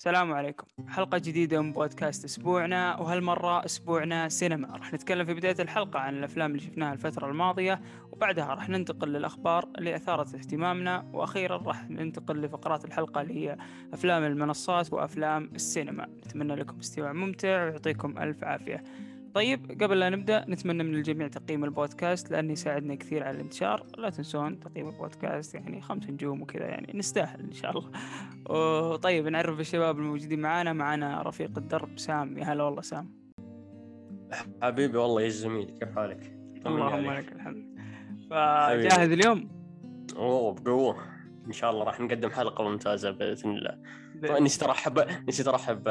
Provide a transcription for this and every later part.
السلام عليكم. حلقة جديدة من بودكاست أسبوعنا وهالمرة أسبوعنا سينما. راح نتكلم في بداية الحلقة عن الأفلام اللي شفناها الفترة الماضية وبعدها راح ننتقل للأخبار اللي أثارت اهتمامنا وأخيرا راح ننتقل لفقرات الحلقة اللي هي أفلام المنصات وأفلام السينما. نتمنى لكم استماع ممتع ويعطيكم ألف عافية. طيب قبل لا نبدأ نتمنى من الجميع تقييم البودكاست لأنه يساعدنا كثير على الانتشار. لا تنسون تقييم البودكاست يعني خمس نجوم وكذا يعني نستاهل إن شاء الله. وطيب نعرف الشباب الموجودين معانا. معانا رفيق الدرب سام. يا هلا والله سام. حبيبي والله يا زميلي كيف حالك؟ اللهم لك الحمد. فجاهز اليوم؟ اوه بقوة. إن شاء الله راح نقدم حلقة ممتازة بإذن الله. نسيت ارحب نسيت ارحب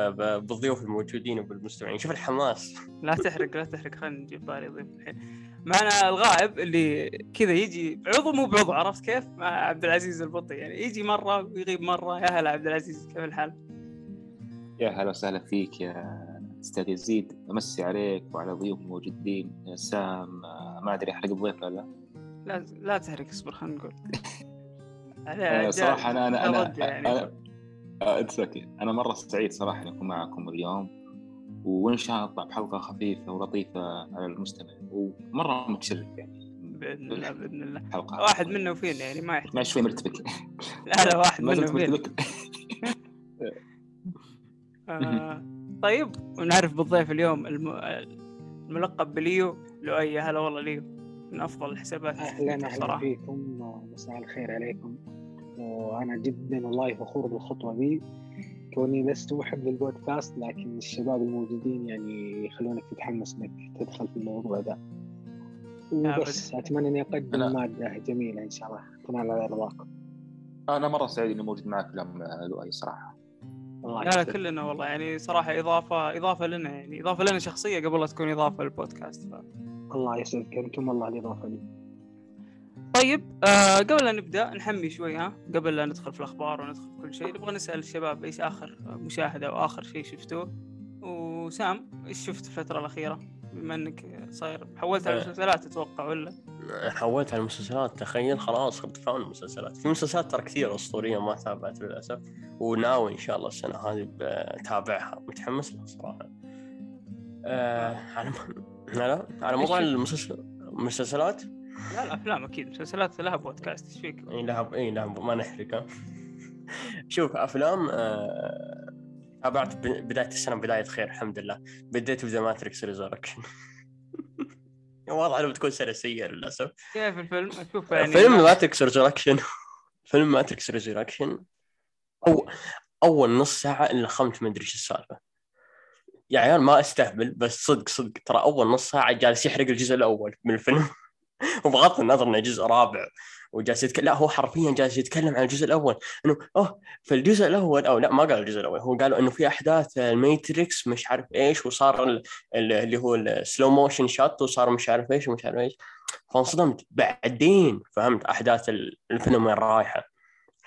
بالضيوف الموجودين وبالمستمعين شوف الحماس. لا تحرق لا تحرق. خلينا نجيب طاري ضيف الحين. معنا الغائب اللي كذا يجي بعضو مو بعضو عرفت كيف؟ مع عبد العزيز البطي. يعني يجي مرة ويغيب مرة. يا هلا عبد العزيز كيف الحال؟ يا هلا وسهلا فيك يا أستاذ يزيد. أمسي عليك وعلى ضيوف الموجودين. بس ما أدري أحرق الضيف ولا لا. لا لا تحرق اصبر خلينا نقول. صراحة أنا أنا أنا, يعني. أنا it's okay أنا مرة سعيد صراحة ان أكون معكم اليوم وإن شاء الله نطلع بحلقه خفيفة ولطيفة على المستمع ومرة متشرف يعني. بإذن الله بإذن الله. حلقة واحد منا وفينا يعني ما يحتاج. شوي مرتبك. لا لا واحد منا وفينا آه طيب ونعرف بالضيف اليوم الملقب بليو. لؤي هلا والله ليو. من أفضل الحسابات أهلا أهلا فيكم مساء الخير عليكم. وأنا جدا والله فخور بالخطوة دي. كوني لست محب للبودكاست لكن الشباب الموجودين يعني يخلونك تتحمس إنك تدخل في الموضوع ذا وبس أتمنى إني أقدم أنا... مادة جميلة إن شاء الله. تنال على رضاكم أنا مرة سعيد إني موجود معك اليوم لؤي صراحة. الله لا لا كلنا والله. يعني صراحة إضافة إضافة لنا يعني إضافة لنا شخصية قبل لا تكون إضافة للبودكاست ف... الله يسعدك. أنتم والله الإضافة لي. طيب آه قبل لا نبدأ نحمي شوي ها قبل لا ندخل في الأخبار وندخل في كل شيء نبغى نسأل الشباب إيش آخر مشاهدة أو آخر شيء شفتوه؟ وسام إيش شفت الفترة الأخيرة؟ بما إنك صاير حولت على المسلسلات أتوقع ولا؟ حولت على المسلسلات تخيل خلاص خدت فان المسلسلات. في مسلسلات ترى كثير أسطورية ما تابعت للأسف وناوي إن شاء الله السنة هذه بتابعها. متحمس لها صراحة. آه على لا على موضوع المسلسلات؟ لا لا أفلام أكيد. مسلسلات لها بودكاست إيش فيك؟ إي لها إي لها ما نحرق شوف أفلام آه... تابعت بداية السنة بداية خير الحمد لله. بديت ب The Matrix Resurrections واضح إنه بتكون سنة سيئة للأسف. كيف الفيلم؟ أشوف يعني فيلم ماتريكس ريزركشن فيلم Matrix Resurrections أو أول نص ساعة إلا خمت ما أدري إيش السالفة. يا عيال ما أستهبل بس صدق صدق. ترى أول نص ساعة جالس يحرق الجزء الأول من الفيلم. وبغض النظر إنه جزء رابع وجالس يتكلم لا هو حرفيا جالس يتكلم عن الجزء الأول. إنه أوه في الجزء الأول أو لا ما قال الجزء الأول هو قالوا إنه في أحداث ال Matrix مش عارف إيش وصار اللي هو ال slow motion shot وصار مش عارف إيش ومش عارف إيش. فانصدمت. بعدين فهمت أحداث الفيلم وين رايحة.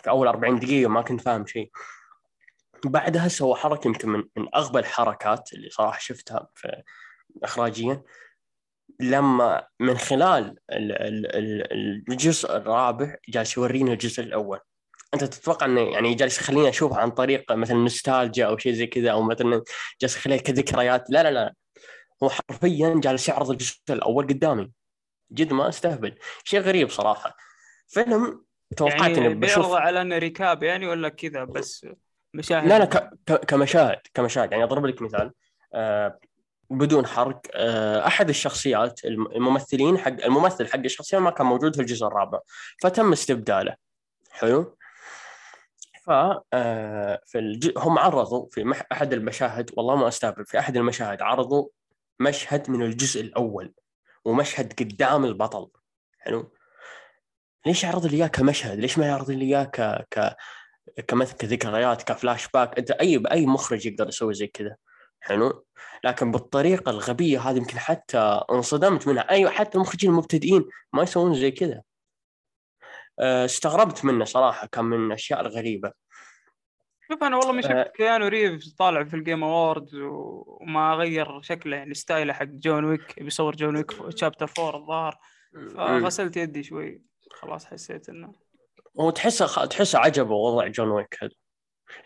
في أول 40 دقيقة ما كنت فاهم شيء. بعدها سوى حركة يمكن من, من أغبى الحركات اللي صراحة شفتها في اخراجيا. لما من خلال الجزء الرابع جالس يورينا الجزء الأول. أنت تتوقع إنه يعني جالس يخليني أشوف عن طريق مثلا نوستالجيا أو شيء زي كذا أو مثلا جالس يخليها كذكريات لا لا لا. هو حرفيا جالس يعرض الجزء الأول قدامي. جد ما أستهبل. شيء غريب صراحة. فيلم توقعت يعني اني بشوف على إنه ركاب يعني ولا كذا؟ بس مشاهد لا لا ك... ك... كمشاهد كمشاهد. يعني أضرب لك مثال. آه بدون حرق آه، أحد الشخصيات الممثلين حق الممثل حق الشخصية ما كان موجود في الجزء الرابع فتم استبداله. حلو؟ ف آه، في الج... هم عرضوا في مح... أحد المشاهد والله ما استهبل في أحد المشاهد عرضوا مشهد من الجزء الأول ومشهد قدام البطل. حلو؟ ليش يعرض لي إياه كمشهد؟ ليش ما يعرض لي إياه ك ك كمثل كذكريات كفلاش باك؟ أنت اي أي مخرج يقدر يسوي زي كذا؟ حلو. لكن بالطريقة الغبية هذه يمكن حتى انصدمت منها. أيوه حتى المخرجين المبتدئين ما يسوون زي كذا. آه، استغربت منه صراحة كان من الأشياء الغريبة. شوف أنا والله ما شفت آه. كيانو ريفز طالع في ال Game Awards وما غير شكله يعني style ه حق جون ويك بيصور جون ويك Chapter 4 الظاهر. فغسلت يدي شوي. خلاص حسيت إنه وتحسه تحسه عجبه وضع جون ويك هذا.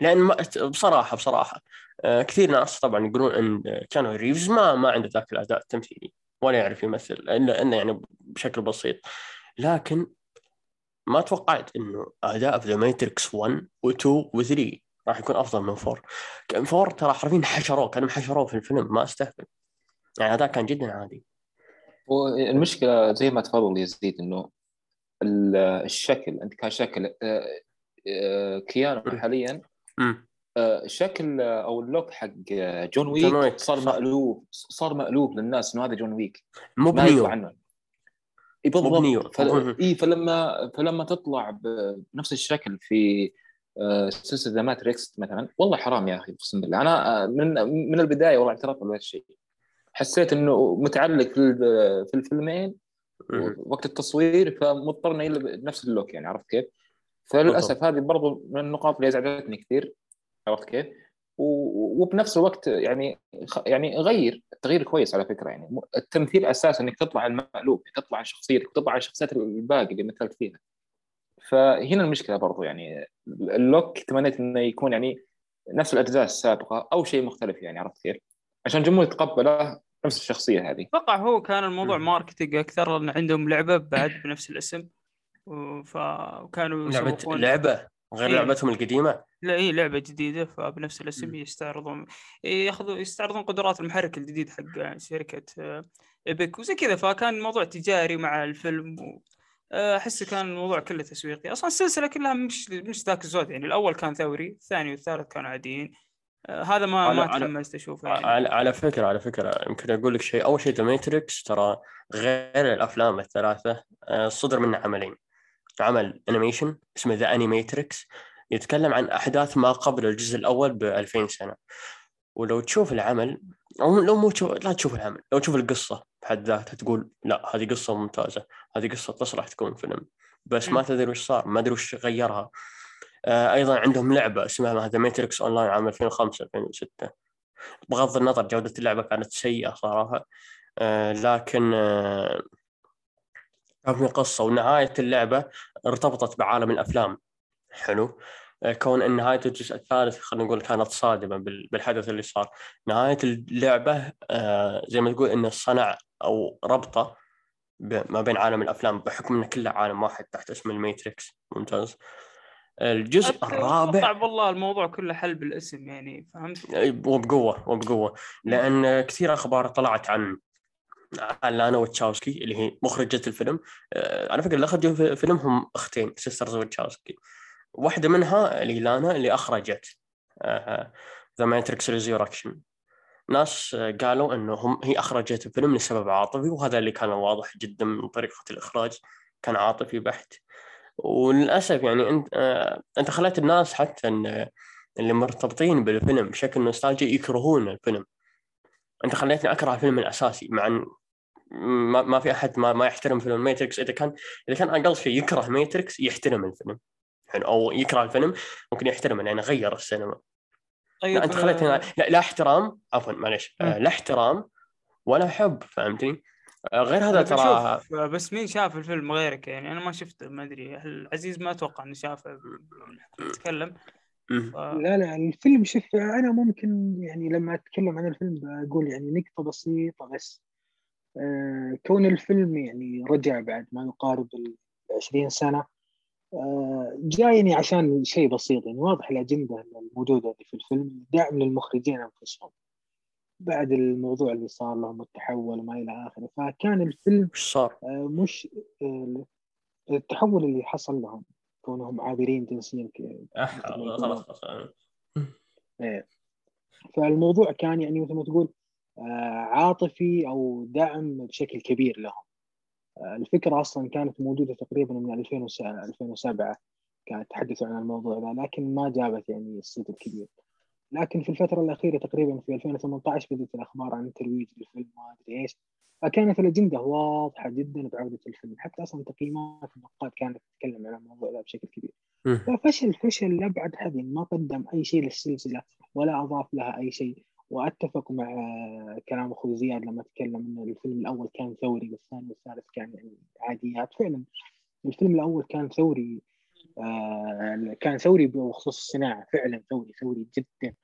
لأن ما بصراحة بصراحة آه، كثير ناس طبعا يقولون إن كيانو ريفز ما ما عنده ذاك الأداء التمثيلي ولا يعرف يمثل الا إنه يعني بشكل بسيط. لكن ما توقعت إنه أداء في The Matrix 1 و2 و3 راح يكون أفضل من 4 كان 4 ترى حرفيا حشروه كانوا حشروه في الفيلم ما استهبل. يعني أداء كان جدا عادي. والمشكلة زي ما تفضل يزيد إنه الشكل أنت كشكل آه، آه، كيانو حاليا شكل أو ال look حق جون ويك, جون ويك. صار مألوف صار مألوف للناس إنه هذا جون ويك. مو ب Neo. عنه. إي بالضبط. فل... إي فلما فلما تطلع بنفس الشكل في سلسلة The Matrix مثلا والله حرام يا أخي أقسم بالله. أنا من من البداية والله اعترفت بهذا الشيء. حسيت إنه متعلق في الفيلمين وقت التصوير فمضطر إلى بنفس ال look يعني عرفت كيف؟ فللأسف هذه برضو من النقاط اللي أزعجتني كثير عرفت كيف؟ وبنفس الوقت يعني يعني غير تغيير كويس على فكرة يعني. التمثيل أساسا إنك تطلع عن المألوف تطلع عن شخصيتك تطلع عن شخصيات الباقي اللي مثلت فيها. فهنا المشكلة برضو يعني. ال look تمنيت إنه يكون يعني نفس الأجزاء السابقة أو شيء مختلف يعني عرفت كيف؟ عشان الجمهور يتقبله نفس الشخصية هذه. أتوقع هو كان الموضوع marketing أكثر لأن عندهم لعبة بعد بنفس الاسم. فكانوا لعبة لعبة غير إيه؟ لعبتهم القديمة؟ لا اي لعبة جديدة فبنفس الاسم يستعرضون ياخذوا يستعرضون قدرات المحرك الجديد حق شركة Epic وزي كذا. فكان الموضوع تجاري مع الفيلم و... أحس كان الموضوع كله تسويقي. أصلا السلسلة كلها مش مش ذاك الزود يعني. الأول كان ثوري الثاني والثالث كانوا عاديين. هذا ما ما تحمست أشوفه يعني. على, على فكرة على فكرة. يمكن أقول لك شيء. أول شيء The Matrix ترى غير الأفلام الثلاثة آه، صدر منه عملين. عمل animation اسمه The Animatrix يتكلم عن أحداث ما قبل الجزء الأول ب 2000 سنة. ولو تشوف العمل أو لو مو تشوف لا تشوف العمل لو تشوف القصة بحد ذاتها تقول لا هذه قصة ممتازة هذه قصة تصلح تكون فيلم. بس ما تدري وش صار ما ادري وش غيرها. آه، أيضا عندهم لعبة اسمها The Matrix Online عام 2005 2006 بغض النظر جودة اللعبة كانت سيئة صراحة. آه، لكن آه، كان في قصه ونهاية اللعبة ارتبطت بعالم الأفلام. حلو. كون إن نهاية الجزء الثالث خلينا نقول كانت صادمة بالحدث اللي صار. نهاية اللعبة زي ما تقول انه صنع أو ربطه ما بين عالم الأفلام بحكم انه كله عالم واحد تحت اسم ال Matrix ممتاز. الجزء الرابع والله الموضوع كله حل بالاسم يعني فهمت؟ وبقوة وبقوة. لأن كثير أخبار طلعت عن لانا واتشوسكي اللي هي مخرجة الفيلم. آه، على فكرة اللي اخرجوا فيلمهم أختين sisters واتشوسكي واحدة منها اللي لانا اللي أخرجت. The Matrix Resurrections ناس قالوا انه هم هي أخرجت الفيلم لسبب عاطفي وهذا اللي كان واضح جدا من طريقة الإخراج. كان عاطفي بحت. وللأسف يعني أنت آه أنت خليت الناس حتى اللي مرتبطين بالفيلم بشكل nostalgic يكرهون الفيلم. أنت خليتني أكره الفيلم الأساسي مع إن ما, ما في أحد ما, ما يحترم فيلم Matrix إذا كان إذا كان أقل شيء يكره Matrix يحترم الفيلم. يعني أو يكره الفيلم ممكن يحترم لأنه غير السينما. طيب أنت خليتني لا, لا احترام. عفوا معلش آه لا احترام ولا حب فهمتني؟ آه، غير هذا ترى بس مين شاف الفيلم غيرك؟ يعني أنا ما شفته ما أدري. العزيز ما أتوقع إنه شافه نتكلم ف... لا لا الفيلم شوف أنا ممكن يعني لما أتكلم عن الفيلم بقول يعني نقطة بسيطة بس. آه كون الفيلم يعني رجع بعد ما يقارب ال 20 سنة آه جايني عشان شيء بسيط يعني واضح الأجندة الموجودة في الفيلم دعم للمخرجين أنفسهم بعد الموضوع اللي صار لهم التحول وما إلى آخره فكان الفيلم إيش صار؟ آه، مش آه، التحول اللي حصل لهم كونهم عابرين جنسيا خلاص خلاص إيه. فالموضوع كان يعني مثل ما تقول آه، عاطفي أو دعم بشكل كبير لهم. الفكرة أصلا كانت موجودة تقريبا من 2007 كانت تحدثوا عن الموضوع ذا لكن ما جابت يعني الصيت الكبير. لكن في الفترة الأخيرة تقريبا في 2018 بدأت الأخبار عن ترويج الفيلم ما أدري إيش. فكانت الأجندة واضحة جدا بعودة الفيلم حتى أصلا تقييمات النقاد كانت تتكلم عن الموضوع ده بشكل كبير. ففشل فشل لأبعد حد ما قدم أي شيء للسلسلة ولا أضاف لها أي شيء. وأتفق مع كلام أخوي زياد لما تكلم إن الفيلم الأول كان ثوري والثاني والثالث كان يعني عاديات. فعلا الفيلم الأول كان ثوري آه، كان ثوري بخصوص الصناعة. فعلا ثوري ثوري جدا.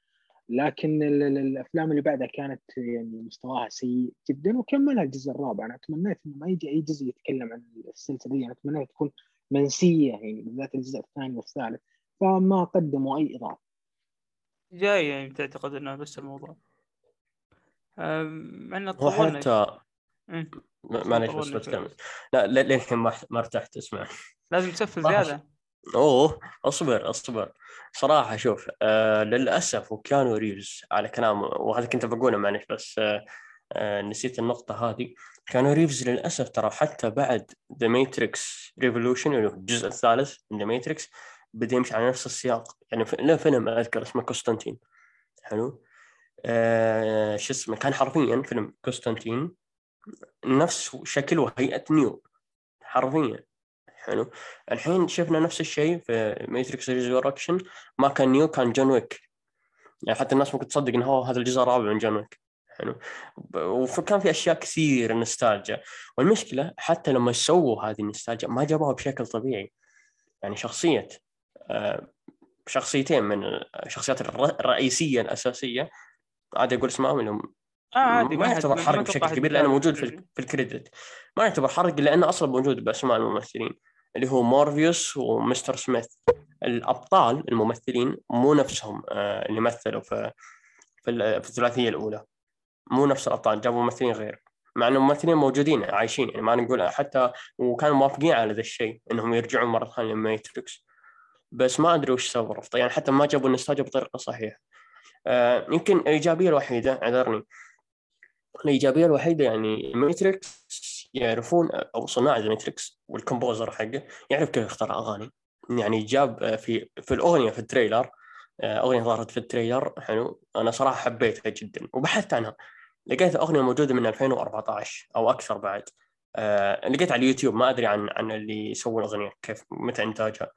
لكن الأفلام اللي بعدها كانت يعني مستواها سيء جدا وكملها الجزء الرابع. أنا تمنيت إنه ما يجي أي جزء يتكلم عن السلسلة دي. أنا أتمنى تكون منسية يعني بالذات الجزء الثاني والثالث. فما قدموا أي إضافة. جاي يعني تعتقد إنه بس الموضوع. مع هو حتى معليش بس بتكمل لا للحين ما ما ارتحت اسمع. لازم تسفل زيادة. أوه أصبر أصبر. صراحة شوف آه للأسف وكيانو ريفز على كلام وهذا كنت بقوله معلش بس آه آه نسيت النقطة هذه. كيانو ريفز للأسف ترى حتى بعد The Matrix Revolutions الجزء الثالث من The Matrix بدأ يمشي على نفس السياق. يعني له فيلم أذكر اسمه كوستانتين حلو؟ آه شو اسمه؟ كان حرفيا فيلم كوستانتين نفس شكل وهيئة نيو. حرفيا. حلو؟ الحين شفنا نفس الشيء في Matrix Resurrections ما كان نيو كان جون ويك. يعني حتى الناس ممكن تصدق انه هو هذا الجزء الرابع من جون ويك. حلو؟ وكان في أشياء كثير نستالجا والمشكلة حتى لما سووا هذه النستالجا ما جابوها بشكل طبيعي. يعني شخصيه شخصيتين من الشخصيات الرئيسيه الاساسيه عادي أقول اسمائهم اللي هم آه ما يعتبر حرق بشكل كبير لأنه موجود في, في ال credit. ما يعتبر حرق لأنه أصلا موجود بأسماء الممثلين اللي هو مورفيوس ومستر سميث. الأبطال الممثلين مو نفسهم آه، اللي مثلوا في في الثلاثية الأولى. مو نفس الأبطال جابوا ممثلين غير. مع انه ممثلين موجودين عايشين. يعني ما نقول حتى وكانوا موافقين على ذا الشيء إنهم يرجعون مرة ثانية ل Matrix. بس ما أدري وش سبب الرفض يعني حتى ما جابوا النستاجة بطريقه صحيحة. آه يمكن الإيجابية الوحيدة اعذرني الإيجابية الوحيدة يعني Matrix يعرفون أو صناع Matrix وال composer حقه يعرف كيف يختار أغاني. يعني جاب في في الأغنية في ال trailer آه، أغنية ظهرت في ال trailer حلو. أنا صراحة حبيتها جدا وبحثت عنها. لقيت أغنية موجودة من 2014 أو أكثر بعد. آه، لقيت على اليوتيوب ما أدري عن عن اللي يسوي الأغنية كيف متى إنتاجها.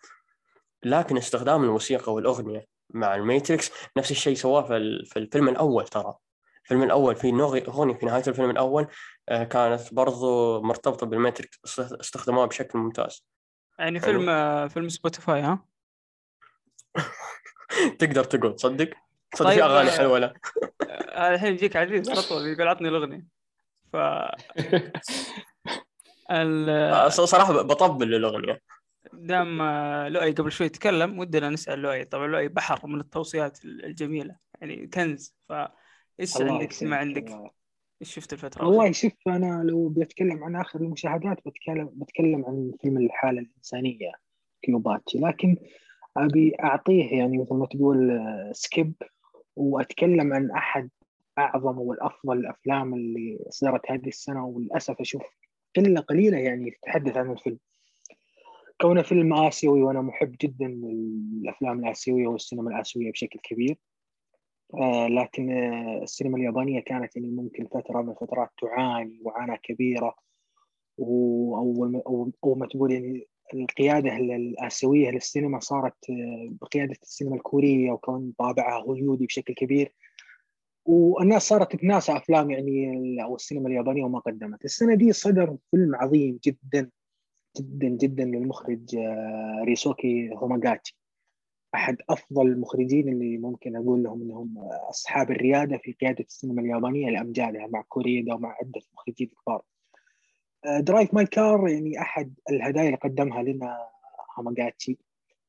لكن استخدام الموسيقى والأغنية مع ال Matrix نفس الشيء سواه في, في الفيلم الأول ترى. الفيلم الأول في أغنية في نهاية الفيلم الأول آه، كانت برضو مرتبطة بال Matrix استخدموها بشكل ممتاز. يعني فيلم فيلم سبوتيفاي ها؟ تقدر تقول. تصدق صدق طيب في أغاني آه، حلوة آه، الحين يجيك عزيز على طول يقول عطني الأغنية. ف ال... صراحة بطبل الأغنية. دام لؤي قبل شوي تكلم ودنا نسأل لؤي. طبعا لؤي بحر من التوصيات الجميلة يعني كنز. ف إيش عندك؟ ما عندك؟ إيش شفت الفترة؟ والله شوف أنا لو بتكلم عن آخر المشاهدات بتكلم بتكلم عن فيلم الحالة الإنسانية كيوباتشي لكن أبي أعطيه يعني مثل ما تقول سكيب وأتكلم عن أحد أعظم والأفضل الأفلام اللي صدرت هذه السنة وللأسف أشوف قلة قليلة يعني تتحدث عن الفيلم. كونه فيلم آسيوي وأنا محب جدا للأفلام الآسيوية والسينما الآسيوية بشكل كبير. آه لكن آه السينما اليابانية كانت يعني ممكن فترة من الفترات تعاني معاناه كبيرة. أو أو ما تقول يعني القيادة الآسيوية للسينما صارت آه، بقياده السينما الكورية وكون طابعها هوليودي بشكل كبير. والناس صارت تناسى أفلام يعني أو السينما اليابانية وما قدمت. السنة دي صدر فيلم عظيم جدا. جدا جدا للمخرج آه، ريوسكي هاماغوتشي. أحد أفضل المخرجين اللي ممكن أقول لهم إنهم أصحاب الريادة في قيادة السينما اليابانية لأمجادها مع كوريدا ومع عدة مخرجين كبار. Drive My Car يعني أحد الهدايا اللي قدمها لنا هاماغوتشي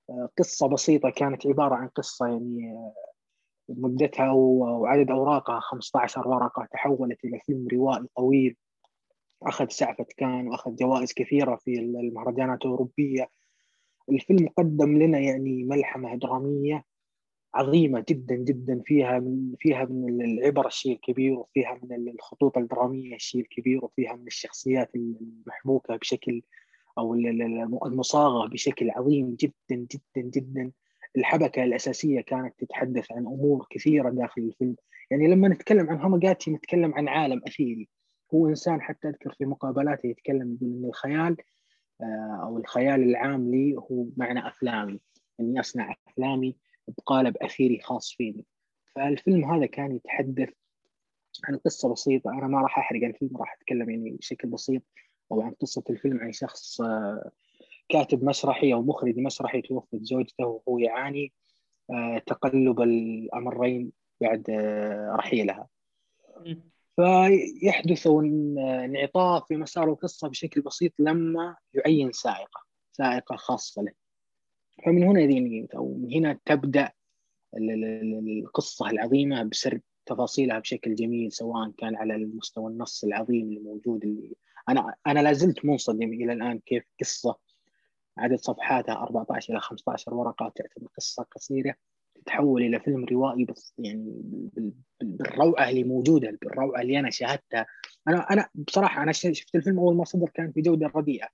آه، قصة بسيطة كانت عبارة عن قصة يعني آه، مدتها وعدد أوراقها 15 ورقة تحولت إلى فيلم روائي طويل أخذ سعفة كان وأخذ جوائز كثيرة في المهرجانات الأوروبية. الفيلم قدم لنا يعني ملحمة درامية عظيمة جدا جدا فيها من فيها من العبر الشيء الكبير وفيها من الخطوط الدرامية الشيء الكبير وفيها من الشخصيات المحبوكة بشكل أو المصاغة بشكل عظيم جدا جدا جدا. الحبكة الأساسية كانت تتحدث عن أمور كثيرة داخل الفيلم. يعني لما نتكلم عن هوماجاتي نتكلم عن عالم أثيري. هو إنسان حتى أذكر في مقابلاته يتكلم يقول إن الخيال آه، أو الخيال العام لي هو معنى أفلامي. إني أصنع أفلامي بقالب اثيري خاص فيني. فالفيلم هذا كان يتحدث عن قصة بسيطة. أنا ما راح أحرق الفيلم راح أتكلم يعني بشكل بسيط أو عن قصة الفيلم عن شخص آه، كاتب مسرحي أو مخرج مسرحي توفت زوجته وهو يعاني آه، تقلب الأمرين بعد رحيلها. فيحدث انعطاف في مسار القصة بشكل بسيط لما يعين سائقة سائقة خاصة له. فمن هنا يعني أو من هنا تبدأ القصة العظيمة بسرد تفاصيلها بشكل جميل سواء كان على المستوى النص العظيم الموجود اللي أنا أنا لا زلت منصدم إلى الآن كيف قصة عدد صفحاتها 14 إلى 15 ورقه تعتبر قصة قصيرة. تتحول إلى فيلم روائي بس يعني بالروعة اللي موجودة بالروعة اللي أنا شاهدتها. أنا أنا بصراحة أنا شفت الفيلم أول ما صدر كان في جودة رديئة.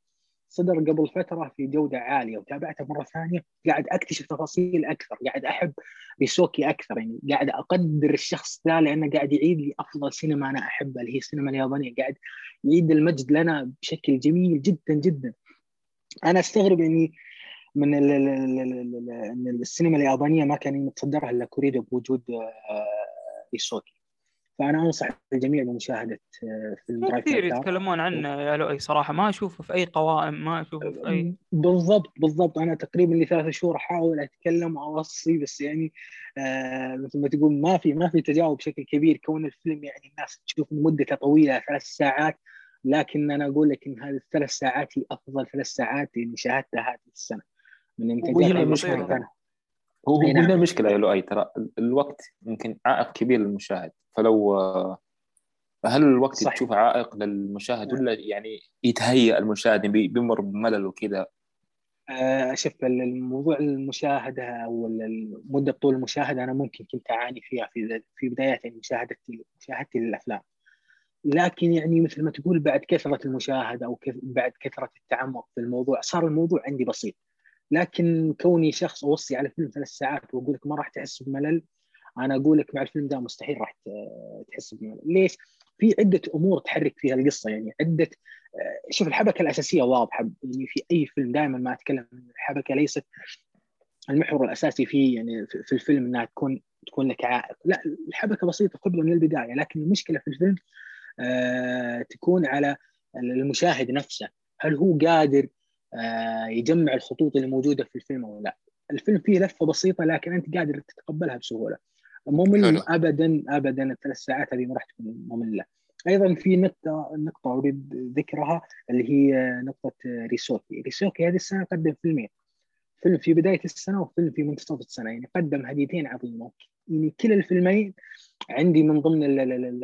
صدر قبل فترة في جودة عالية وتابعته مرة ثانية. قاعد أكتشف تفاصيل أكثر قاعد أحب ريسوكي أكثر يعني. قاعد أقدر الشخص ذا لأنه قاعد يعيد لي أفضل سينما أنا أحبها اللي هي السينما اليابانية. قاعد يعيد المجد لنا بشكل جميل جدا جدا. أنا أستغرب إني من إن السينما اليابانية ما كان يتصدرها إلا كوريدو بوجود ريسوكي فأنا أنصح الجميع بمشاهدة آه، فيلم كثير يتكلمون عنه يا لؤي صراحة. ما أشوفه في أي قوائم ما أشوفه في أي بالضبط بالضبط. أنا تقريبا لي ثلاث شهور أحاول أتكلم واوصي بس يعني آه مثل ما تقول ما في ما في تجاوب بشكل كبير. كون الفيلم يعني الناس تشوف مدته طويلة ثلاث ساعات لكن أنا أقول لك إن هذه الثلاث ساعات هي أفضل ثلاث ساعات اللي شاهدتها هذه السنة. من انتاجات المشكلة هو هنا نعم. المشكلة يا لؤي ترى الوقت يمكن عائق كبير للمشاهد. فلو هل الوقت صح. تشوفه عائق للمشاهد ولا يعني يتهيأ المشاهد بيمر بملل وكذا؟ آه، شوف الموضوع المشاهدة أو مدة طول المشاهدة أنا ممكن كنت أعاني فيها في في بدايات مشاهدتي مشاهدتي للأفلام. لكن يعني مثل ما تقول بعد كثرة المشاهدة أو بعد كثرة التعمق في الموضوع صار الموضوع عندي بسيط. لكن كوني شخص أوصي على فيلم ثلاث ساعات وأقول لك ما راح تحس بملل أنا أقول لك مع الفيلم ده مستحيل راح تحس بملل. ليش؟ في عدة أمور تحرك فيها القصة يعني عدة شوف الحبكة الأساسية واضحة يعني في أي فيلم دائما ما أتكلم عن الحبكة ليست المحور الأساسي فيه يعني في الفيلم إنها تكون تكون لك عائق. لا الحبكة بسيطة قبل من البداية لكن المشكلة في الفيلم آه تكون على المشاهد نفسه هل هو قادر آه يجمع الخطوط اللي موجودة في الفيلم أو لا. الفيلم فيه لفة بسيطة لكن أنت قادر تتقبلها بسهولة. ممل ابدا ابدا الثلاث ساعات هذه ما راح تكون مملة. أيضا في نقطة نقطة أريد ذكرها اللي هي نقطة ريوسكي. ريوسكي هذه السنة قدم فيلمين. فيلم في بداية السنة وفيلم في منتصف السنة. يعني قدم هديتين عظيمه يعني كلا الفيلمين عندي من ضمن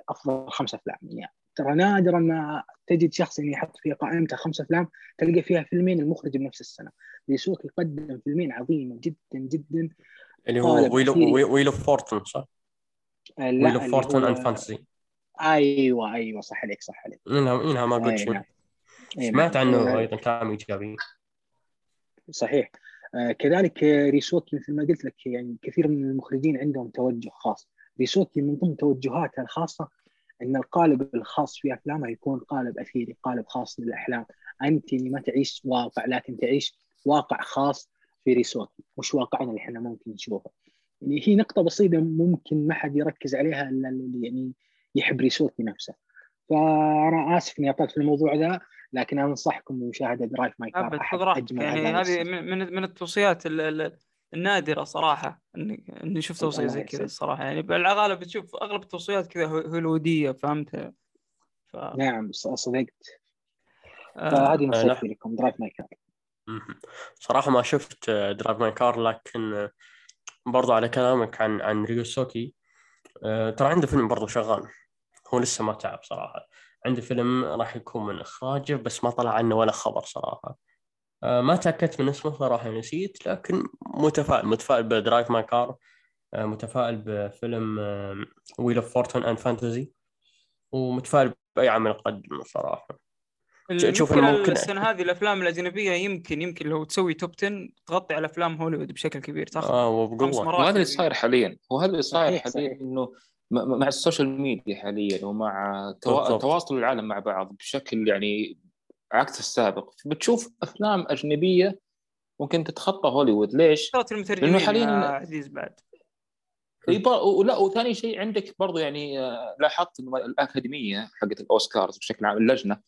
افضل خمس أفلام. يعني ترى نادرا ما تجد شخص يعني يحط في قائمته خمس أفلام تلقى فيها فيلمين المخرج بنفس السنة. ريوسكي قدم فيلمين عظيمة جدا جدا. اللي هو Wheel of, Wheel of Fortune صح؟ Wheel of Fortune and Fantasy أيوه أيوه صح عليك صح عليك. منها منها ما قلت شيء. سمعت عنه أيضا كلام إيجابي. صحيح. آه كذلك ريسوكي مثل ما قلت لك يعني كثير من المخرجين عندهم توجه خاص. ريسوكي من ضمن توجهاتها الخاصة إن القالب الخاص في افلامها يكون قالب أثيري قالب خاص للأحلام. أنت ما تعيش واقع لكن تعيش واقع خاص في ريسوكي مش واقعنا اللي إحنا ممكن نشوفه. يعني هي نقطة بسيطة ممكن ما حد يركز عليها إلا اللي يعني يحب ريسوكي نفسه. فأنا آسف إني أطلت في الموضوع ذا لكن أنا أنصحكم بمشاهدة Drive My Car يعني هذه من من التوصيات النادرة صراحة إني إني شفت توصية زي كذا الصراحة يعني بالغالب تشوف أغلب التوصيات كذا هوليوودية فهمت؟ ف... نعم صدقت آه، فهذه نصيحتي لكم Drive My Car صراحة ما شفت Drive My Car لكن برضو على كلامك عن عن ريوسوكي. آه، ترى عنده فيلم برضو شغال. هو لسه ما تعب صراحة. عنده فيلم راح يكون من إخراجه بس ما طلع عنه ولا خبر صراحة. آه، ما تأكدت من اسمه صراحة نسيت لكن متفائل متفائل ب Drive My Car متفائل بفيلم Wheel of Fortune and Fantasy ومتفائل بأي عمل قدمه صراحة. شوف ممكن السنة هذه الأفلام الأجنبية يمكن يمكن لو تسوي top 10 تغطي على أفلام هوليوود بشكل كبير تاخذ آه وهذا اللي صاير حاليا. وهذا اللي صاير حاليا إنه مع ال social media حاليا ومع تواصل العالم مع بعض بشكل يعني عكس السابق. بتشوف أفلام أجنبية ممكن تتخطى هوليوود. ليش؟ لأنه حاليا عزيز بعد. ولا وثاني شيء عندك برضو يعني آه، لاحظت إنه الأكاديمية حقت الأوسكارز بشكل عام اللجنة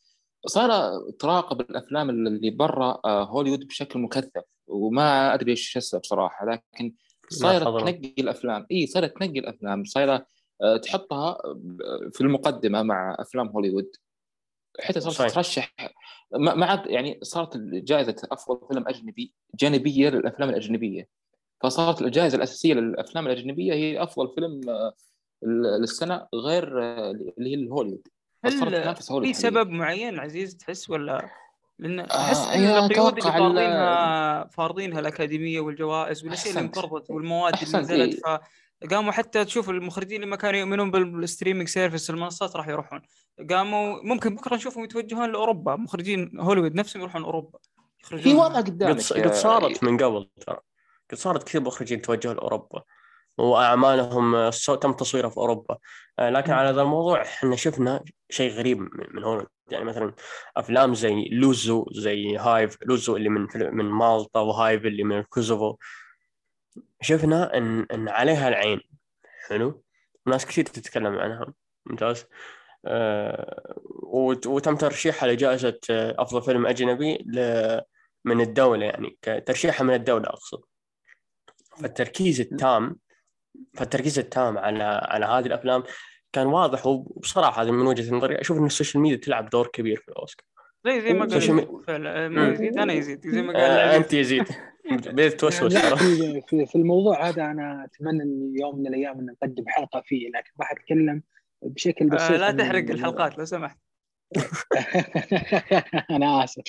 صار تراقب الأفلام اللي برا آه، هوليوود بشكل مكثف. وما أدري إيش السبب صراحة لكن صايرة تنقي الأفلام. إي صايرة تنقي الأفلام. صايرة آه، تحطها في المقدمة مع أفلام هوليوود. حتى صارت ترشح. ما عاد يعني صارت جائزه أفضل فيلم أجنبي جانبية للأفلام الأجنبية. فصارت الجائزة الأساسية للأفلام الأجنبية هي أفضل فيلم آه، للسنة غير آه، اللي هي الهوليوود هل في سبب معين عزيز تحس ولا؟ لأن أحس آه ان القيود اللي فارضينها فارضينها الأكاديمية والجوائز والأشياء اللي انفرضت والمواد اللي نزلت إيه؟ قاموا حتى تشوف المخرجين اللي ما كانوا يؤمنون بال streaming service المنصات راح يروحون. قاموا ممكن بكرة نشوفهم يتوجهون لأوروبا. مخرجين هوليوود نفسهم يروحون أوروبا. في وضع قدامك قد صارت من قبل ترى. قد صارت كثير مخرجين توجهوا لأوروبا. وأعمالهم تم تصويرها في أوروبا. آه، لكن على هذا الموضوع إحنا شفنا شيء غريب من هوليوود. يعني مثلا أفلام زي لوزو زي Hive لوزو اللي من من مالطا و Hive اللي من الكوزوفو شفنا إن إن عليها العين. حلو؟ وناس كثير تتكلم عنها. ممتاز. أه وتم ترشيحها لجائزة أفضل فيلم أجنبي من الدولة يعني ترشيحها من الدولة أقصد. فالتركيز التام فالتركيز التام على على هذه الأفلام كان واضح وبصراحة هذه من وجهة نظري أشوف أن ال social media تلعب دور كبير في الأوسكار. زي زي ما قال يزيد أنا يزيد. زي ما قال آه أنت يزيد. بديت توسوس في, في الموضوع هذا أنا أتمنى إن يوم من الأيام إن نقدم حلقة فيه لكن ما حتكلم بشكل آه، بسيط آه لا تحرق الحلقات لو سمحت. أنا آسف.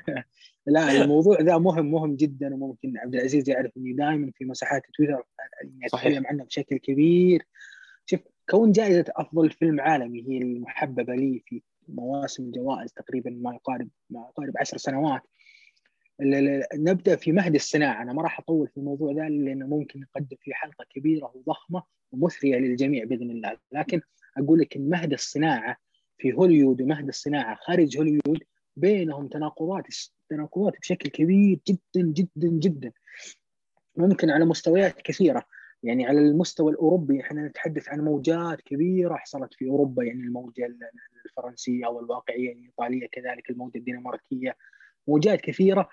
لا الموضوع ذا مهم مهم جدا وممكن عبد العزيز يعرف إني دائما في مساحات تويتر أتكلم عنه بشكل كبير. شوف كون جائزة أفضل فيلم عالمي هي المحببة لي في مواسم الجوائز تقريبا ما يقارب ما يقارب 10 سنوات. نبدأ في مهد الصناعة. أنا ما راح أطول في الموضوع ذا لأنه ممكن نقدم فيه حلقة كبيرة وضخمة ومثرية للجميع بإذن الله. لكن أقول لك إن مهد الصناعة في هوليوود ومهد الصناعة خارج هوليوود بينهم تناقضات تناقضات بشكل كبير جدا جدا جدا. ممكن على مستويات كثيرة. يعني على المستوى الأوروبي إحنا نتحدث عن موجات كبيرة حصلت في أوروبا. يعني الموجة الفرنسية أو الواقعية الإيطالية كذلك الموجة الدنماركية. موجات كثيرة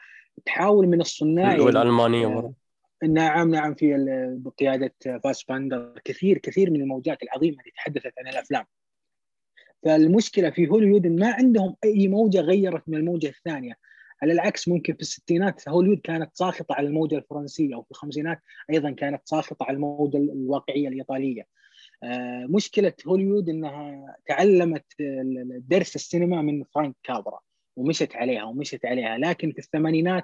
تحاول من الصناع والالمانيه يعني نعم نعم في بقياده فاسباندر كثير كثير من الموجات العظيمة اللي تحدثت عن الأفلام. فالمشكلة في هوليوود ما عندهم أي موجة غيرت من الموجة الثانية. على العكس ممكن في الستينات هوليوود كانت ساخطة على الموجة الفرنسية وفي الخمسينات أيضا كانت ساخطة على الموجة الواقعية الإيطالية. آه، مشكلة هوليوود إنها تعلمت درس السينما من فرانك كابرا. ومشت عليها ومشت عليها. لكن في الثمانينات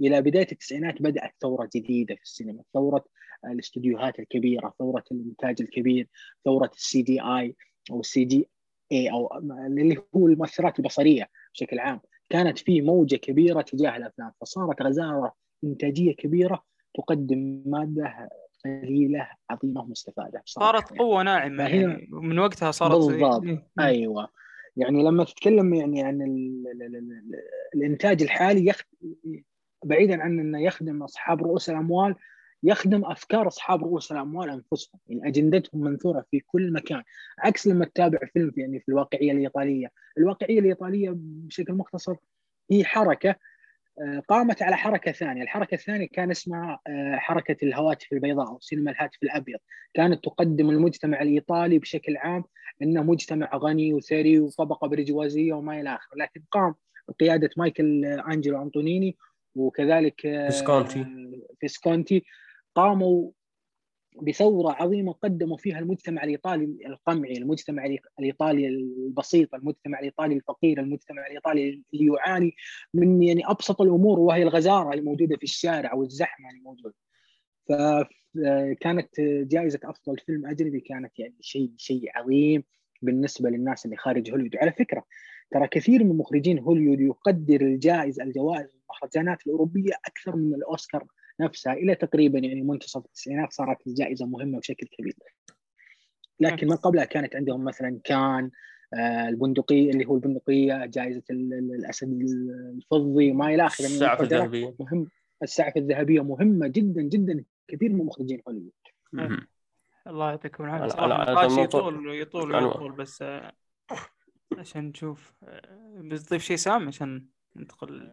إلى بداية التسعينات بدأت ثورة جديدة في السينما. ثورة الاستديوهات الكبيرة ثورة الانتاج الكبير ثورة السي دي آي أو السي دي اي أو اللي هو المؤثرات البصرية بشكل عام. كانت في موجة كبيرة تجاه الأفلام. فصارت غزارة إنتاجية كبيرة تقدم مادة قليلة عظيمة مستفادة صارت يعني. قوة ناعمة يعني. من وقتها صارت بالضبط. إيه. أيوه. يعني لما تتكلم يعني عن ال ال ال ال الإنتاج الحالي يخ... بعيدا عن إنه يخدم أصحاب رؤوس الأموال يخدم أفكار أصحاب رؤوس الأموال أنفسهم. يعني أجندتهم منثورة في كل مكان. عكس لما تتابع فيلم يعني في الواقعية الإيطالية. الواقعية الإيطالية بشكل مختصر هي حركة قامت على حركة ثانية، الحركة الثانية كان اسمها آه، حركة الهواتف البيضاء أو سينما الهاتف الأبيض، كانت تقدم المجتمع الإيطالي بشكل عام إنه مجتمع غني وثري وطبقة برجوازية وما إلى آخره، لكن قام بقيادة مايكل أنجلو أنطونيوني وكذلك فيسكونتي. آه، فيسكونتي. قاموا بثورة عظيمة قدموا فيها المجتمع الإيطالي القمعي المجتمع الإيطالي البسيط المجتمع الإيطالي الفقير المجتمع الإيطالي اللي يعاني من يعني أبسط الأمور وهي الغزارة الموجودة في الشارع والزحمة الموجودة فكانت جائزة أفضل فيلم أجنبي كانت يعني شيء شيء عظيم بالنسبة للناس اللي خارج هوليوود. على فكرة ترى كثير من مخرجين هوليوود يقدر الجائزة الجوائز المهرجانات الأوروبية أكثر من الأوسكار نفسها إلى تقريبا يعني منتصف التسعينات صارت الجائزة مهمة بشكل كبير. لكن من قبلها كانت عندهم مثلا كان آه، البندقية اللي هو البندقية جائزة الأسد الفضي وما إلى آخره السعف الذهبية. مهم. السعف الذهبية مهمة جدا جدا كثير من مخرجين هوليوود. الله يعطيكم العافية. صراحة النقاش يطول يطول يطول بس آه، عشان نشوف بتضيف شيء سام عشان ندخل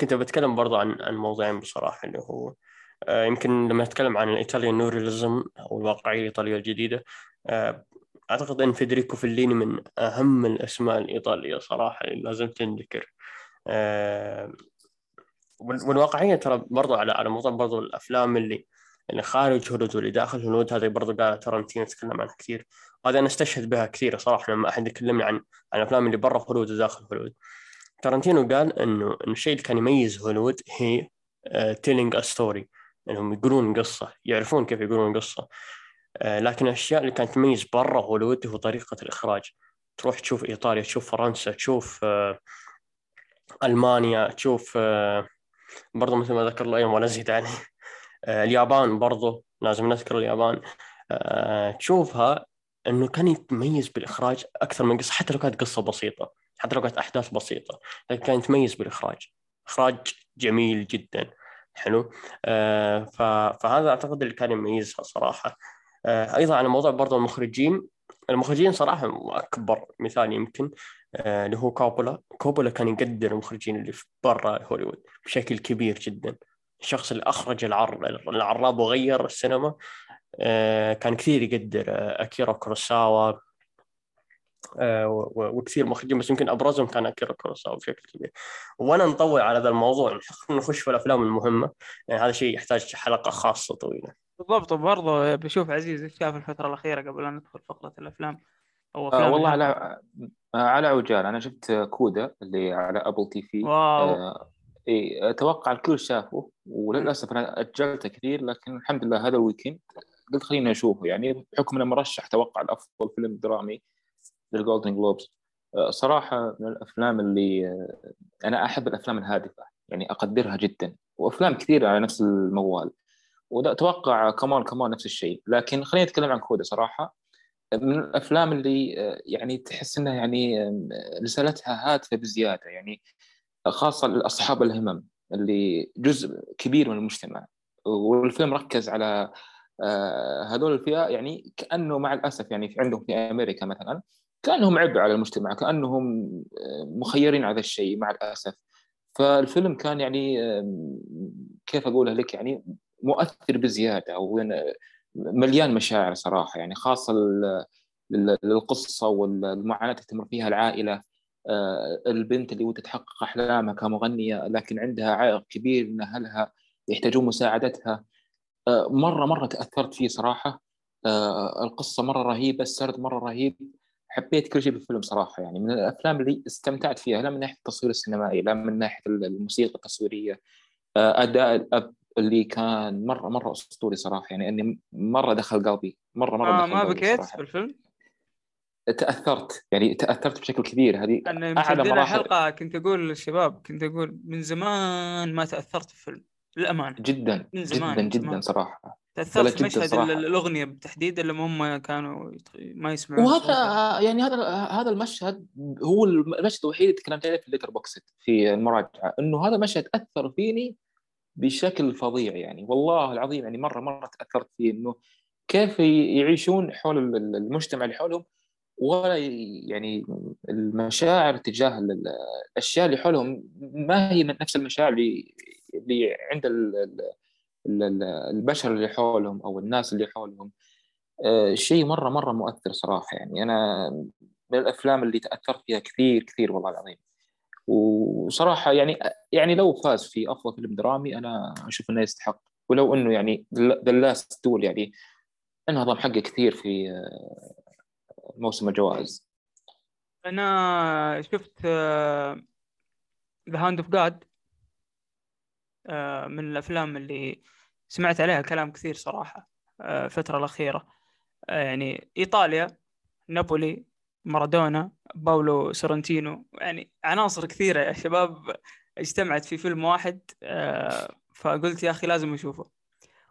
كنت بتكلم برضو عن عن موضوعين بصراحة اللي هو آه، يمكن لما نتكلم عن الإيطاليان نورياليزم أو الواقعية الإيطالية الجديدة آه، أعتقد إن فيدريكو فيليني من أهم الأسماء الإيطالية صراحة اللي لازم تنذكر. آه، والواقعية ترى برضو على على موضوع برضو الأفلام اللي اللي خارج هوليوود واللي داخل هوليوود هذه برضو قال ترنتينو تكلم عنها كثير. هذا أنا أستشهد بها كثير صراحة لما أحد يكلمني عن عن الأفلام اللي برا هوليوود وداخل هوليوود ترنتينو قال إنه الشيء اللي كان يميز هوليوود هي telling a story إنهم يقولون قصة يعرفون كيف يقولون قصة. آه، لكن الأشياء اللي كانت تميز برا هوليوود هو طريقة الإخراج. تروح تشوف إيطاليا تشوف فرنسا تشوف آه، ألمانيا تشوف آه، برضو مثل ما ذكر الأيام ولا زيد عليه اليابان برضو لازم نذكر اليابان. تشوفها إنه كان يتميز بالإخراج أكثر من قصة حتى لو كانت قصة بسيطة. حتى لو كانت أحداث بسيطة لكن كان يتميز بالإخراج. إخراج جميل جدا. حلو؟ آه فهذا أعتقد اللي كان يميزها صراحة. آه أيضا على موضوع برضو المخرجين. المخرجين صراحة أكبر مثال يمكن آه اللي هو كوبولا. كوبولا كان يقدر المخرجين اللي في برا هوليوود بشكل كبير جدا. الشخص اللي أخرج العر العراب وغير السينما كان كثير يقدر أكيرا كوروساوا آه، وكثير مخرجين بس يمكن أبرزهم كان أكيرا كوروساوا بشكل كبير. وأنا نطول على هذا الموضوع نخش في الأفلام المهمة. يعني هذا شيء يحتاج حلقة خاصة طويلة. بالضبط وبرضه بشوف عزيز إيش شاف الفترة الأخيرة قبل ان ندخل فقرة الأفلام أو أفلام آه والله على آه، على عجل. أنا شفت CODA اللي على Apple TV. wow. آه إيه أتوقع الكل شافه وللأسف أنا أجلته كثير لكن الحمد لله هذا ال weekend قلت خليني أشوفه. يعني بحكم إنه مرشح توقع لأفضل فيلم درامي. لل Golden Globes آه، صراحة من الأفلام اللي آه، أنا أحب الأفلام الهادفة يعني أقدرها جدا وأفلام كثيرة على نفس الموال. واتوقع كمان كمان نفس الشيء. لكن خليني أتكلم عن كودا صراحة. من الأفلام اللي آه، يعني تحس إنها يعني رسالتها هادفة بزيادة يعني خاصة لأصحاب الهمم اللي جزء كبير من المجتمع. والفيلم ركز على هذول الفئة يعني كأنه مع الأسف يعني عندهم في أمريكا مثلا كأنهم عبء على المجتمع كأنهم آه، مخيرين على الشيء مع الأسف. فالفيلم كان يعني كيف أقولها لك؟ يعني مؤثر بزيادة أو مليان مشاعر صراحة يعني خاصة للقصه والمعاناة اللي تمر فيها العائلة آه، البنت اللي ودها تحقق أحلامها كمغنية لكن عندها عائق كبير إن أهلها يحتاجون مساعدتها. آه، مرة مرة تأثرت فيه صراحة. القصة مرة رهيبة السرد مرة رهيب. حبيت كل شيء بالفيلم صراحة يعني من الأفلام اللي استمتعت فيها لا من ناحية التصوير السينمائي لا من ناحية الموسيقى التصويرية آه، أداء الأب اللي كان مرة مرة أسطوري صراحة يعني إني مرة دخل قلبي مرة مرة آه دخل ما بكيت في الفيلم؟ تأثرت يعني تأثرت بشكل كبير هذه أنا أعلى مراحل حلقة كنت أقول للشباب كنت أقول من زمان ما تأثرت في الفيلم للأمانة جدا من زمان جدا جدا زمان. صراحة تأثرت في مشهد. الأغنية بالتحديد لما هم كانوا ما يسمعون وهذا يعني هذا هذا المشهد هو المشهد الوحيد اللي تكلمت عليه في ال Letterboxd في المراجعة إنه هذا المشهد أثر فيني بشكل فظيع يعني والله العظيم يعني مرة مرة تأثرت فيه إنه كيف يعيشون حول المجتمع اللي حولهم ولا يعني المشاعر تجاه الأشياء اللي حولهم ما هي من نفس المشاعر اللي اللي عند البشر اللي حولهم أو الناس اللي حولهم آه، شيء مرة مرة مؤثر صراحة. يعني أنا من الأفلام اللي تأثرت فيها كثير كثير والله العظيم. وصراحة يعني يعني لو فاز في أفضل فيلم درامي أنا أشوف إنه يستحق. ولو إنه يعني The Last Duel يعني انهضم حقه كثير في آه، موسم الجوائز. أنا شفت The Hand of God من الأفلام اللي سمعت عليها كلام كثير صراحة آه، الفترة الأخيرة. آه، يعني إيطاليا نابولي مارادونا باولو سورنتينو. يعني عناصر كثيرة يا شباب اجتمعت في فيلم واحد آه، فقلت يا أخي لازم أشوفه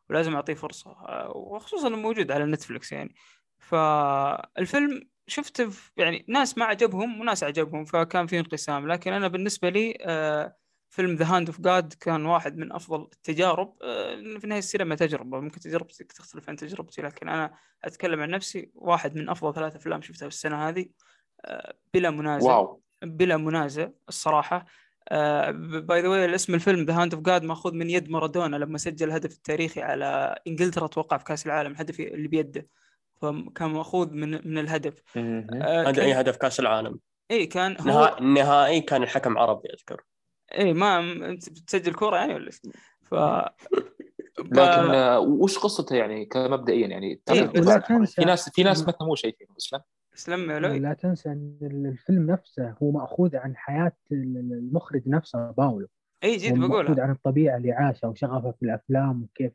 ولازم أعطيه فرصة وخصوصا إنه موجود على Netflix يعني. فالفيلم شفت يعني ناس ما عجبهم وناس عجبهم فكان في انقسام. لكن أنا بالنسبة لي فيلم The Hand of God كان واحد من أفضل التجارب. آه، في النهاية السينما تجربة. ممكن تجربتك تختلف عن تجربتي لكن أنا أتكلم عن نفسي. واحد من أفضل ثلاث أفلام شفتها في السنة هذه. بلا منازع. واو. بلا منازع الصراحة. by the way الاسم الفيلم The Hand of God مأخوذ من يد مارادونا لما سجل الهدف التاريخي على إنجلترا أتوقع في كأس العالم الهدف اللي بيده. فكان مأخوذ من من الهدف. هذا أي هدف كأس العالم. اي كان هو النهائي كان الحكم عربي أذكر. اي ما أنت بتسجل كورة يعني ولا ف لكن آه، وش قصته يعني كمبدئيا؟ يعني إيه لا تنسى. في ناس في ناس ما فهموا شيء فيه اسلم اسلم لا تنسى إن الفيلم نفسه هو مأخوذ عن حياة المخرج نفسه باولو. اي جد بقول مأخوذ عن الطبيعة اللي عاشها وشغفه في الأفلام وكيف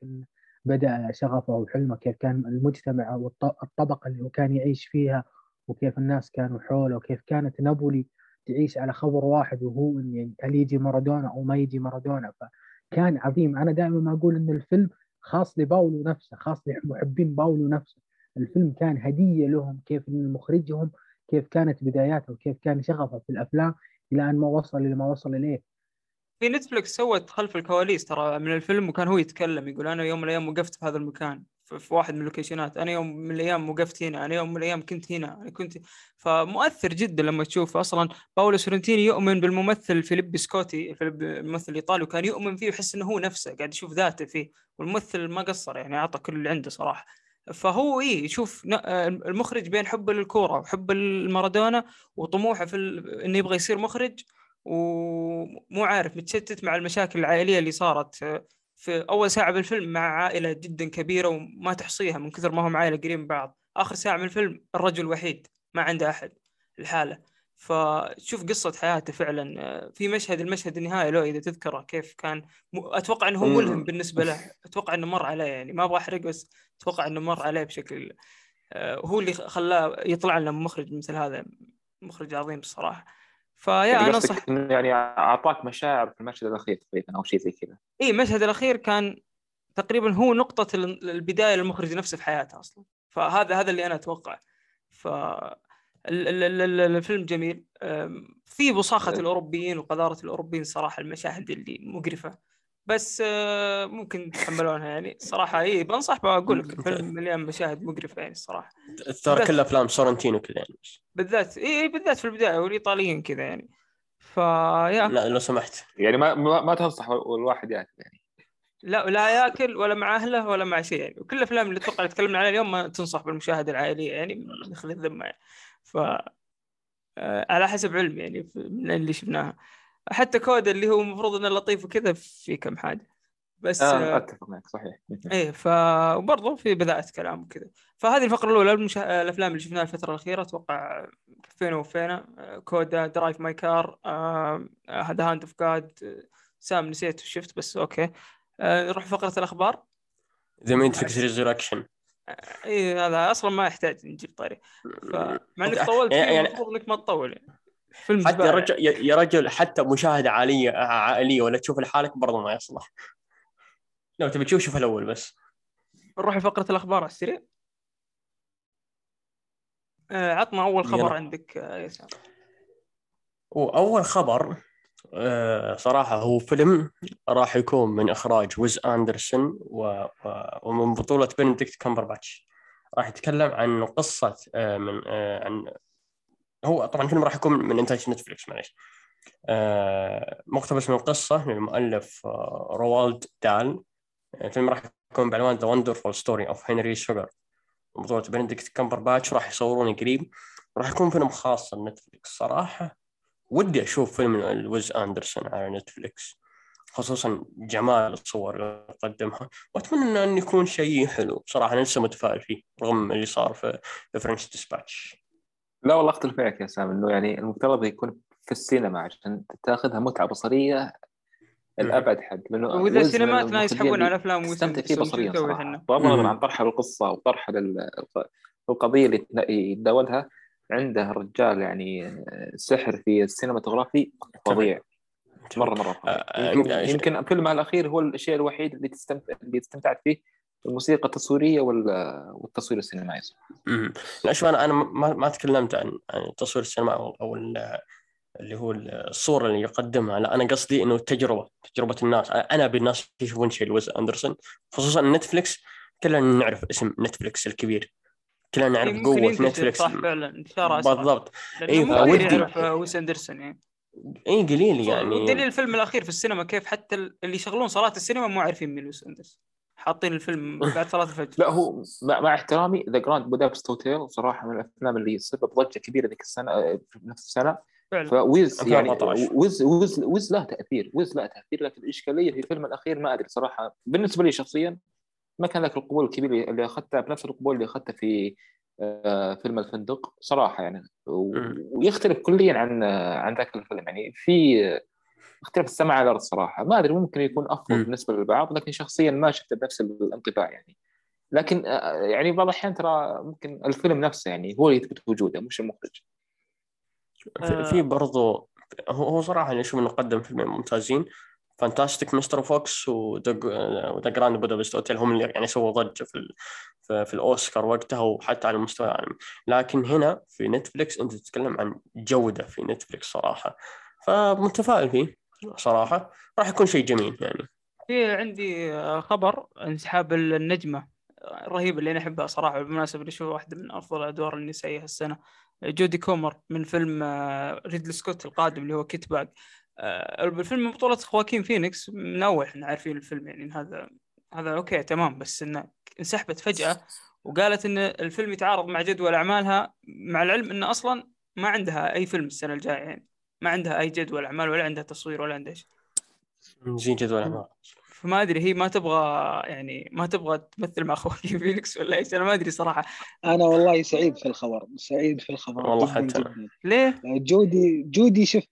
بدأ شغفه وحلمه كيف كان المجتمع والطبقه اللي هو كان يعيش فيها وكيف الناس كانوا حوله وكيف كانت نابولي تعيش على خبر واحد وهو إن هل يجي مارادونا أو ما يجي مارادونا. فكان عظيم. أنا دائما ما أقول إن الفيلم خاص لباولو نفسه خاص لمحبين باولو نفسه. الفيلم كان هدية لهم كيف إن مخرجهم كيف كانت بداياته وكيف كان شغفه في الأفلام إلى أن ما وصل إلى ما وصل إليه. في Netflix سوت خلف الكواليس ترى من الفيلم وكان هو يتكلم يقول أنا يوم من الأيام وقفت في هذا المكان. في واحد من ال locationات. أنا يوم من الأيام وقفت هنا أنا يوم من الأيام كنت هنا أنا كنت فمؤثر جدا لما تشوف أصلا باولو سورنتينو يؤمن بالممثل فيليب سكوتي فيليب الممثل الايطالي وكان يؤمن فيه ويحس إنه هو نفسه قاعد يشوف ذاته فيه والممثل ما قصر يعني أعطى كل اللي عنده صراحة. فهو إيه يشوف المخرج بين حبه للكورة وحبه لمارادونا وطموحه في إنه يبغى يصير مخرج ومو عارف متشتت مع المشاكل العائلية اللي صارت. في أول ساعة بالفيلم مع عائلة جدا كبيرة وما تحصيها من كثر ما هم عائلة قريب من بعض. آخر ساعة من الفيلم الرجل وحيد ما عنده أحد الحاله فشوف قصة حياته فعلا. في مشهد المشهد النهائي له إذا تذكره كيف كان أتوقع أنه هو ملهم بالنسبة له. أتوقع أنه مر عليه يعني. ما أبغى أحرق بس أتوقع أنه مر عليه بشكل آه، هو اللي خلاه يطلع لنا مخرج مثل هذا مخرج عظيم الصراحة. فيا يعني أنا انصح يعني أعطاك مشاعر في المشهد الأخير تقريبا أو شيء زي كذا. اي المشهد الأخير كان تقريبا هو نقطة البداية للمخرج نفسه في حياته أصلا. فهذا هذا اللي أنا اتوقعه ف الفيلم جميل. في بصاخة الأوروبيين وقذارة الأوروبيين صراحة المشاهد اللي مقرفة. بس آه، ممكن تتحملونها يعني. صراحة إي بنصح بقول لك الفيلم مليان مشاهد مقرفة يعني الصراحة. ترى كل أفلام سورنتينو كذا يعني. بالذات إي بالذات في البداية والإيطاليين كذا يعني. فيا لا لو سمحت. يعني ما ما تنصح الواحد ياكل يعني. لا لا ياكل ولا مع أهله ولا مع شيء يعني. وكل الأفلام اللي أتوقع تكلمنا عليها اليوم ما تنصح بالمشاهدة العائلية يعني نخلي الذمة يعني. ف آه، على حسب علمي يعني من اللي شفناها. حتى CODA اللي هو المفروض إنه لطيف وكذا في كم حاجة. بس آه, آه، أتفق معك صحيح. إيه ف وبرضه في بذاءة كلام وكذا. فهذه الفقرة الأولى المشا... الأفلام اللي شفناها الفترة الأخيرة أتوقع كفينا وفينا. CODA Drive My Car هذا Hand of God سام نسيت وشفت بس أوكي. آه نروح فقرة الأخبار. The Matrix Resurrections اي هذا أصلا ما يحتاج نجيب طاري. فمع إنك طولت يعني المفروض إنك ما تطول يعني. فيلم حتى يا رجل يا رجل حتى مشاهدة عائليه عائلية ولا تشوف لحالك برضه ما يصلح. لو تبي تشوف شوف الأول بس. نروح لفقرة الأخبار على السريع. آه، عطنا أول خبر يلا. عندك آه، يا سام واول خبر آه، صراحة هو فيلم راح يكون من إخراج ويس أندرسون و... ومن بطولة بنديكت كامبرباتش. راح يتكلم عن قصة من عن هو طبعا الفيلم راح يكون من إنتاج Netflix معليش. آه مقتبس من قصة للمؤلف آه روالد دال. الفيلم راح يكون بعنوان The Wonderful Story of Henry Sugar بطولة بنديكت كامبرباتش راح يصورونه قريب. راح يكون فيلم خاص ل Netflix صراحة ودي أشوف فيلم لويس أندرسون على Netflix خصوصا جمال الصور اللي قدمها. وأتمنى أن يكون شيء حلو. صراحة أنا لسه متفائل فيه رغم اللي صار في French Dispatch لا والله أختلف معك يا سام إنه يعني المفترض يكون في السينما عشان تاخذها متعة بصرية الأبعد حد لأنه وإذا السينمات ما يسحبون على أفلام تستمتع فيه بصريا بغض النظر عن طرح القصة وطرح القضية اللي يتداولها عنده الرجال يعني سحر في السينماتوغرافي فظيع. مرة مرة فظيع. يمكن, يمكن فيلمه الأخير هو الشيء الوحيد اللي تستمتع اللي استمتعت فيه الموسيقى التصويرية والتصوير السينمائي. امم لا شوف أنا أنا ما, ما تكلمت عن التصوير السينمائي أو اللي هو الصورة اللي يقدمها. لا أنا قصدي إنه التجربه تجربة الناس. أنا بالناس يشوفون شيء لويس أندرسون خصوصا Netflix كلنا نعرف اسم Netflix الكبير. كلنا نعرف إيه، قوة Netflix صح فعلا. انتشار بالضبط. إيه، كثير فودي- يعرف ويس أندرسون يعني. اي قليل يعني. ودليل الفيلم الأخير في السينما كيف حتى اللي يشغلون صالة السينما مو عارفين مين ويس أندرسون. حاطين الفيلم بعد صلاة الفجر. لا هو مع, مع احترامي The Grand Budapest Hotel صراحة من الأفلام اللي سبب ضجه كبيرة ذيك السنة آه، في نفس السنة. فعلا. فويس يعني 2014. ويس ويس ويس له تأثير ويس له تأثير لكن الإشكالية في الفيلم الأخير ما أدري صراحة. بالنسبة لي شخصيا ما كان ذاك القبول الكبير اللي أخذته بنفس القبول اللي أخذته في آه، فيلم الفندق صراحة يعني. ويختلف كليا عن آه، عن ذاك الفيلم. يعني في اختلاف السماء على الأرض صراحة. ما أدري ممكن يكون افضل. بالنسبة للبعض لكن شخصيا ما شفته بنفس الانطباع يعني. لكن آه، يعني بعض الأحيان ترى ممكن الفيلم نفسه يعني هو اللي يثبت وجوده مش المخرج. في, في برضو هو هو صراحة أنا أشوف انه قدم فيلمين ممتازين. Fantastic Mr. Fox و The Grand Budapest Hotel هم اللي يعني سووا ضجة في ال... في, في الأوسكار وقتها وحتى على المستوى العالمي لكن هنا في Netflix أنت تتكلم عن جودة في Netflix صراحة. فمتفائل فيه. صراحة. راح يكون شيء جميل يعني. في عندي آه، خبر انسحاب النجمة. الرهيبه اللي أنا أحبها صراحة بالمناسبة اللي اشوفها واحدة من أفضل الادوار النسائية هالسنة. جودي كومر من فيلم آه، ريدلي سكوت القادم اللي هو Kitbag. آه، الفيلم من بطولة خواكين فينيكس. من اول إحنا عارفين الفيلم يعني هذا هذا okay تمام بس إنه انسحبت فجأة وقالت إن الفيلم يتعارض مع جدول أعمالها مع العلم انه أصلا ما عندها أي فيلم السنة الجاية يعني. ما عندها أي جدول أعمال ولا عندها تصوير ولا عندها شيء زين جدول أعمال فما أدري هي ما تبغى يعني ما تبغى تمثل مع خواكين فينيكس ولا إيش أنا ما أدري صراحة أنا والله سعيد في الخبر سعيد في الخبر والله حتى. جداً. ليه؟ جودي جودي شوف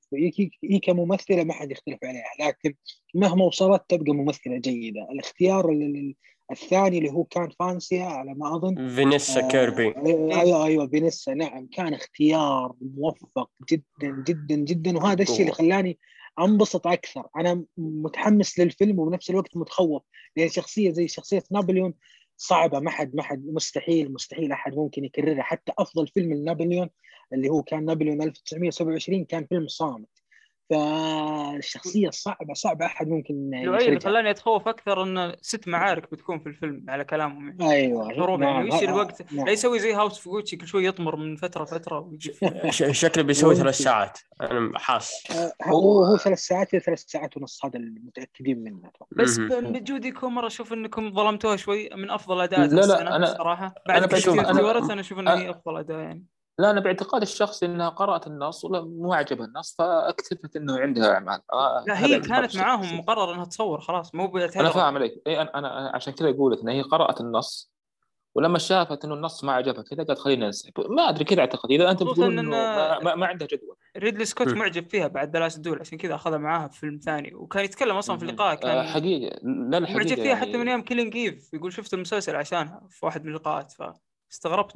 هي كممثله ما حد يختلف عليها لكن مهما وصلت تبقى ممثلة جيدة الاختيار ال- ال- الثاني اللي هو كان فانسيا على ما أظن. فينيسا آه، كيربي. أيوه أيوه فينيسا نعم. كان اختيار موفق جدا جدا جدا. وهذا الشيء اللي خلاني أنبسط أكثر. أنا متحمس للفيلم وبنفس الوقت متخوف. لأن شخصية زي شخصية نابليون صعبة. ما حد ما حد مستحيل مستحيل أحد ممكن يكررها. حتى أفضل فيلم لنابليون اللي هو كان نابليون 1927 كان فيلم صامت. فالشخصية صعبة صعبة. أحد ممكن لؤي اللي خلاني أتخوف أكثر إن ست معارك بتكون في الفيلم على كلامهم يعني. أيوه. حروب يعني. ويصير. الوقت نعم. لا يسوي زي House of Gucci كل شوي يطمر من فترة فتره شكله بيسوي. ثلاث ساعات. أنا حاس. آه، هو هو ثلاث ساعات إلى ثلاث ساعات ونص هذا المتاكدين منه. بس. بجودي كومر أشوف إنكم ظلمتوها شوي من أفضل اداءات لا، لا، السنة أنا- الصراحه بعد أنا كريستين بشوف- أنا- أنا أشوف انها أ- هي أفضل أداء يعني. لا أنا باعتقادي الشخصي إنها قرأت النص ولا مو عجبها النص فأكتفت إنه عندها أعمال. آه لا هي كانت. معاهم مقرر إنها تصور خلاص مو أنا فاهم عليك. إي أنا أنا عشان كذا أقول لك ان هي قرأت النص ولما شافت إنه النص ما عجبها كذا قالت خلينا ننسحب ما أدري كذا أعتقد. إذا أنت بتقول إنه إن- ما, ما, ما عندها جدول. ريدلي سكوت. معجب فيها بعد The Last Duel عشان كذا أخذها معاها في فيلم ثاني وكان يتكلم أصلا في اللقاء آه كان حقيقة. لا لا معجب فيها حتى من يعني أيام Killing Eve يقول شفت المسلسل عشانها في واحد من اللقاءات فاستغربت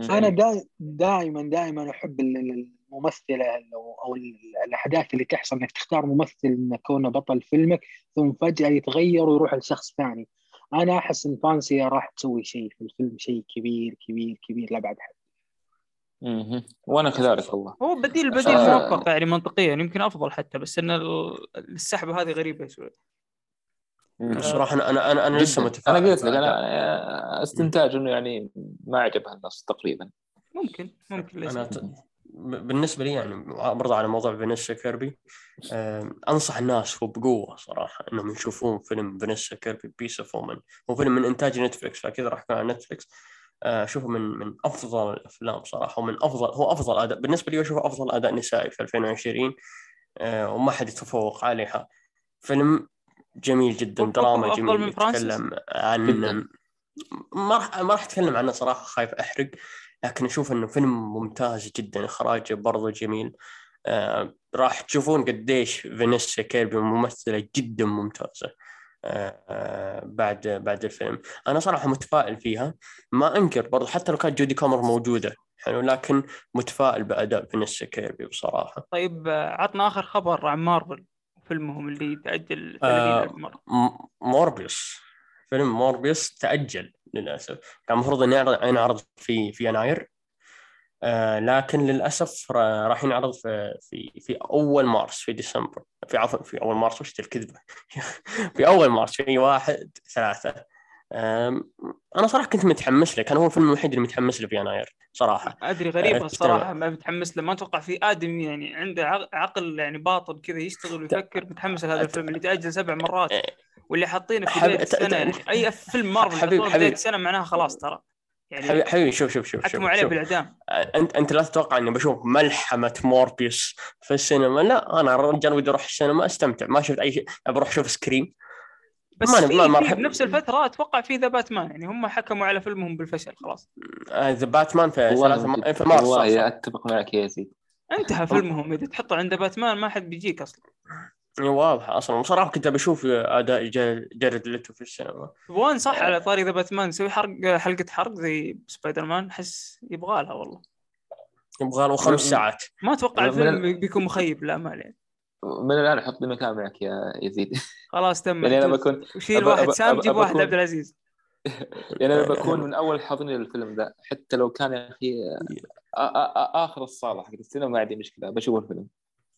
مم. أنا دا دائما دائما أحب ال- ال- الممثلة أو أو ال- الأحداث اللي تحصل إنك تختار ممثل إنه كونه بطل فيلمك ثم فجأة يتغير ويروح لشخص ثاني أنا أحس إن فانسيا راح تسوي شيء في الفيلم شيء كبير كبير كبير لابعد حد مهم. وأنا كذلك والله هو بديل بديل آه. موفق يعني منطقيا يمكن أفضل حتى بس إن ال- السحبه هذه غريبة مهم. الصراحه أنا أنا أنا, أنا لسه. متفائل أنا قلت لك. أنا استنتاج إنه يعني ما عجبها النص تقريبا ممكن ممكن ليش أنا لا. ت... ب- بالنسبة لي يعني برضه على موضوع فينيسا كيربي آه، أنصح الناس وبقوه صراحة إنهم يشوفون فيلم فينيسا كيربي Pieces of a Woman هو فيلم من إنتاج نتفلكس فكذا راح يكون على نتفلكس آه، أشوفه من من أفضل الأفلام صراحة ومن افضل هو أفضل أداء بالنسبة لي أشوفه أفضل أداء نسائي في 2020 آه، وما حد يتفوق عليها فيلم جميل جدا دراما جميل؟ يتكلم عن جداً. ما راح ما راح أتكلم عنه صراحة خايف أحرق لكن أشوف إنه فيلم ممتاز جدا إخراجه برضه جميل. آه راح تشوفون قديش فينيسيا كيربي ممثلة جدا ممتازة. آه آه بعد بعد الفيلم. أنا صراحة متفائل فيها. ما أنكر برضه حتى لو كانت جودي كومر موجودة حلو لكن متفائل بأداء فينيسيا كيربي بصراحة. طيب آه، عطنا آخر خبر عن مارفل. فيلمهم اللي تأجل 30 آه، ألف مرة. م- موربيوس. فيلم موربيوس تأجل للأسف. كان المفروض أن ينعرض في في يناير. آه لكن للأسف را- راح ينعرض في في في أول مارس في ديسمبر. في عفوا في أول مارس وش ذي الكذبة؟ في أول مارس في واحد ثلاثة. أنا صراحة كنت متحمس له كان هو الفيلم الوحيد اللي متحمس له في يناير صراحة. أدري غريبة آه، الصراحه ما متحمس له ما أتوقع في ادمي يعني عنده عقل يعني باطل كذا يشتغل ويفكر. متحمس لهذا الفيلم اللي تأجل سبع مرات إيه. واللي حاطينه في بدايه السنة يعني أي فيلم مارفل حبيب بدايه السنة معناها خلاص ترى. يعني حبيبي شوف شوف شوف حكموا عليه بالأعدام. أنت أنت لا تتوقع إني بشوف ملحمة موربيوس في السينما؟ لا أنا رجال ودي أروح السينما أستمتع. ما شفت أي شيء بروح أشوف Scream. بس ما في, ما في بنفس الفترة أتوقع في The Batman يعني هم حكموا على فيلمهم بالفشل خلاص. The Batman في ثلاثة في مارس والله اتفق معك يا زيد. انتهى فيلمهم إذا تحطه عند باتمان ما حد بيجيك أصلا. واضح أصلا. بصراحه كنت بشوف أداء جارد ليتو في السينما. وين صح على طاري The Batman نسوي حرق حلقة حرق زي سبايدر مان أحس يبغى لها والله يبغى له خمس ساعات. ما أتوقع الفيلم بيكون مخيب للامال يعني من الآن أحط لي مكان معك يا يزيد. خلاص تم يعني أنا بكون وشيل واحد سام جيب واحد عبد العزيز. يعني أنا بكون من أول حاضرين للفيلم ذا حتى لو كان يا أخي آخر الصالة حق السينما ما عندي مشكلة بشوف الفيلم.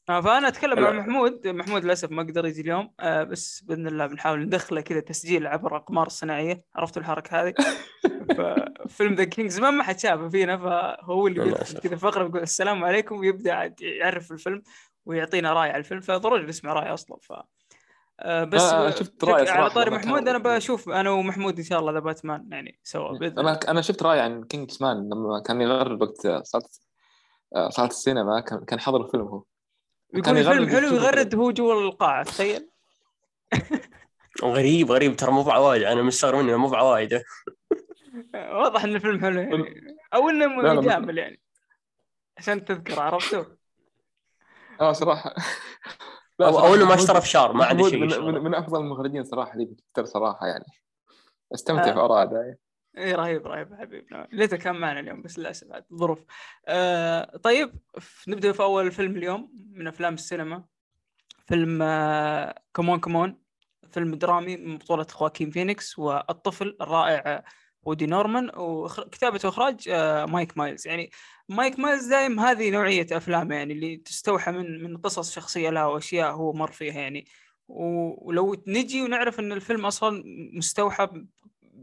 آه فأنا أتكلم مع محمود. محمود للأسف ما قدر يجي اليوم آه بس بإذن الله بنحاول ندخله كذا تسجيل عبر الاقمار الصناعيه عرفتوا الحركة هذه؟ فيلم The King's Man ما حد شافه فينا فهو اللي كذا فقرة يقول السلام عليكم ويبدأ يعرف الفيلم. ويعطينا رأي على الفيلم فضروري نسمع رأي أصلا ف آه بس آه شفت رأي على طاري محمود أنا بشوف أنا ومحمود إن شاء الله The Batman يعني سوا بإذن أنا أنا شفت راي عن King's Man لما كان يغرد وقت صارت صارت السينما كان حضر الفيلم هو. يقول الفيلم حلو يغرد هو جوا القاعة تخيل. غريب غريب ترى مو بعوايد أنا مستغرب انه مو بعوايد. واضح إن الفيلم حلو يعني. أو إنه مجامل يعني. عشان تذكر عرفته؟ آه صراحة. أو, أو إنه ما اشترى في شهر ما عندي شيء من, من, من أفضل المخرجين صراحة اللي بتكتر صراحة يعني. استمتع آه. في اراء اي رهيب رهيب حبيبنا ليته كان معنا اليوم بس للأسف الظروف آه طيب نبدأ في أول فيلم اليوم من أفلام السينما. فيلم آه C'mon C'mon فيلم درامي من بطولة خواكين فينيكس والطفل الرائع وودي نورمان وكتابة وإخراج آه مايك ميلز. يعني مايك ميلز دائم هذه نوعية أفلام يعني اللي تستوحى من من قصص شخصية له وأشياء هو مر فيها يعني. ولو نجي ونعرف إن الفيلم أصلا مستوحى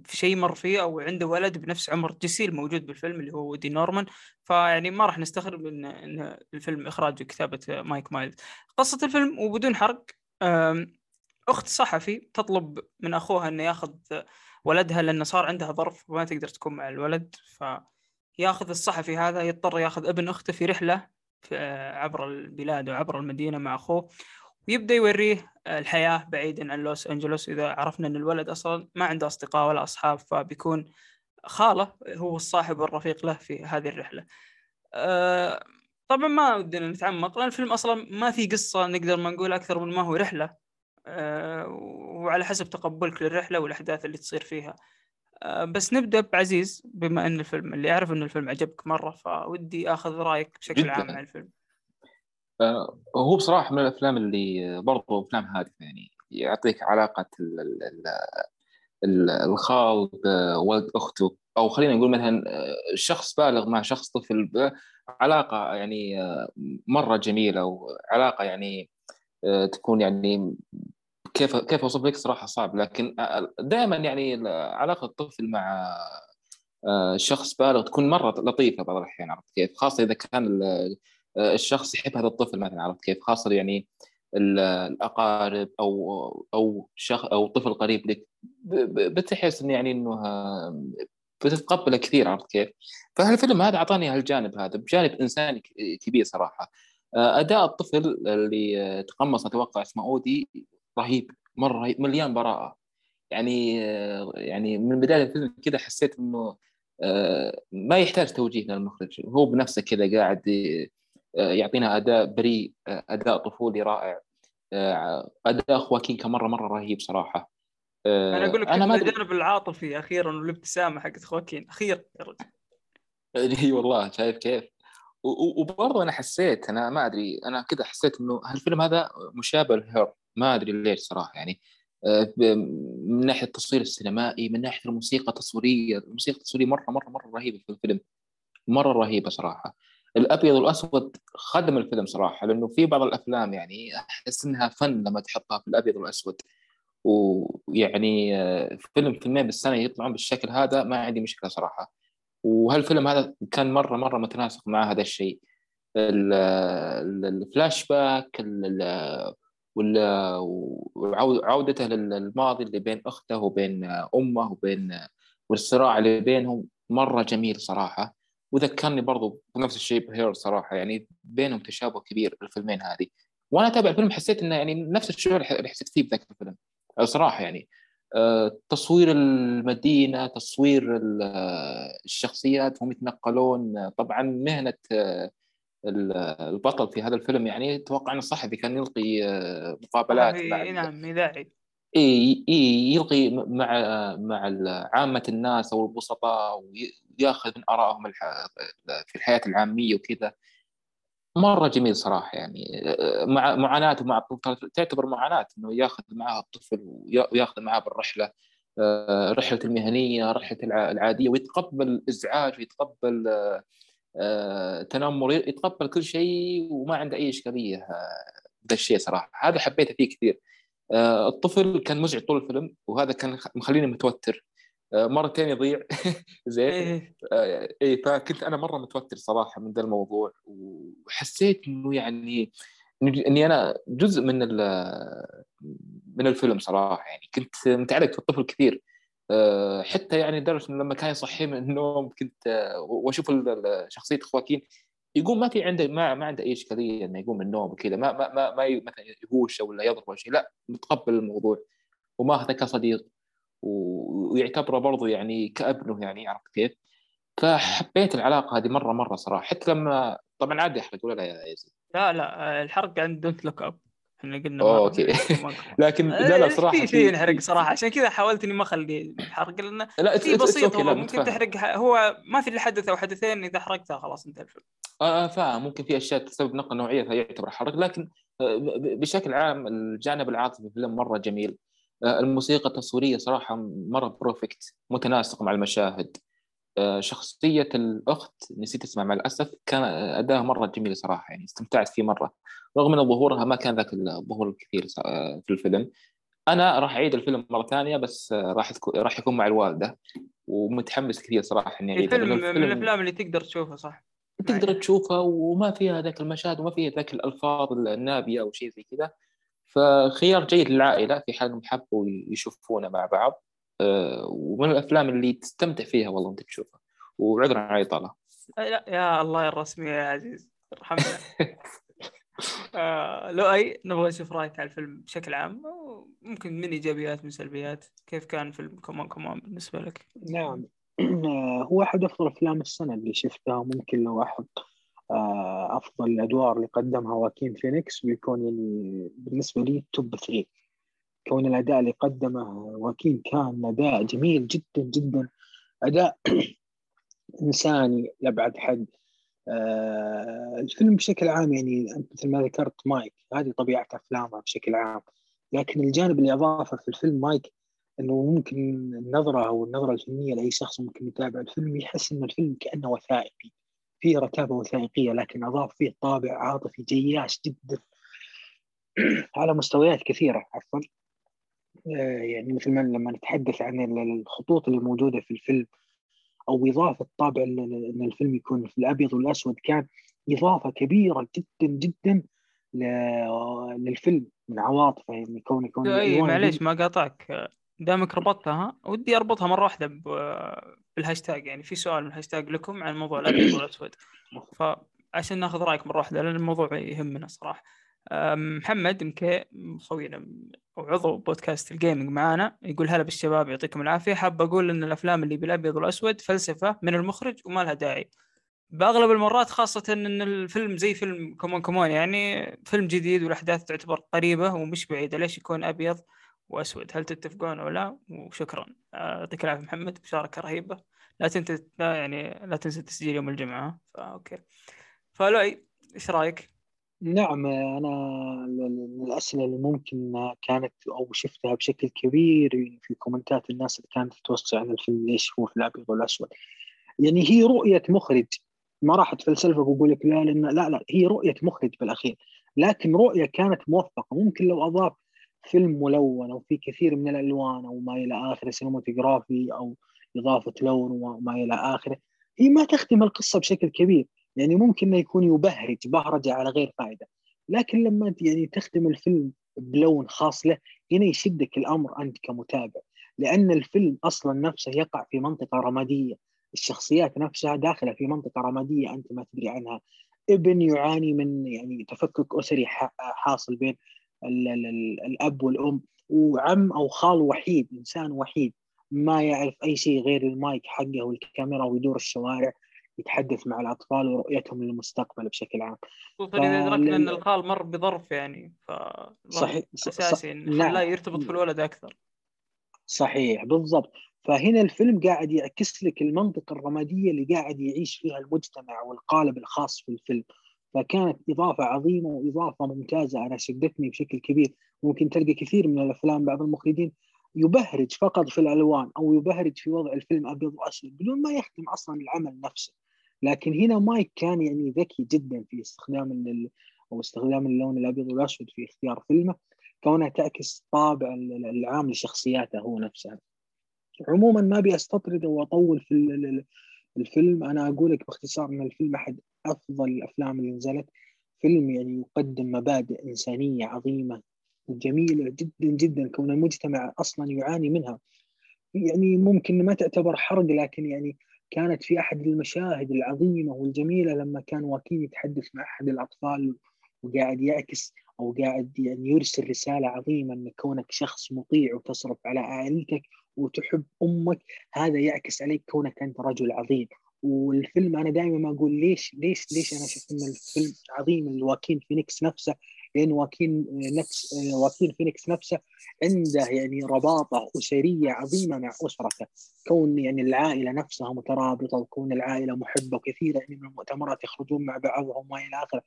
في شيء مر فيه أو عنده ولد بنفس عمر جيسي الموجود بالفيلم اللي هو ودي نورمان فيعني ما راح نستغرب إن إن الفيلم إخراج وكتابه مايك ميلز. قصة الفيلم وبدون حرق أخت صحفي تطلب من أخوها إنه ياخذ ولدها لأنه صار عندها ظرف وما تقدر تكون مع الولد فياخذ الصحفي هذا يضطر ياخذ ابن أخته في رحلة عبر البلاد وعبر المدينة مع أخوه ويبدأ يوريه الحياة بعيدا عن لوس أنجلوس إذا عرفنا إن الولد أصلا ما عنده أصدقاء ولا أصحاب فبيكون خاله هو الصاحب والرفيق له في هذه الرحلة. أه طبعا ما ودنا نتعمق لأن الفيلم أصلا ما في قصة نقدر ما نقول أكثر من ما هو رحلة وعلى حسب تقبلك للرحلة والأحداث اللي تصير فيها. أه بس نبدأ بعزيز بما إن الفيلم اللي اعرف إن الفيلم عجبك مرة فودي أخذ رأيك بشكل عام عن الفيلم. هو بصراحة من الأفلام اللي برضو أفلام هادفة يعني يعطيك علاقة الخال بولد أخته أو خلينا نقول مثلا شخص بالغ مع شخص طفل علاقة يعني مرة جميلة وعلاقة يعني تكون يعني كيف كيف أوصف لك؟ صراحة صعب لكن دائما يعني علاقة الطفل مع شخص بالغ تكون مرة لطيفة بعض الأحيان عرفت كيف؟ خاصة إذا كان الشخص يحب هذا الطفل مثلا عرفت كيف؟ خاصة يعني الأقارب أو أو شخص أو طفل قريب لك بتحس انه يعني إنه بتتقبله كثير عرفت كيف؟ فالفيلم هذا أعطاني هالجانب هذا بجانب إنساني كبير صراحة. أداء الطفل اللي تقمص أتوقع اسمه أودي رهيب مرة رهيب مليان براءة. يعني يعني من بداية الفيلم كذا حسيت إنه ما يحتاج توجيه من المخرج. هو بنفسه كذا قاعد آه، يعطينا أداء بريء آه، أداء طفولي رائع آه، أداء خواكين مرة مرة رهيب صراحة. أنا أقول لك أنا ما الجانب العاطفي أخيرا والابتسامة حقت خواكين أخيرا يا رجل. إي والله شايف كيف. وبرضه أنا حسيت أنا ما أدري أنا كذا حسيت إنه هالفيلم هذا مشابه لهير. ما أدري ليش صراحة يعني من ناحية التصوير السينمائي من ناحية الموسيقى التصويرية الموسيقى التصويرية مرة مرة مرة رهيبة في الفيلم مرة رهيبة صراحة. الأبيض والأسود خدم الفيلم صراحة لأنه في بعض الأفلام يعني أحس إنها فن لما تحطها في الأبيض والأسود. ويعني آه، فيلم فيلمين بالسنة يطلعون بالشكل هذا ما عندي مشكلة صراحة. وهالفيلم هذا كان مرة مرة متناسق مع هذا الشيء. الفلاش باك وعودته للماضي اللي بين أخته وبين أمه وبين والصراع اللي بينهم مرة جميل صراحة. وذكرني برضو بنفس الشيء بهير صراحة يعني بينهم تشابه كبير الفيلمين هذه. وأنا أتابع الفيلم حسيت إنه يعني نفس الشعور اللي حسيت فيه بذاك الفيلم. صراحة يعني آه، تصوير المدينة تصوير الشخصيات هم يتنقلون. طبعا مهنة آه، البطل في هذا الفيلم يعني أتوقع إنه الصحفي كان يلقي آه، مقابلات مع نعم اذاعي إي يلقي مع مع عامة الناس أو البسطاء وياخذ من آرائهم في الحياة العامية وكذا. مرة جميل صراحة يعني مع معاناته مع الطفل تعتبر معاناة إنه يأخذ معاه الطفل ويأخذ معاه بالرحلة آه، رحلة المهنية رحلة العادية ويتقبل الإزعاج ويتقبل آه، تنمر يتقبل كل شيء وما عنده أي إشكالية آه، ذا الشيء صراحة. هذا حبيته فيه كثير. الطفل كان مزعج طول الفيلم وهذا كان مخليني متوتر. مرتين يضيع. زين. اي إيه فكنت أنا مرة متوتر صراحة من ذا الموضوع وحسيت إنه يعني إني أنا جزء من من الفيلم صراحة يعني. كنت متعلق في الطفل كثير. آه، حتى يعني لدرجه لما كان يصحي من النوم كنت آه، وأشوف شخصية خواكين يقوم ما في عنده ما, ما عنده أي إشكالية إنه يقوم من النوم وكذا ما ما ما, ما مثلا يهوش ولا يضرب ولا شيء لا متقبل الموضوع وماخذه كصديق ويعتبره برضو يعني كأبنه يعني عرفت كيف؟ فحبيت العلاقة هذه مرة مرة صراحة حتى لما طبعا عادي أحرق ولا لا يا يزيد؟ لا لا الحرق عند Don't Look Up إحنا قلنا okay. لكن لا لا صراحة في شيء ينحرق صراحة. عشان كذا حاولت اني ما أخلي الحرق لأنه لا في بسيط والله ممكن تحرق هو ما في إلا حدث أو حدثين إذا حرقتها خلاص انتهى الفيلم. آه فاهم. ممكن في أشياء تسبب نقله نوعية فيعتبر حرق. لكن آه، بشكل عام الجانب العاطفي في الفيلم مرة جميل. آه، الموسيقى التصويرية صراحة مرة بروفكت متناسق مع المشاهد. آه، شخصية الأخت نسيت اسمها مع الأسف كان أداها مرة جميل صراحة يعني استمتعت فيه مرة. رغم إن ظهورها ما كان ذاك الظهور الكثير آه، في الفيلم. أنا راح أعيد الفيلم مرة ثانية بس راح راح يكون مع الوالدة ومتحمس كثير صراحة إني اعيد الفيلم من الأفلام اللي تقدر تشوفها صح؟ تقدر تشوفها وما فيها ذاك المشاهد وما فيها ذاك الألفاظ النابية أو شيء زي كذا. فخيار جيد للعائلة في حال انهم حبوا يشوفونه مع بعض. آه، ومن الأفلام اللي تستمتع فيها والله انت تشوفها؟ وعذرا على الإطالة. لا يا الله الرسمي يا عزيز. ارحمنا آه لو أي نبغى نشوف رأيك على الفيلم بشكل عام ممكن من إيجابيات من سلبيات. كيف كان فيلم C'mon C'mon بالنسبة لك؟ نعم. هو أحد أفضل أفلام السنة اللي شفتها ممكن لو أحط آه، أفضل الادوار اللي قدمها واكين فينيكس ويكون يعني بالنسبة لي top 3 كون الأداء اللي قدمه واكين كان أداء جميل جدا جدا. أداء انساني لابعد حد. آه الفيلم بشكل عام يعني أنت مثل ما ذكرت مايك هذه طبيعة أفلامه بشكل عام. لكن الجانب اللي أضافه في الفيلم مايك إنه ممكن النظرة أو النظرة الفنية لأي شخص ممكن يتابع الفيلم يحس إن الفيلم كأنه وثائقي. فيه رتابة وثائقية لكن أضاف فيه طابع عاطفي جياش جدا. على مستويات كثيرة عفوا. يعني مثل ما لما نتحدث عن الخطوط اللي موجودة في الفيلم أو إضافة طابع أن الفيلم يكون في الأبيض والأسود كان إضافة كبيرة جدا جدا للفيلم من عواطفه يعني كون يكون اي معليش ما قاطعك. دامك ربطتها ودي أربطها مرة واحدة بالهاشتاج يعني في سؤال من الهاشتاج لكم عن موضوع الأبيض والأسود. فعشان ناخذ رأيك مرة واحدة لأن الموضوع يهمنا صراحة. محمد مكي خوينا وعضو بودكاست ال gaming معانا يقول هلا بالشباب يعطيكم العافية. حاب أقول إن الأفلام اللي بالأبيض والأسود فلسفة من المخرج وما لها داعي. بأغلب المرات خاصة إن الفيلم زي فيلم C'mon C'mon يعني فيلم جديد والأحداث تعتبر قريبة ومش بعيدة ليش يكون أبيض وأسود؟ هل تتفقون أو لا؟ وشكرا. يعطيك العافية محمد مشاركة رهيبة. لا تنسى يعني لا تنسى تسجيل يوم الجمعة. ف okay فلؤي إيش رأيك؟ نعم أنا الأسئلة اللي ممكن كانت أو شفتها بشكل كبير في كومنتات الناس اللي كانت توصي عن الفيلم ليش هو في الأبيض والأسود. يعني هي رؤية مخرج. ما راح اتفلسفك وأقول لك لا لأن لا لا هي رؤية مخرج بالأخير. لكن رؤية كانت موفقة. ممكن لو أضاف فيلم ملون أو في كثير من الألوان أو ما إلى آخره سينماتوجرافي أو إضافة لون وما إلى آخره هي ما تخدم القصة بشكل كبير. يعني ممكن انه يكون يبهرج بهرجة على غير فائدة. لكن لما يعني تخدم الفيلم بلون خاص له هنا يشدك الأمر أنت كمتابع. لأن الفيلم أصلا نفسه يقع في منطقة رمادية. الشخصيات نفسها داخلة في منطقة رمادية أنت ما تدري عنها. ابن يعاني من يعني تفكك أسري حاصل بين ال ال ال الأب والأم. وعم أو خال وحيد إنسان وحيد ما يعرف أي شيء غير المايك حقه والكاميرا ويدور الشوارع. يتحدث مع الأطفال ورؤيتهم للمستقبل بشكل عام. خصوصا إذا ادركنا ان الخال مر بظرف يعني ف صحيح أساسي إنه نعم. يرتبط في الولد أكثر. صحيح بالضبط. فهنا الفيلم قاعد يعكس لك المنطقة الرمادية اللي قاعد يعيش فيها المجتمع والقالب الخاص في الفيلم. فكانت إضافة عظيمة وإضافة ممتازة أنا شدتني بشكل كبير. ممكن تلقى كثير من الأفلام بعض المخرجين يبهرج فقط في الألوان أو يبهرج في وضع الفيلم أبيض وأسود بدون ما يخدم أصلا العمل نفسه. لكن هنا مايك كان يعني ذكي جدا في استخدام أو استخدام اللون الأبيض والأسود في اختيار فيلمه كونها تعكس طابع العام لشخصياته هو نفسها عموما ما أبي أستطرد وأطول في الفيلم. أنا أقول لك باختصار إن الفيلم أحد أفضل الأفلام اللي نزلت. فيلم يعني يقدم مبادئ إنسانية عظيمة جميله جدا جدا كون المجتمع أصلا يعاني منها. يعني ممكن ما تعتبر حرق لكن يعني كانت في أحد المشاهد العظيمة والجميلة لما كان واكين يتحدث مع أحد الأطفال وقاعد يعكس أو قاعد يعني يرسل رسالة عظيمة إن كونك شخص مطيع وتصرف على عائلتك وتحب أمك هذا يعكس عليك كونك أنت رجل عظيم. والفيلم أنا دائما ما أقول ليش ليش ليش أنا شفت إن الفيلم عظيم؟ الواكين فينيكس نفسه لأن واكين نفس واكين فينيكس نفسه عنده يعني رباطة أسرية عظيمة مع أسرته. كون يعني العائلة نفسها مترابطة وكون العائلة محبة وكثير يعني من المؤتمرات يخرجون مع بعضهم وما إلى آخره.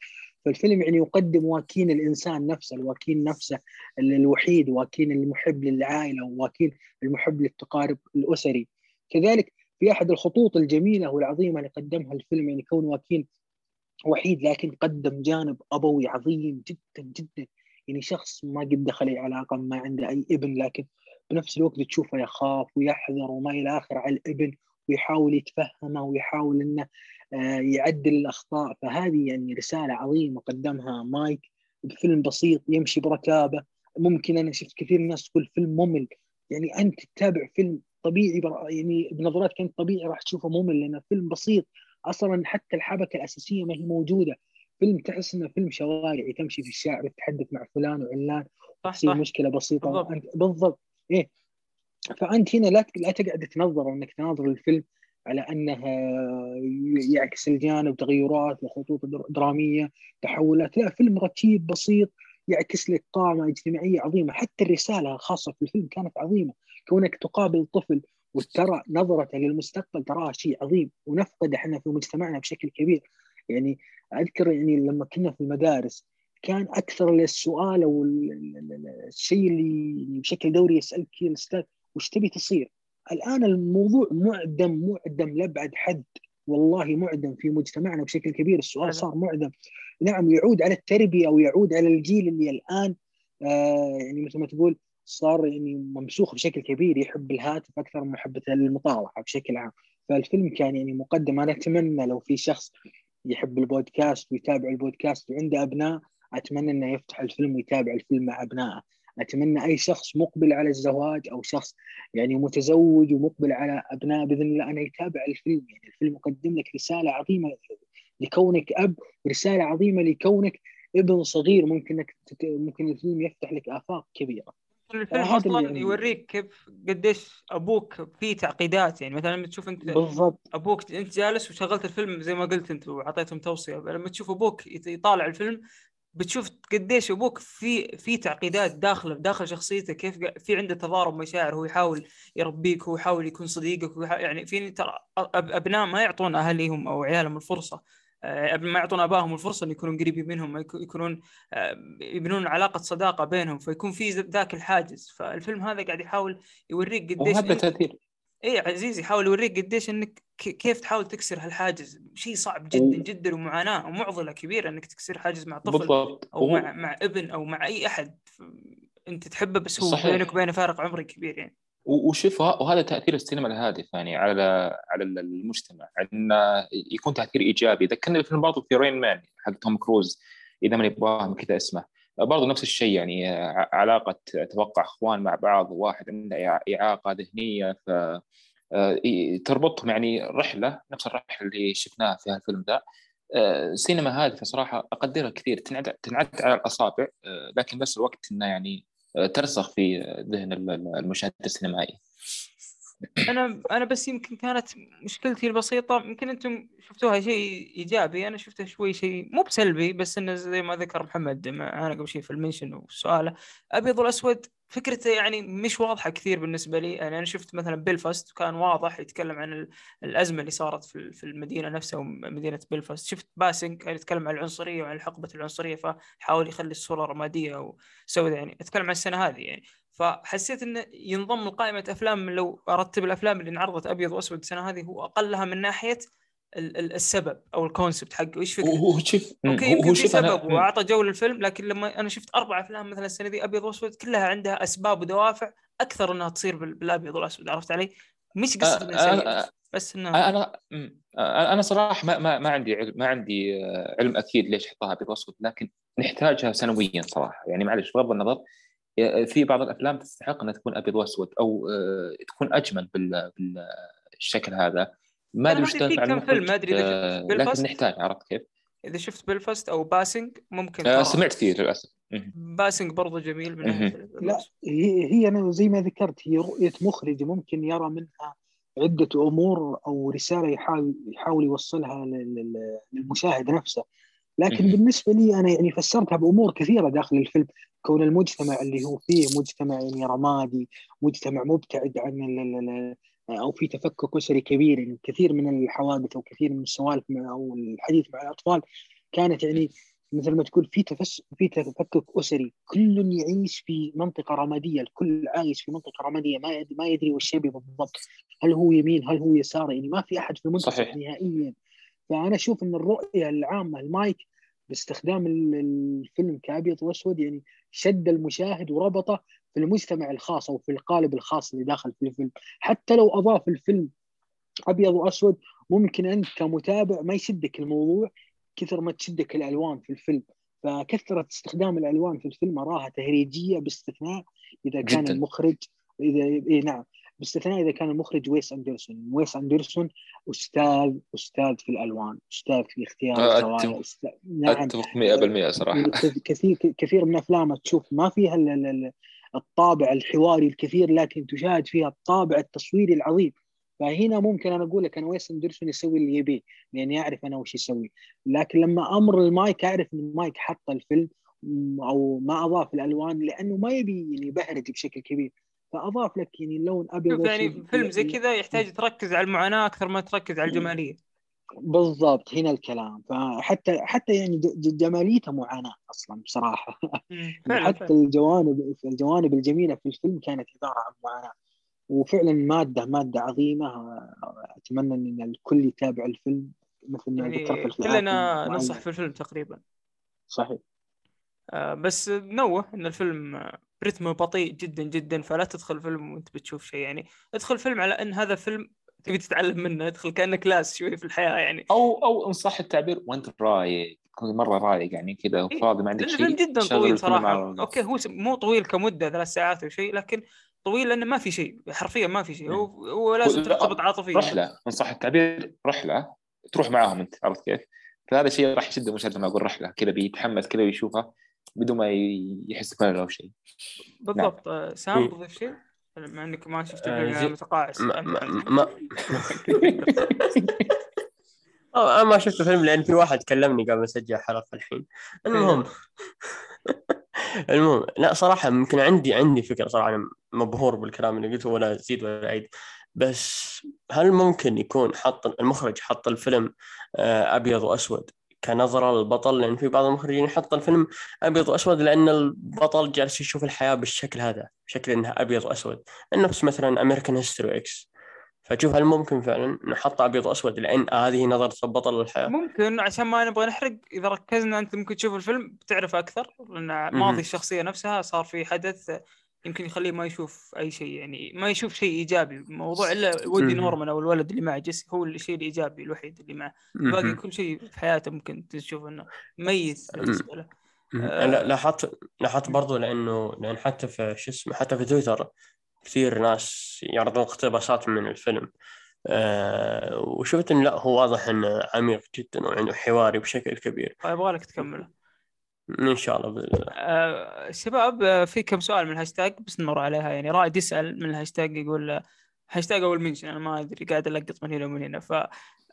فالفيلم يعني يقدم واكين الإنسان نفسه الواكين نفسه الوحيد واكين المحب للعائلة وواكين المحب للتقارب الأسري. كذلك في أحد الخطوط الجميلة والعظيمة اللي قدمها الفيلم يعني كون واكين وحيد لكن قدم جانب أبوي عظيم جدا جدا. يعني شخص ما قد دخل أي علاقة ما عنده أي ابن لكن بنفس الوقت تشوفه يخاف ويحذر وما إلى اخره على الابن ويحاول يتفهمه ويحاول إنه آه، يعدل الأخطاء. فهذه يعني رسالة عظيمة قدمها مايك. بفيلم بسيط يمشي بركابة. ممكن أنا شفت كثير الناس تقول فيلم ممل. يعني أنت تتابع فيلم طبيعي يعني بنظراتك أنت طبيعي راح تشوفه ممل لأنه فيلم بسيط. أصلا حتى الحبكة الأساسية ما هي موجودة. فيلم تحس إنه فيلم شوارعي تمشي في الشارع تتحدث مع فلان وعلان تصير مشكلة بسيطة. بالضبط. أنت بالضبط. إيه. فأنت هنا لا لا تقعد تنظر إنك تناظر الفيلم على أنه يعكس الجانب تغيرات وخطوط درامية تحولات. لا فيلم رتيب بسيط يعكس لك قامه اجتماعية عظيمة. حتى الرسالة الخاصة في الفيلم كانت عظيمة. كونك تقابل طفل وترى نظرته للمستقبل تراها شيء عظيم ونفقد إحنا في مجتمعنا بشكل كبير. يعني أذكر يعني لما كنا في المدارس كان أكثر السؤال أو الشيء اللي يعني بشكل دوري يسألك الأستاذ وش تبي تصير؟ الآن الموضوع معدم معدم لأبعد حد. والله معدم في مجتمعنا بشكل كبير السؤال صار معدم. نعم يعود على التربية أو يعود على الجيل اللي الآن آه يعني مثل ما تقول صار يعني ممسوخ بشكل كبير يحب الهاتف أكثر من محبه للمطالعه بشكل عام. فالفيلم كان يعني مقدم. أنا أتمنى لو في شخص يحب البودكاست ويتابع البودكاست وعنده أبناء أتمنى إنه يفتح الفيلم ويتابع الفيلم مع أبنائه. أتمنى أي شخص مقبل على الزواج أو شخص يعني متزوج ومقبل على أبناء بإذن الله انه يتابع الفيلم. يعني الفيلم يقدم لك رسالة عظيمة لكونك أب رسالة عظيمة لكونك ابن صغير. ممكن ممكن الفيلم يفتح لك آفاق كبيرة. الفيلم أصلا يعني... يوريك كيف قديش أبوك فيه تعقيدات. يعني مثلا لما تشوف أنت بالضبط. أبوك أنت جالس وشغلت الفيلم زي ما قلت أنت وعطيتهم توصية. لما تشوف أبوك يطالع الفيلم بتشوف قديش أبوك في في تعقيدات داخله داخل شخصيته كيف في عنده تضارب مشاعر هو يحاول يربيك هو يحاول يكون صديقك يعني في ترى أبناء ما يعطون اهاليهم أو عيالهم الفرصة. آه، ما يعطون ابائهم الفرصة إن يكونون قريبين منهم يكونون آه، يبنون علاقة صداقة بينهم فيكون في ذاك الحاجز. فالفيلم هذا قاعد يحاول يوريك قديش وهذا تأثير. اي عزيزي يحاول يوريك قديش إنك كيف تحاول تكسر هالحاجز. شيء صعب جدا جدا ومعاناة ومعضلة كبيرة إنك تكسر حاجز مع طفل بالضبط. أو مع مع ابن أو مع أي أحد. أنت تحبه بس هو بينك وبينه فارق عمري كبير يعني. وشوف وهذا تأثير السينما الهادف يعني على على المجتمع إنه يكون تأثير إيجابي. ذكرني الفيلم برضه في رين مان حق توم كروز إذا ماني بواهم كذا اسمه. برضه نفس الشيء يعني علاقة أتوقع إخوان مع بعض وواحد عنده إعاقة ذهنية ف آه، تربطهم يعني رحلة نفس الرحلة اللي شفناها في الفيلم ذا. سينما هادفة صراحة أقدرها كثير تنعد تنعد على الأصابع آه، لكن بس الوقت إنه يعني آه، ترسخ في ذهن المشاهد السينمائي أنا أنا بس يمكن كانت مشكلتي البسيطة يمكن أنتم شفتوها شيء إيجابي أنا شفته شوي شيء مو بسلبي بس إنه زي ما ذكر محمد معنا قبل شيء في ال mention وسؤاله. أبيض والأسود فكرته يعني مش واضحة كثير بالنسبة لي. يعني أنا شفت مثلا بيلفاست كان واضح يتكلم عن الأزمة اللي صارت في المدينة نفسها ومدينة بيلفاست شفت Passing كان يتكلم عن العنصرية وعن حقبه العنصرية فحاول يخلي الصورة رمادية وسوداء يعني أتكلم عن السنة هذه يعني. فحسيت إنه ينضم لقائمة أفلام لو أرتب الأفلام اللي انعرضت أبيض وأسود السنة هذه هو أقلها من ناحية السبب أو ال concept حقه إيش فكرته؟ هو شوف okay يمكن في سبب وأعطى جو للفيلم لكن لما أنا شفت أربع أفلام مثلا السنة دي أبيض وأسود كلها عندها أسباب ودوافع أكثر إنها تصير بالأبيض والأسود عرفت علي؟ مش قصة أه بس إنه أنا أنا صراحة ما ما, ما عندي علم ما عندي علم أكيد ليش حطها أبيض وأسود لكن نحتاجها سنويا صراحة يعني معلش بغض النظر في بعض الأفلام تستحق إنها تكون أبيض وأسود أو تكون أجمل بالشكل هذا ما أدري وش تنفع كم فيلم ما أدري إذا شفت لكن نحتاج عرفت كيف؟ إذا شفت بلفاست أو Passing ممكن آه سمعت فيه للأسف. Passing برضه جميل من لا هي هي أنا زي ما ذكرت هي رؤية مخرج ممكن يرى منها عدة أمور أو رسالة يحاول يحاول يوصلها للمشاهد نفسه. لكن بالنسبة لي أنا يعني فسرتها بأمور كثيرة داخل الفيلم كون المجتمع اللي هو فيه مجتمع يعني رمادي مجتمع مبتعد عن أو في تفكك أسري كبير يعني كثير من الحوادث أو كثير من السوالف أو الحديث مع الأطفال كانت يعني مثل ما تقول في تفس في تفكك أسري. كل يعيش في منطقة رمادية الكل عايش في منطقة رمادية ما يدري ما يدري وش يبي بالضبط. هل هو يمين هل هو يسار؟ يعني ما في أحد في المنطقة نهائيا. فأنا أشوف إن الرؤية العامة المايك باستخدام الفيلم كأبيض وأسود يعني شد المشاهد وربطه في المجتمع الخاص أو في القالب الخاص اللي داخل في الفيلم. حتى لو أضاف الفيلم أبيض وأسود ممكن أنت كمتابع ما يشدك الموضوع كثر ما تشدك الألوان في الفيلم. فكثرة استخدام الألوان في الفيلم أراها تهريجية باستثناء إذا كان جداً. المخرج إذا إيه نعم باستثناء إذا كان المخرج ويس أندرسون. ويس أندرسون أستاذ أستاذ في الألوان أستاذ في اختيار الزوايا أستاذ... نعم. أتفق 100% صراحة. كثير كثير من أفلامه تشوف ما فيها الطابع الحواري الكثير لكن تشاهد فيها الطابع التصويري العظيم. فهنا ممكن أنا أقول لك أنا ويس اندرسون يسوي اللي يبيه لأني يعرف أنا وش يسوي. لكن لما أمر المايك أعرف إن المايك حط الفيلم أو ما أضاف الألوان لأنه ما يبي يعني يبهرج بشكل كبير. فأضاف لك يعني اللون أبيض يعني فيلم زي كذا يحتاج تركز على المعاناة أكثر ما تركز على الجمالية. بالضبط هنا الكلام. فحتى حتى يعني جماليته معاناة أصلا بصراحة. يعني حتى الجوانب الجوانب الجميلة في الفيلم كانت عباره عن معاناة. وفعلا مادة مادة عظيمة. أتمنى إن الكل يتابع الفيلم مثل ما يعني ذكرت في كلنا ننصح في الفيلم تقريبا. صحيح. آه بس نوه إن الفيلم رتمه بطيء جدا جدا. فلا تدخل فيلم وأنت بتشوف شيء. يعني ادخل فيلم على إن هذا فيلم تبي تتعلم منه ادخل كأنك class شوي في الحياة يعني. أو أو إن صح التعبير وأنت رايق تكون مرة رايق يعني كذا وفاضي ما عندك شيء الفيلم جدا طويل صراحة. okay هو مو طويل كمدة ثلاث ساعات أو شيء لكن طويل لأنه ما في شيء حرفيا ما في شيء. هو, هو لازم ترتبط عاطفيا رحلة. إن صح التعبير رحلة. تروح معاهم أنت عرفت كيف؟ فهذا الشيء راح يشد المشاهد لما أقول رحلة. كذا بيتحمس كذا ويشوفها بدون ما يحس بملل أو شيء. بالضبط. نعم. سام تضيف شيء؟ مع إنك ما شفت الفيلم آه متقاعس. ما, ما, ما أنا ما شفت الفيلم لأن في واحد كلمني قبل أسجل حلقة الحين. المهم. المهم. لا صراحة يمكن عندي عندي فكرة صراحة أنا مبهور بالكلام اللي قلته ولا أزيد ولا أعيد. بس هل ممكن يكون حط المخرج حط الفيلم آه، أبيض وأسود؟ كنظرة للبطل لأن في بعض المخرجين يحط الفيلم أبيض وأسود لأن البطل جالس يشوف الحياة بالشكل هذا بشكل أنها أبيض وأسود. نفس مثلا American History X فشوف هل ممكن فعلا نحط أبيض وأسود لأن هذه نظرة البطل للحياة؟ ممكن عشان ما نبغى نحرق. إذا ركزنا أنت ممكن تشوف الفيلم بتعرف أكثر لأن ماضي الشخصية نفسها صار في حدث يمكن يخليه ما يشوف أي شيء يعني ما يشوف شيء إيجابي. موضوع إلا ودي نورمان أو الولد اللي معه جيسي هو الشيء الإيجابي الوحيد اللي معه. باقي كل شيء في حياته ممكن تشوف إنه ميت بالنسبة له. آه. لاحظت لاحظت برضو لأنه لأن حتى في شو اسمه حتى في تويتر كثير ناس يعرضون اقتباسات من الفيلم. آه وشفت انه لا هو واضح إنه عميق جدا وعنده حواري بشكل كبير. أبغى لك تكمله. إن شاء الله بإذن الله. آه شباب في كم سؤال من الهاشتاج بس نمر عليها يعني رائد يسأل من الهاشتاج يقول هاشتاج اول mention أنا ما أدري قاعد ألقط من هنا ومن هنا. ف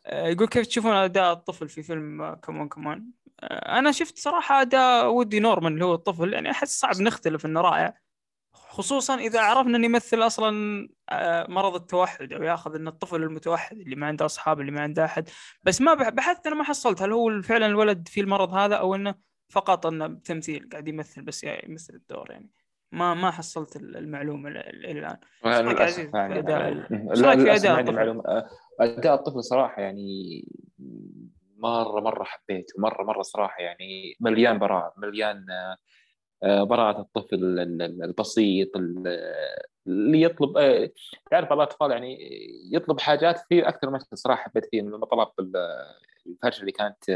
آه، يقول كيف تشوفون أداء الطفل في فيلم C'mon C'mon آه، أنا شفت صراحة أداء وودي نورمان اللي هو الطفل يعني أحس صعب نختلف إنه رائع خصوصا إذا عرفنا إنه يمثل أصلا مرض التوحد أو يأخذ إن الطفل المتوحد اللي ما عنده أصحاب اللي ما عنده أحد. بس ما بحثت أنا ما حصلت هل هو فعلا الولد فيه المرض هذا أو إنه فقط انه بتمثيل قاعد يمثل بس يعني يمثل الدور يعني. ما ما حصلت المعلومة إلى الآن. للاسف يعني لا في أداء الطفل؟ أداء الطفل صراحة يعني مرة مرة حبيته مرة مرة صراحة يعني مليان براءه مليان براءة الطفل البسيط اللي يطلب آه، تعرف بعض الأطفال يعني يطلب حاجات في أكثر من صراحة حبيت فيه لما طلب الفرشة اللي كانت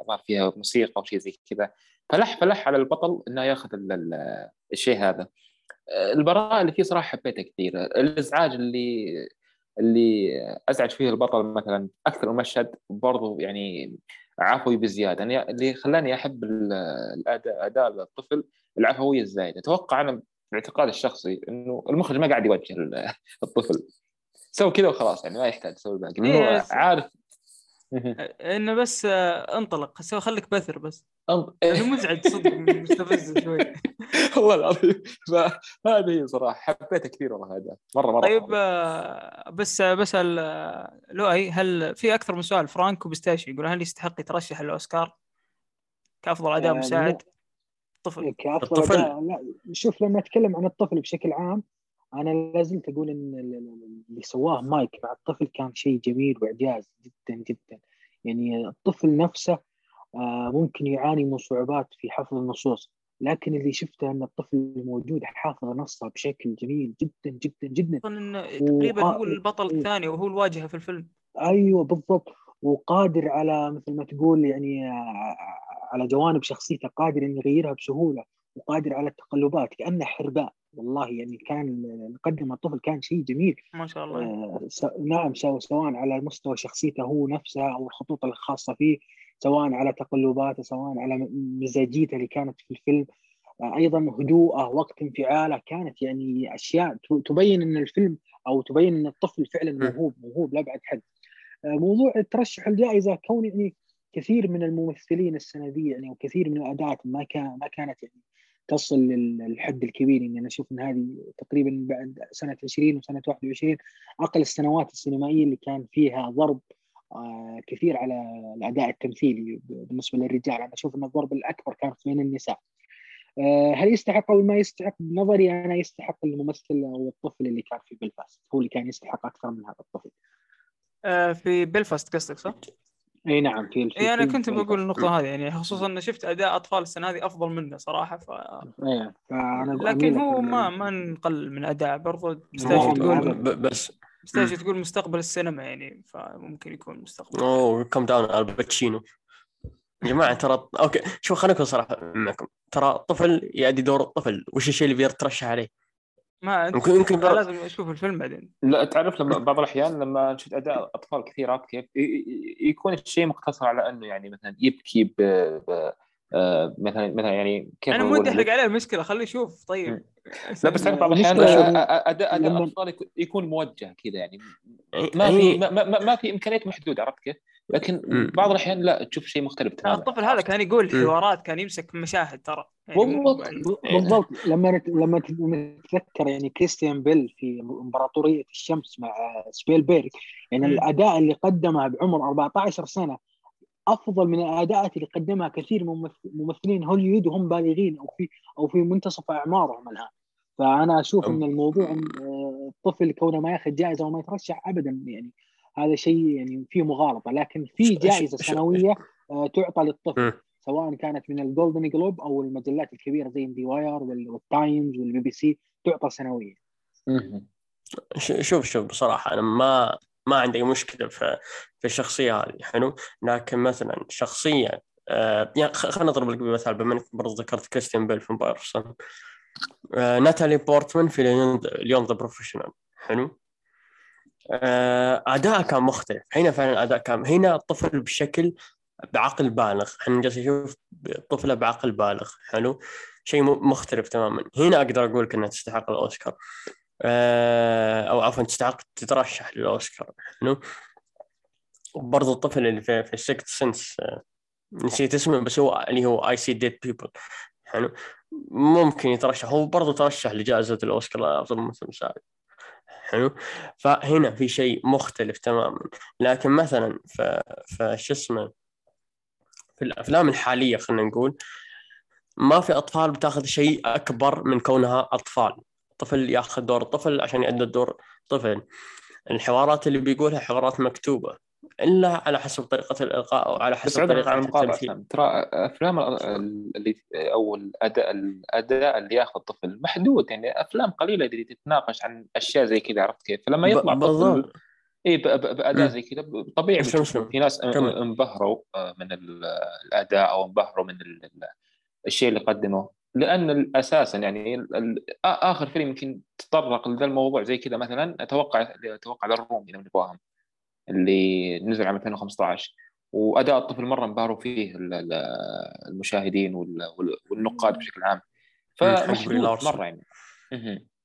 عباره آه، فيها موسيقى أو شيء زي كذا. فلح فلح على البطل إنه يأخذ الشيء هذا. البراءة اللي فيه صراحة حبيتها كثير. الإزعاج اللي اللي أزعج فيه البطل مثلا أكثر من مشهد برضو يعني عفوي بزيادة. يعني اللي خلاني أحب الاداء أداء الطفل العفوية الزايدة. أتوقع أنا باعتقادي الشخصي إنه المخرج ما قاعد يوجه الطفل. سوي كذا وخلاص يعني ما يحتاج تسوي باقي. هو إيه، عارف إنه بس آه، انطلق سوي خليك بثر بس. انه مزعج صدق مستفز شوي. والله العظيم. فهذه هي صراحة حبيتها كثير والله هذا. مرة مرة طيب آه، بس آه، بسأل لؤي هل في أكثر من سؤال؟ فرانك وبستاشي يقول هل يستحق يترشح الأوسكار؟ كأفضل أداء مساعد طفل. كأفضل الطفل. لا شوف لما اتكلم عن الطفل بشكل عام أنا لازلت أقول إن اللي سواه مايك مع الطفل كان شيء جميل وإعجاز جدا جدا. يعني الطفل نفسه آه، ممكن يعاني من صعوبات في حفظ النصوص لكن اللي شفته إن الطفل الموجود حافظ نصه بشكل جميل جدا جدا جدا. تقريبا هو البطل الثاني وهو الواجهة في الفيلم. أيوه بالضبط. وقادر على مثل ما تقول يعني آه، على جوانب شخصيته قادر إنه يغيرها بسهولة. وقادر على التقلبات كأنه حرباء. والله يعني كان قدم الطفل كان شيء جميل. ما شاء الله. آه نعم سواء على مستوى شخصيته هو نفسها أو الخطوط الخاصة فيه سواء على تقلباته سواء على مزاجيته اللي كانت في الفيلم. آه أيضا هدوءه وقت انفعاله كانت يعني أشياء تبين إن الفيلم أو تبين إن الطفل فعلا موهوب موهوب لابعد حد. آه موضوع ترشح الجائزة كون يعني كثير من الممثلين السنة دي يعني وكثير من الاداءات ما كان ما كانت يعني تصل للحد الكبير يعني أنا أشوف إن هذه تقريبا بعد سنة 20 وسنة 21 أقل السنوات السينمائية اللي كان فيها ضرب آه، كثير على الأداء التمثيلي بالنسبة للرجال. أنا أشوف إن الضرب الأكبر كان بين النساء. آه، هل يستحق أو ما يستحق؟ بنظري أنا يستحق الممثل أو الطفل اللي كان في بلفاست هو اللي كان يستحق أكثر من هذا الطفل. آه، في بلفاست قصدك صح؟ إي نعم في إي أنا كنت بقول النقطة هذه يعني خصوصا اني شفت أداء أطفال السنة هذه أفضل منه صراحة ف إيه فأنا لكن هو ما ما نقلل من أداء. برضو مستاهل تقول بس مستاهل تقول مستقبل السينما يعني فممكن يكون مستقبل. أوه calm down آل باتشينو. يا جماعة ترى أوكي شوف خليني اكون صراحة معكم. ترى الطفل يؤدي دور الطفل وش الشيء اللي بيترشح عليه؟ ما يمكن يمكن لازم أشوف الفيلم بعدين. لا تعرف لما بعض الأحيان لما نشوف أداء أطفال كثيرات كيف؟ يكون الشيء مقتصر على إنه يعني مثلا يبكي ب... ب... آه، مثلا مثلا يعني كيف أنا مو أحرق عليه المشكلة خليه يشوف. طيب. لا بس بعض الأحيان اداء اداء الأطفال يكون موجه كذا يعني ما في ما, ما, ما في امكانيات محدودة عرفت كيف؟ لكن بعض الأحيان لا تشوف شيء مختلف تماما. الطفل هذا كان يقول حوارات كان يمسك مشاهد ترى. يعني بالضبط بالضبط. لما لما نتذكر يعني كريستيان بيل في إمبراطورية الشمس مع سبيلبرغ يعني الأداء اللي قدمه بعمر 14 سنة أفضل من الأداءات اللي قدمها كثير من ممثلين هوليوود وهم بالغين أو في أو في منتصف أعمارهم الآن. فأنا أشوف إن الموضوع آه، الطفل كونه ما ياخذ جائزة وما يترشح ابدا يعني هذا شيء يعني فيه مغالطة لكن في جائزة سنوية آه، تعطى للطفل سواء كانت من ال Golden Globe أو المجلات الكبيرة زي The Wire والتايمز والبي بي سي تعطى سنويا. شوف شوف بصراحة أنا ما ما عندي مشكلة في في الشخصية هذه حلو؟ لكن مثلا شخصيه آه يعني خلينا نضرب لك مثال بما إنك برضه ذكرت كريستيان بيل في Empire of the Sun آه ناتالي بورتمان في ليون The Professional حلو؟ آه أداء كان مختلف. هنا فعلا أداء كان هنا الطفل بشكل بعقل بالغ. إحنا جالس نشوف طفلة بعقل بالغ حلو؟ شيء مختلف تماما. هنا أقدر أقول إنها تستحق الأوسكار. آه، أو عفوا تستحق تترشح للأوسكار حلو؟ وبرضه الطفل اللي في في ال Sixth Sense آه، نسيت اسمه بس هو اللي هو I see dead people حلو؟ ممكن يترشح. هو برضه ترشح لجائزة الأوسكار لأفضل ممثل مساعد. حلو. فهنا في شيء مختلف تماما. لكن مثلا في شو اسمه في الأفلام الحالية خلينا نقول ما في أطفال بتاخذ شيء أكبر من كونها أطفال. طفل ياخذ دور الطفل عشان يؤدي الدور طفل. الحوارات اللي بيقولها حوارات مكتوبة. إلا على حسب طريقة الإلقاء أو على حسب طريقة التمثيل. ترى أفلام اللي أو الاداء الأداء اللي يأخذ الطفل محدود. يعني أفلام قليلة اللي تتناقش عن أشياء زي كذا عرفت كيف؟ فلما يطلع طفل اي بأداء زي كذا طبيعي في ناس انبهروا آه، من الأداء أو انبهروا من الشيء اللي قدمه. لأن أساسا يعني آخر فيلم يمكن تطرق لذا الموضوع. زي كذا مثلا أتوقع أتوقع الروم إذا نبغاهم. اللي نزل عام 2015 وأداء الطفل مرة انبهروا فيه المشاهدين والنقاد بشكل عام. فمحدود مرة يعني.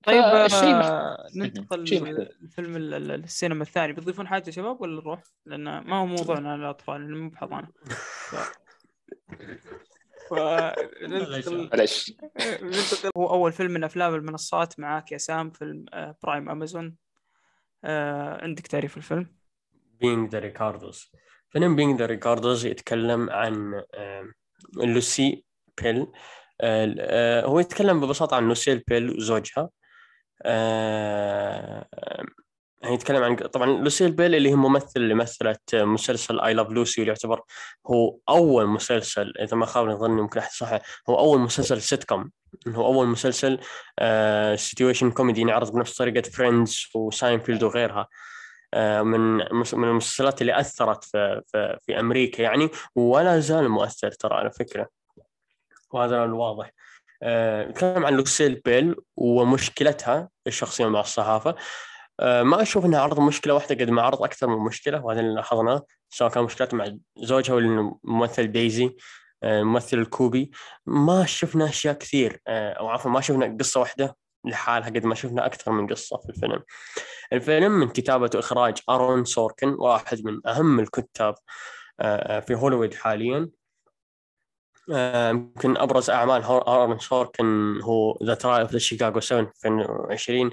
طيب آه ننتقل لفيلم السينما الثاني. بتضيفون حاجة يا شباب ولا نروح؟ لأن ما هو موضوعنا الاطفال مو بحضانة. ف... فننتقل معلش ننتقل. هو أول فيلم من أفلام المنصات معاك يا سام فيلم برايم امازون آه عندك تعريف الفيلم؟ Being the Ricardos فيلم Being the Ricardos يتكلم عن لوسي بول. آه، هو يتكلم ببساطة عن لوسيل بول وزوجها. آه يتكلم عن طبعا لوسيل بول اللي هي ممثل اللي مثلت مسلسل I Love Lucy واللي يعتبر هو أول مسلسل إذا ما خاب ظني ممكن احد صح هو أول مسلسل سيت كوم هو أول مسلسل situation comedy ينعرض بنفس طريقة Friends و Seinfeld وغيرها. من من المسلسلات اللي أثرت في, في, في أمريكا يعني ولا زال مؤثر ترى على فكرة. وهذا الواضح نتكلم عن لوسيل بول ومشكلتها الشخصية مع الصحافة. آه، ما أشوف إنها عرض مشكلة واحدة قد ما عرض أكثر من مشكلة وهذا اللي لاحظناه سواء كان مشكلته مع زوجها ولا ديزي الممثل آه، الكوبي. ما شفنا أشياء كثير آه، أو عفوا ما شفنا قصة واحدة لحالها قد ما شفنا أكثر من قصة في الفيلم. الفيلم من كتابة واخراج أرون سوركن واحد من أهم الكتاب في هوليوود حاليا. يمكن أبرز أعمال أرون سوركن هو The Trial of the Chicago 7 في 2020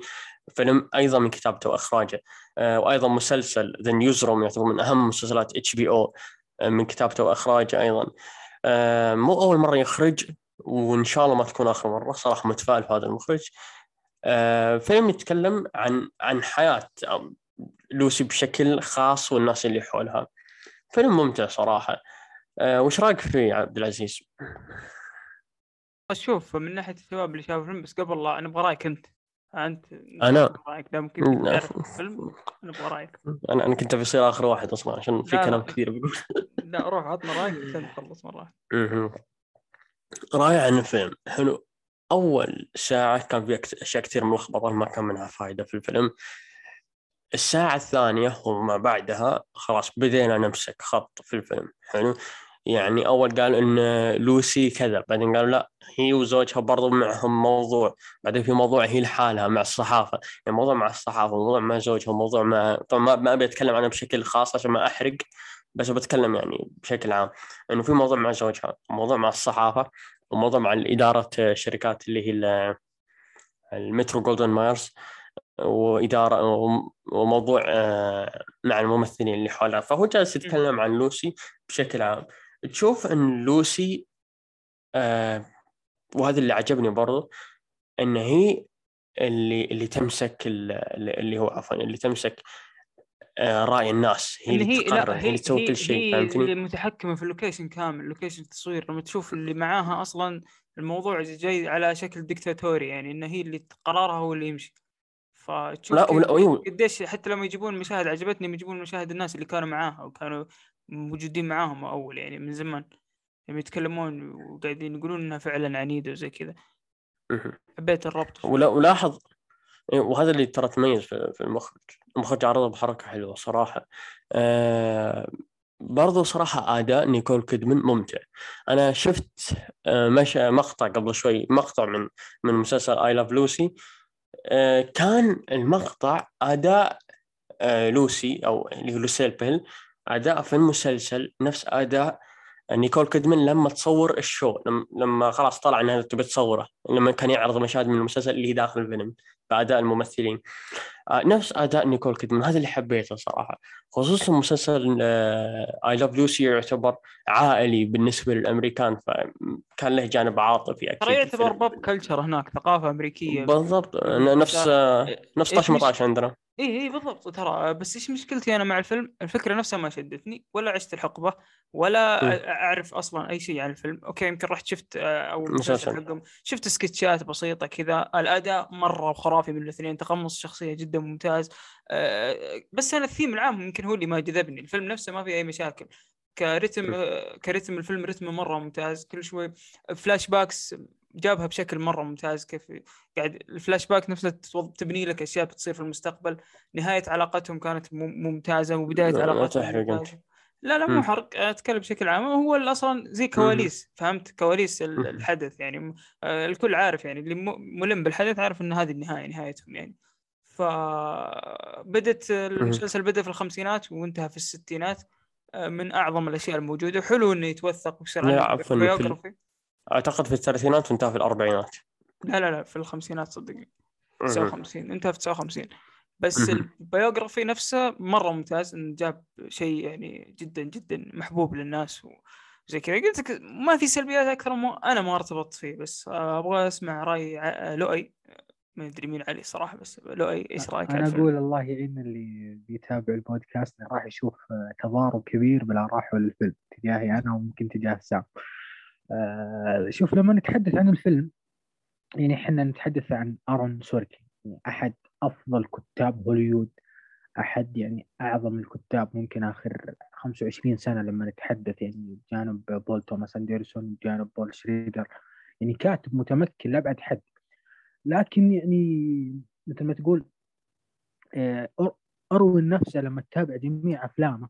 فيلم أيضا من كتابته وإخراجه. آه، وأيضا مسلسل The Newsroom يعتبر من أهم مسلسلات HBO من كتابته وإخراجه أيضا. آه، مو أول مرة يخرج وإن شاء الله ما تكون آخر مرة صراحة متفائل في هذا المخرج. آه، فيلم يتكلم عن عن حياة لوسي بشكل خاص والناس اللي حولها. فيلم ممتع صراحة. وش رأيك فيه عبد العزيز؟ أشوف من ناحية الشباب اللي شافوا الفيلم بس قبل لا نبغى رأيك أنت. أنت أنا؟ رأيك دام كنت تعرف الفيلم نبغى رأيك. أنا أنا كنت بصير آخر واحد أصلا عشان في كلام كثير بقول لا روح عطنا رأيك عشان نخلص مرة. رايي عن الفيلم. حلو. أول ساعة كان في أشياء كثير ملخبطة ما كان منها فائده في الفيلم. الساعة الثانية وما بعدها خلاص بدينا نمسك خط في الفيلم حلو؟ يعني أول قال إن لوسي كذا بعدين قالوا لا هي وزوجها برضو معهم موضوع بعدين في موضوع هي لحالها مع الصحافة. يعني موضوع مع الصحافة موضوع مع زوجها موضوع مع طبعا ما أبي أتكلم عنه بشكل خاص عشان ما أحرق بس بتكلم يعني بشكل عام. إنه في موضوع مع زوجها وموضوع مع الصحافة. وموضوع مع إدارة الشركات اللي هي المترو جولدن ماير وإدارة وموضوع آه، مع الممثلين اللي حولها. فهو جالس يتكلم عن لوسي بشكل عام. تشوف إن لوسي آه وهذا اللي عجبني برضو إن هي اللي اللي تمسك اللي هو عفوا اللي تمسك آه، رأي الناس هي اللي تقرر هي, هي اللي تسوي كل شيء فهمتني؟ اللي متحكمة في ال location كامل ال location التصوير لما تشوف اللي معاها أصلا الموضوع جاي على شكل ديكتاتوري يعني إنه هي اللي قرارها هو اللي يمشي فتشوف لا ولا. قديش حتى لما يجيبون مشاهد عجبتني يجيبون مشاهد الناس اللي كانوا معاها وكانوا موجودين معاهم أول يعني من زمان يعني يتكلمون وقاعدين يقولون إنها فعلا عنيدة وزي كذا حبيت الربط ولا ولاحظ وهذا اللي ترى تميز في المخرج. المخرج عرضه بحركة حلوة صراحة. آه برضو صراحة أداء نيكول كيدمن ممتع. أنا شفت آه مقطع قبل شوي مقطع من من مسلسل آي لاف لوسي كان المقطع أداء آه لوسي أو اللي هو بول. أداء في المسلسل نفس أداء نيكول كيدمن لما تصور ال show لما خلاص طلع إنها تبي تصوره لما كان يعرض مشاهد من المسلسل اللي داخل الفيلم باداء الممثلين. آه، نفس أداء نيكول كيدمان هذا اللي حبيته صراحة. خصوصا مسلسل I Love Lucy يعتبر عائلي بالنسبة للأمريكان فكان له جانب عاطفي أكيد. ترى يعتبر pop culture هناك ثقافة أمريكية. بالضبط نفس نفس طاش مطاش عندنا. اي اي بالضبط. ترى بس إيش مشكلتي أنا مع الفيلم؟ الفكرة نفسها ما شدتني ولا عشت الحقبة ولا م. أعرف أصلا أي شيء عن الفيلم، okay يمكن رحت شفت آه، أو حقهم. شفت سكتشات بسيطة كذا، الأداء مرة خرافي من الاثنين، تقمص الشخصية جدا ممتاز. آه، بس أنا الثيم العام يمكن هو اللي ما جذبني، الفيلم نفسه ما في أي مشاكل. كرتم آه، كرتم الفيلم رتمه مرة ممتاز. كل شوي flashbacks جابها بشكل مرة ممتاز كيف قاعد الفلاش باك نفسه تبني لك أشياء بتصير في المستقبل. نهاية علاقتهم كانت ممتازة وبداية علاقتهم لا لا مو حرق أتكلم بشكل عام. هو أصلا زي كواليس فهمت؟ كواليس الحدث يعني. آه، الكل عارف يعني اللي ملم بالحدث عارف إن هذه النهاية نهايتهم يعني. فبدت المسلسل بدأ في الخمسينات وانتهى في الستينات آه، من أعظم الأشياء الموجودة. حلو إنه يتوثق ويصير لا عفوا أعتقد في الثلاثينات وانتهى في الأربعينات. لا لا لا في الخمسينات صدقني. 59 انتهى في 59 بس البيوغرافي نفسه مرة ممتاز انه جاب شيء يعني جدا جدا محبوب للناس وزي كذا. قلت لك ما في سلبيات أكثر مو أنا ما ارتبطت فيه بس أبغى أسمع رأي لؤي. ما أدري مين علي صراحة بس لؤي إيش رأيك أنا أقول الله يعين اللي بيتابع البودكاست راح يشوف تضارب كبير بالآراء الفيلم تجاهي أنا وممكن تجاه سام. آه شوف لما نتحدث عن الفيلم يعني إحنا نتحدث عن أرون سوركن يعني أحد أفضل كتاب هوليوود أحد يعني أعظم الكتاب ممكن آخر 25 سنة لما نتحدث يعني جانب بول توماس أندرسون جانب بول شريدر يعني كاتب متمكن لابعد حد. لكن يعني مثل ما تقول آه، أرون نفسه لما تتابع جميع أفلامه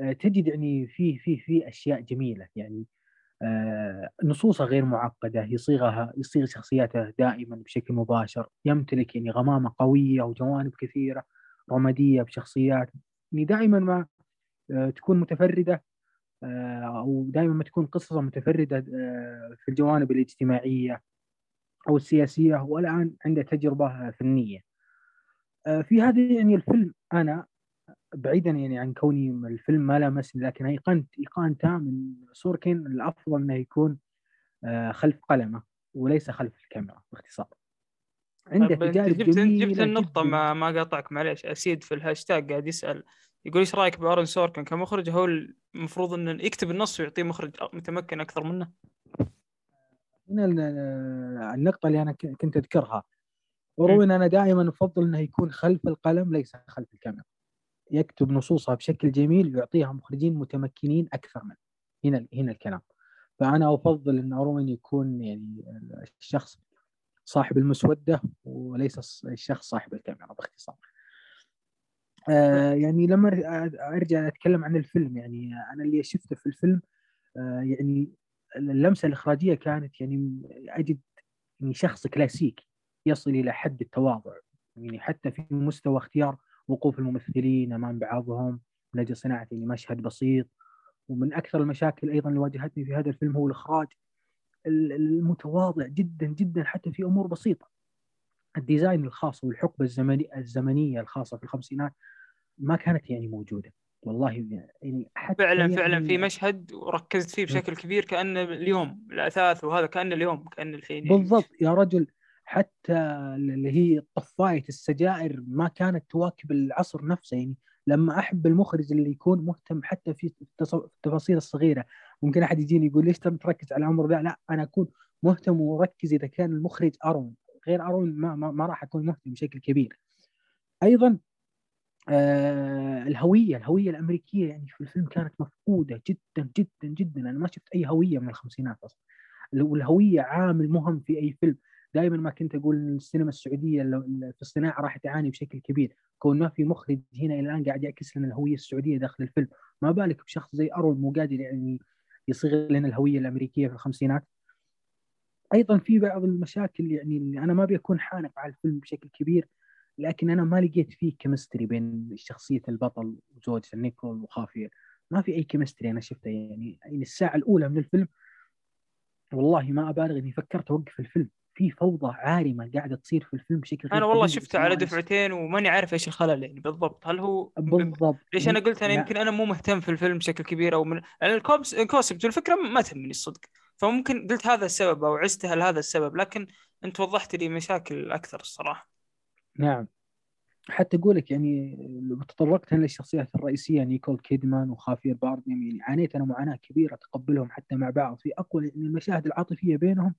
آه، تجد يعني في في في أشياء جميلة يعني آه، نصوصه غير معقدة يصيغها يصيغ شخصياته دائما بشكل مباشر يمتلك يعني غمامة قوية وجوانب كثيرة رمادية بشخصيات يعني دائما ما آه، تكون متفردة آه، أو دائما ما تكون قصصه متفردة في الجوانب الاجتماعية أو السياسية وألآن عنده تجربة فنية. في هذا يعني الفيلم أنا بعيدا يعني عن كوني الفيلم ما لمسني لكن ايقنت ايقان تام من سوركين الأفضل إنه يكون آه، خلف قلمه وليس خلف الكاميرا باختصار. عنده تجارب جبت جبت النقطة ما ما قاطعك معليش أسيد في الهاشتاج قاعد يسأل يقول إيش رأيك بأرون سوركن؟ كمخرج هو المفروض انه يكتب النص ويعطيه مخرج متمكن أكثر منه. هنا النقطة اللي أنا كنت أذكرها. وروين أنا دائما أفضل إنه يكون خلف القلم ليس خلف الكاميرا. يكتب نصوصها بشكل جميل ويعطيها مخرجين متمكنين أكثر منه. هنا هنا الكلام. فأنا أفضل إن اروين يكون يعني الشخص صاحب المسودة وليس الشخص صاحب الكاميرا باختصار. آه يعني لما أرجع أتكلم عن الفيلم يعني أنا اللي شفته في الفيلم آه يعني اللمسة الإخراجية كانت يعني أجد يعني شخص كلاسيكي يصل إلى حد التواضع يعني حتى في مستوى اختيار وقوف الممثلين أمام بعضهم من أجل صناعة يعني مشهد بسيط. ومن أكثر المشاكل أيضا اللي واجهتني في هذا الفيلم هو الإخراج المتواضع جدا جدا حتى في أمور بسيطة. الديزاين الخاص والحقبة الزمني الزمنية الخاصة في الخمسينات ما كانت يعني موجودة. والله يعني حتى فعلا يعني فعلا في مشهد وركزت فيه بشكل كبير كأنه اليوم الأثاث وهذا كان اليوم كان الحين يعني. بالضبط. يا رجل حتى اللي هي طفاية السجائر ما كانت تواكب العصر نفسه. يعني لما أحب المخرج اللي يكون مهتم حتى في التفاصيل الصغيرة ممكن أحد يجيني يقول ليش تركز على الامر ذا لا أنا أكون مهتم ومركز إذا كان المخرج أرون. غير أرون ما, ما, ما راح أكون مهتم بشكل كبير. أيضا آه الهوية الهوية الأمريكية يعني في الفيلم كانت مفقودة جدا جدا جدا. أنا ما شفت أي هوية من الخمسينات أصلا. والهوية عامل مهم في أي فيلم. دائما ما كنت أقول السينما السعودية في الصناعة راح تعاني بشكل كبير. كون ما في مخرج هنا إلى الآن قاعد يعكس لنا الهوية السعودية داخل الفيلم. ما بالك بشخص زي أرون مو قادر يعني يصيغ لنا الهوية الأمريكية في الخمسينات؟ أيضا في بعض المشاكل يعني أنا ما ابي اكون حانق على الفيلم بشكل كبير لكن أنا ما لقيت فيه chemistry بين شخصية البطل وزوجته نيكول وخافير ما في أي chemistry أنا شفته يعني الساعة الأولى من الفيلم والله ما أبالغ إني فكرت أوقف الفيلم. في فوضى عارمة قاعدة تصير في الفيلم بشكل أنا والله شفته على دفعتين وماني عارف إيش الخلل يعني بالضبط. هل هو بالضبط. ليش أنا قلت أنا يمكن أنا مو مهتم في الفيلم بشكل كبير أو من ال concept والفكرة ما تهمني الصدق. فممكن قلت هذا السبب أو عزتها لهذا السبب لكن أنت وضحت لي مشاكل أكثر الصراحة. نعم. حتى أقول لك يعني تطرقت أنا للشخصيات الرئيسية نيكول كيدمان وخافير بارديم يعني عانيت أنا معاناة كبيرة اتقبلهم حتى مع بعض. في أقوى يعني المشاهد العاطفية بينهم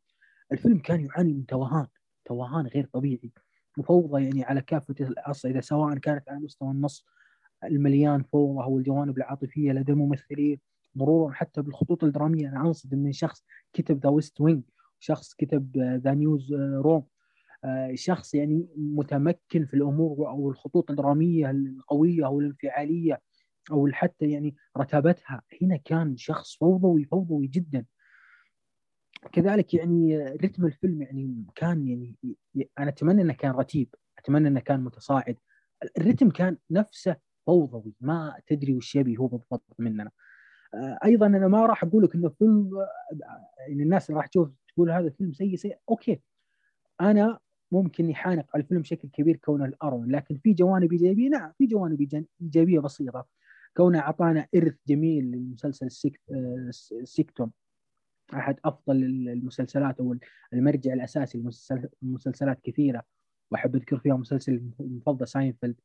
الفيلم كان يعاني من توهان توهان غير طبيعي مفوضة يعني على كافة الأصعدة سواء كانت على مستوى النص المليان فوضى أو الجوانب العاطفية لدى الممثلين مرورا حتى بالخطوط الدرامية. أنا أنصدم من شخص كتب The West Wing شخص كتب The Newsroom شخص يعني متمكن في الأمور أو الخطوط الدرامية القوية أو الانفعالية أو حتى يعني رتبتها. هنا كان شخص فوضوي فوضوي جدا. كذلك يعني رتم الفيلم يعني كان يعني أنا أتمنى إنه كان رتيب أتمنى إنه كان متصاعد. الرتم كان نفسه فوضوي ما تدري وش يبي هو بالضبط مننا. أيضا أنا ما راح أقول لك إنه فيلم يعني الناس اللي راح تشوف تقول هذا الفيلم سيء سيء. أوكي. أنا ممكن يحانق على الفيلم بشكل كبير كونه الارون لكن في جوانب إيجابية نعم في جوانب إيجابية بسيطة. كونه أعطانا إرث جميل للمسلسل سيتكوم. أحد أفضل المسلسلات أو المرجع الأساسي لمسلسلات كثيرة وأحب أذكر فيها مسلسل المفضل ساينفيلد.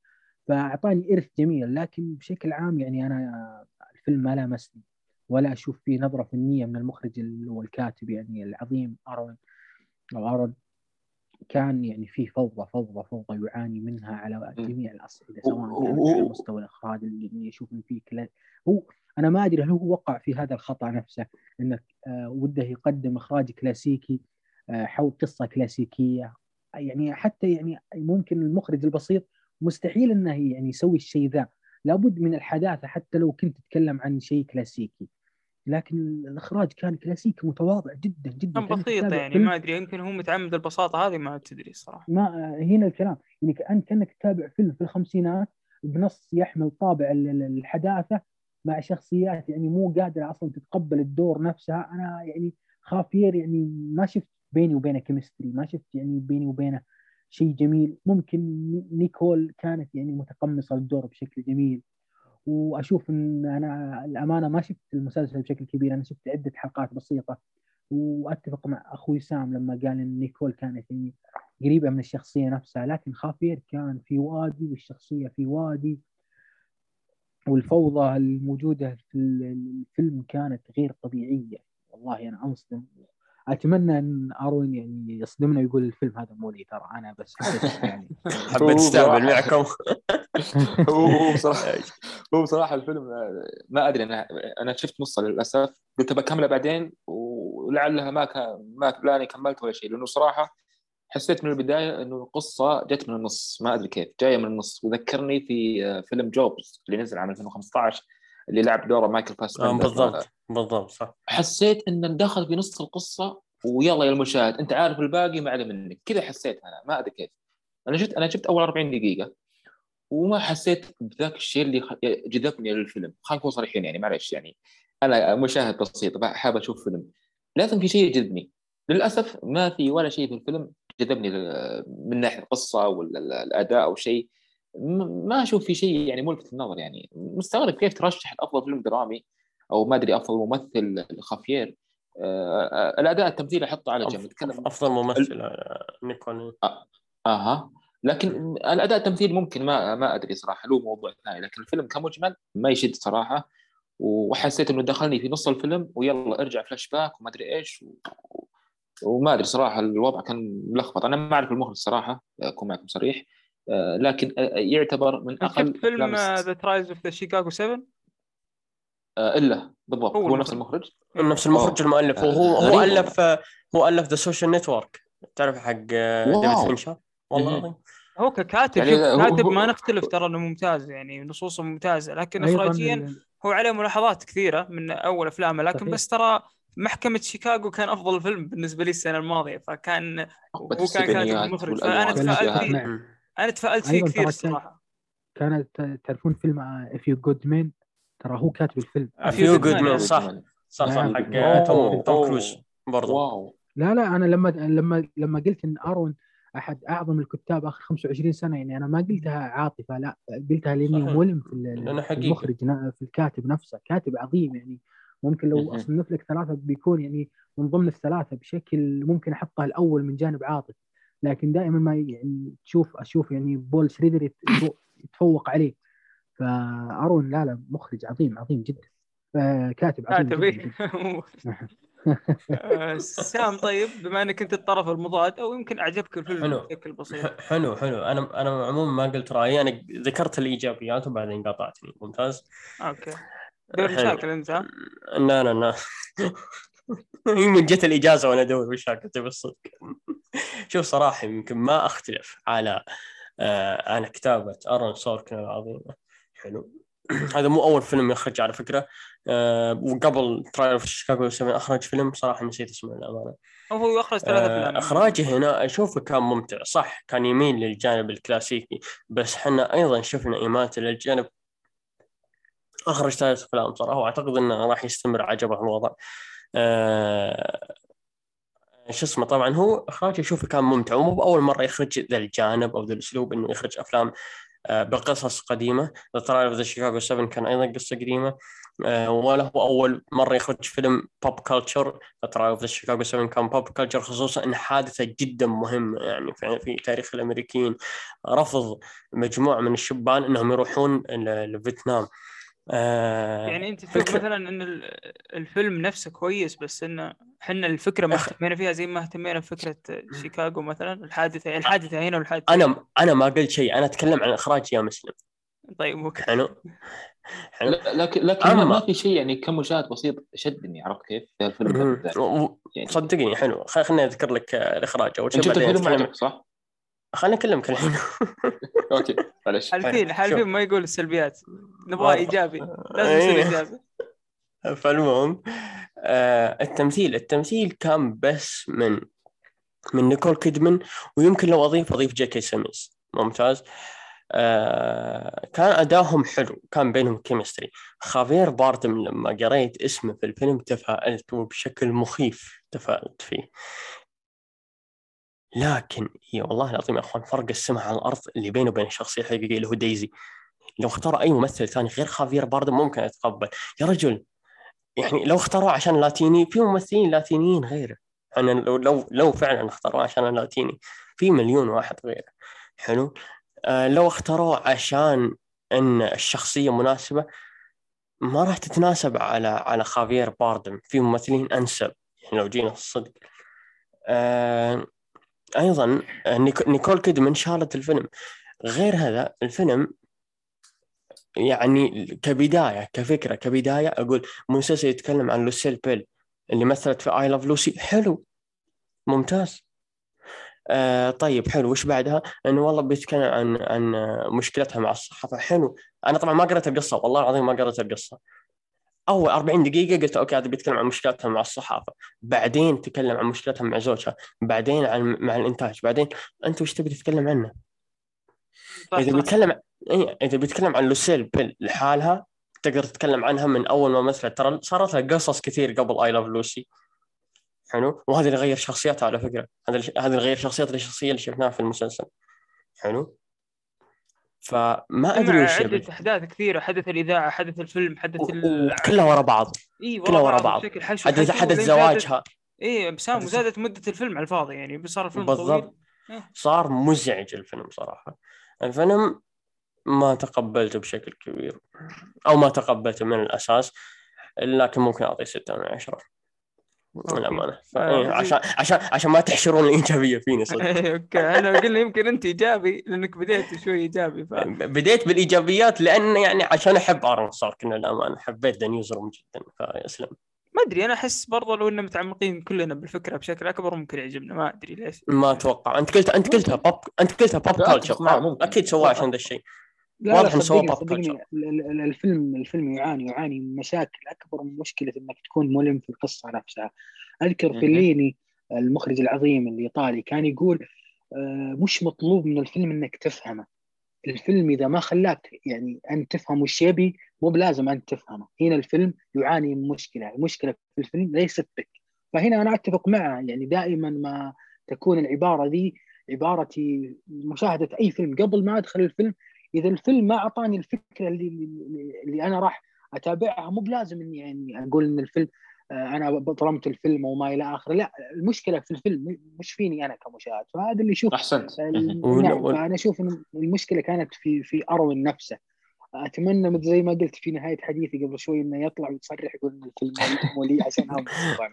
فأعطاني إرث جميل لكن بشكل عام يعني أنا الفيلم ما لامسني ولا أشوف فيه نظرة فنية من المخرج والكاتب يعني العظيم أرون. أو ارون كان يعني في فوضى فوضى فوضى يعاني منها على جميع الأصعدة سواء كان على مستوى الإخراج اللي يشوف ان فيه هو أنا ما أدري هل هو وقع في هذا الخطأ نفسه إنه آه وده يقدم إخراج كلاسيكي آه حول قصة كلاسيكية. يعني حتى يعني ممكن المخرج البسيط مستحيل إنه يعني يسوي الشيء ذا. لابد من الحداثة حتى لو كنت تتكلم عن شيء كلاسيكي. لكن الإخراج كان كلاسيكي متواضع جدا جدا. كان بسيط يعني ما أدري يمكن هو متعمد البساطة هذه ما تدري الصراحه ما هنا الكلام. يعني كأنك تتابع فيلم في الخمسينات بنص يحمل طابع الحداثة مع شخصيات يعني مو قادرة أصلا تتقبل الدور نفسها. أنا يعني خافير يعني ما شفت بيني وبينه chemistry ما شفت يعني بيني وبينه شيء جميل. ممكن نيكول كانت يعني متقمصة للدور بشكل جميل. وأشوف إن أنا الأمانة ما شفت المسلسل بشكل كبير أنا شفت عدة حلقات بسيطة. وأتفق مع أخوي سام لما قال إن نيكول كانت يعني قريبة من الشخصية نفسها لكن خافير كان في وادي والشخصية في وادي. والفوضى الموجودة في الفيلم كانت غير طبيعية. والله أنا أنصدم. أتمنى أن أروين يعني يصدمنا ويقول الفيلم هذا مو لي ترى أنا بس يعني. حبيت استعمل معكم. هو بصراحه هو بصراحة الفيلم ما أدري أنا أنا شفت نصه للأسف. قلت بكمله بعدين ولعلها ما كان ما لاني كملت ولا شيء لأنه صراحة حسيت من البداية إنه القصة جت من النص ما أدري كيف جاية من النص. وذكرني في فيلم جوبز اللي نزل عام 2015 اللي لعب دوره مايكل فاسبندر بالضبط بالضبط صح. حسيت إنه دخل في نص القصة ويلا يا المشاهد أنت عارف الباقي ما عليه منك. كذا حسيت أنا ما أدري كيف. أنا شفت أنا شفت أول 40 دقيقة وما حسيت بذاك الشيء اللي جذبني للفيلم. خلينا نكون صريحين يعني معلش يعني. أنا مشاهد بسيط حاب أشوف فيلم. لازم في شيء يجذبني. للأسف ما في ولا شيء في الفيلم جذبني من ناحية القصة ولا الأداء أو شيء ما أشوف في شيء يعني ملفت النظر يعني. مستغرب كيف ترشح افضل فيلم درامي أو ما أدري أفضل ممثل خافير آه الأداء التمثيلي أحطه على جنب. نتكلم أفضل ممثل آه، نيكول آه. أها. لكن الأداء التمثيلي ممكن ما ما أدري صراحة. له موضوع ثاني لكن الفيلم كمجمل ما يشد صراحة. وحسيت إنه دخلني في نص الفيلم ويلا ارجع فلاش باك وما أدري إيش و... وما أدري صراحة الوضع كان ملخبط. أنا ما أعرف المخرج صراحة أكون معكم صريح. آه، لكن آه، يعتبر من أقل فيلم ذا ترايز اوف ذا شيكاغو 7 إلا بالضبط. هو, هو نفس المخرج. نفس المخرج المؤلف. وهو هو ألف هو ألف The Social Network تعرف حق ديفيد فينشر؟ والله هو ككاتب يعني كاتب ما نختلف ترى إنه ممتاز يعني نصوصه ممتازة. لكن اخراجيا هو عليه ملاحظات كثيرة من أول أفلامه لكن بس ترى محكمة شيكاغو كان أفضل فيلم بالنسبة لي السنة الماضية فكان هو كان كاتب مخرج. فأنا تفائلت فيه. أنا تفائلت فيه كثير الصراحة. كانت تعرفون فيلم A Few Good Men ترى هو كاتب الفيلم. A Few Good Men صح. صح صح نعم. حق توم كروز برضه wow. لا لا أنا لما لما لما قلت إن أرون أحد أعظم الكتاب آخر 25 سنة يعني أنا ما قلتها عاطفة لا قلتها لأني ملم في المخرج في الكاتب نفسه كاتب عظيم يعني. ممكن لو اصنف لك ثلاثة بيكون يعني من ضمن الثلاثة بشكل ممكن أحطها الأول من جانب عاطفي. لكن دائما ما يعني تشوف أشوف يعني بول شريدر يتفوق عليه. فأرون لا لا مخرج عظيم عظيم جدا. كاتب عظيم كاتب جداً. آه، سام طيب بما إنك أنت الطرف المضاد أو يمكن أعجبك الفيلم حلو. بشكل بسيط. حلو حلو. أنا أنا عموما ما قلت رأيي. أنا ذكرت الإيجابيات وبعدين قاطعتني. ممتاز؟ أوكي. دور مشاكل انت لا لا لا. هي من جت الإجازة وأنا أدور مشاكل تبي الصدق شوف صراحة يمكن ما أختلف على آه على كتابة أرون سوركين العظيمه حلو. هذا مو أول فيلم يخرج على فكرة. آه وقبل Trial في Chicago 7 أخرج فيلم صراحة نسيت اسمه للأمانة. هو اخرج ثلاث أفلام. آه إخراجه هنا أشوفه كان ممتع. صح كان يميل للجانب الكلاسيكي بس إحنا أيضا شفنا إيماءاته للجانب اخرج ثلاث افلام صراحة واعتقد إنه راح يستمر عجبه الوضع. آه شو اسمه طبعا هو إخراجه اشوفه كان ممتع ومو بأول مرة يخرج ذا الجانب أو ذا الأسلوب إنه يخرج أفلام آه، بقصص قديمة. The Trial of the Chicago 7 كان أيضا قصة قديمة. آه، ولا هو أول مرة يخرج فيلم pop culture The Trial of the Chicago 7 كان pop culture خصوصا إن حادثة جدا مهمة يعني في تاريخ الأمريكيين. رفض مجموعة من الشبان إنهم يروحون لفيتنام. آه يعني انت تشوف فكرة... مثلا إن الفيلم نفسه كويس بس انه إحنا الفكرة ما اهتمينا فيها زي ما اهتمينا بفكرة شيكاغو مثلا الحادثة يعني الحادثة هنا والحادثة أنا أنا ما قلت شيء أنا أتكلم عن إخراج يا مسلم. طيب أوكي. حلو؟ حلو؟ لكن لكن أما. ما في شيء يعني كمشاهد بسيط شدني عرفت كيف؟ في الفيلم يعني صدقني حلو. خليني أذكر لك الإخراج أول شيء بعدين الفيلم صح؟ خليني اكلمك الحين. أوكي معلش. حالفين حالفين ما يقول السلبيات. نبغى إيجابي. لازم يصير إيه. إيجابي. فالمهم آه التمثيل. التمثيل كان بس من من نيكول كيدمن ويمكن لو أضيف أضيف جي كي سيمنز ممتاز. آه كان ادائهم حلو. كان بينهم chemistry خافير باردم لما قريت اسمه في الفيلم تفائلت وبشكل مخيف تفائلت فيه. لكن يا والله العظيم يا أخوان فرق السماء على الأرض اللي بينه وبين الشخصية الحقيقية اللي هو ديزي لو اختار أي ممثل ثاني غير خافير باردم ممكن اتقبل يا رجل يعني لو اختاروه عشان لاتيني في ممثلين لاتينيين غيره. أنا لو لو لو فعلا اختاروه عشان اللاتيني في مليون واحد غيره. حلو؟ آه لو اختاروه عشان إن الشخصية مناسبة ما راح تتناسب على على خافير باردم في ممثلين أنسب يعني لو جينا الصدق. آه أيضا آه، نيكول كيدمن شالت الفيلم. غير هذا الفيلم يعني كبداية كفكرة كبداية أقول مسلسل يتكلم عن لوسيل بول اللي مثلت في I Love Lucy حلو. ممتاز. آه طيب حلو. وش بعدها؟ إنه والله بيتكلم عن عن مشكلتها مع الصحافة. حلو. أنا طبعا ما قرأت القصة. والله العظيم ما قرأت القصة. أول 40 دقيقة قلت أوكي هذا بيتكلم عن مشكلتها مع الصحافة. بعدين تكلم عن مشكلتها مع زوجها. بعدين عن مع الإنتاج. بعدين أنت وش تبي تتكلم عنه؟ إذا بيتكلم إذا بيتكلم عن لوسيل بول لحالها تقدر تتكلم عنها من أول ما مثلت ترى صارت لها قصص كثير قبل I Love Lucy حلو؟ وهذا اللي غير شخصيتها على فكرة. هذا هذا اللي غير شخصيتها للشخصيه اللي شفناها في المسلسل. حلو؟ فما أدري وش حدث أحداث كثيرة حدث الإذاعة حدث الفيلم حدث ال... كلها ورا بعض إي كلها ورا بعض حدث حدث زواجها. إي بسام وزادت مدة الفيلم على الفاضي يعني صار الفيلم بالضبط. طويل. صار مزعج الفيلم صراحة. الفيلم ما تقبلته بشكل كبير أو ما تقبلته من الأساس لكن ممكن أعطيه 6 من 10 للأمانة. آه عشان عشان عشان ما تحشرون الايجابيه فيني صدق. أوكي أنا قلنا يمكن أنت إيجابي لأنك بديت شوي إيجابي ف... بديت بالإيجابيات لأن يعني عشان أحب أرون كنا للأمانة حبيت The Newsroom جدا فيسلم. ما أدري أنا أحس برضه لو اننا متعمقين كلنا بالفكرة بشكل أكبر ممكن يعجبنا ما أدري ليش. ما أتوقع. أنت قلت أنت قلتها بوب أنت قلتها pop culture أكيد سواه عشان ذا الشيء. واضح إنه pop culture الفيلم الفيلم يعاني يعاني من مشاكل أكبر من مشكلة إنك تكون ملم في القصة نفسها. أذكر فيليني المخرج العظيم الإيطالي كان يقول آه، مش مطلوب من الفيلم إنك تفهمه. الفيلم إذا ما خلاك يعني أن تفهم وش يبي مو بلازم أن تفهمه. هنا الفيلم يعاني من مشكلة. المشكلة في الفيلم ليست بك. فهنا أنا أتفق معه. يعني دائما ما تكون العبارة دي عبارتي مشاهدة أي فيلم. قبل ما أدخل الفيلم إذا الفيلم ما أعطاني الفكرة اللي اللي أنا راح أتابعها مو بلازم إني يعني أقول إن الفيلم آه، أنا ظلمت الفيلم وما إلى آخره. لا المشكلة في الفيلم مش فيني أنا كمشاهد فهذا اللي أشوف أحسنت. نعم فأنا أشوف إن المشكلة كانت في في اروين نفسه أتمنى زي ما قلت في نهاية حديثي قبل شوي إنه يطلع ويصرح يقول ان الفيلم مولي عشان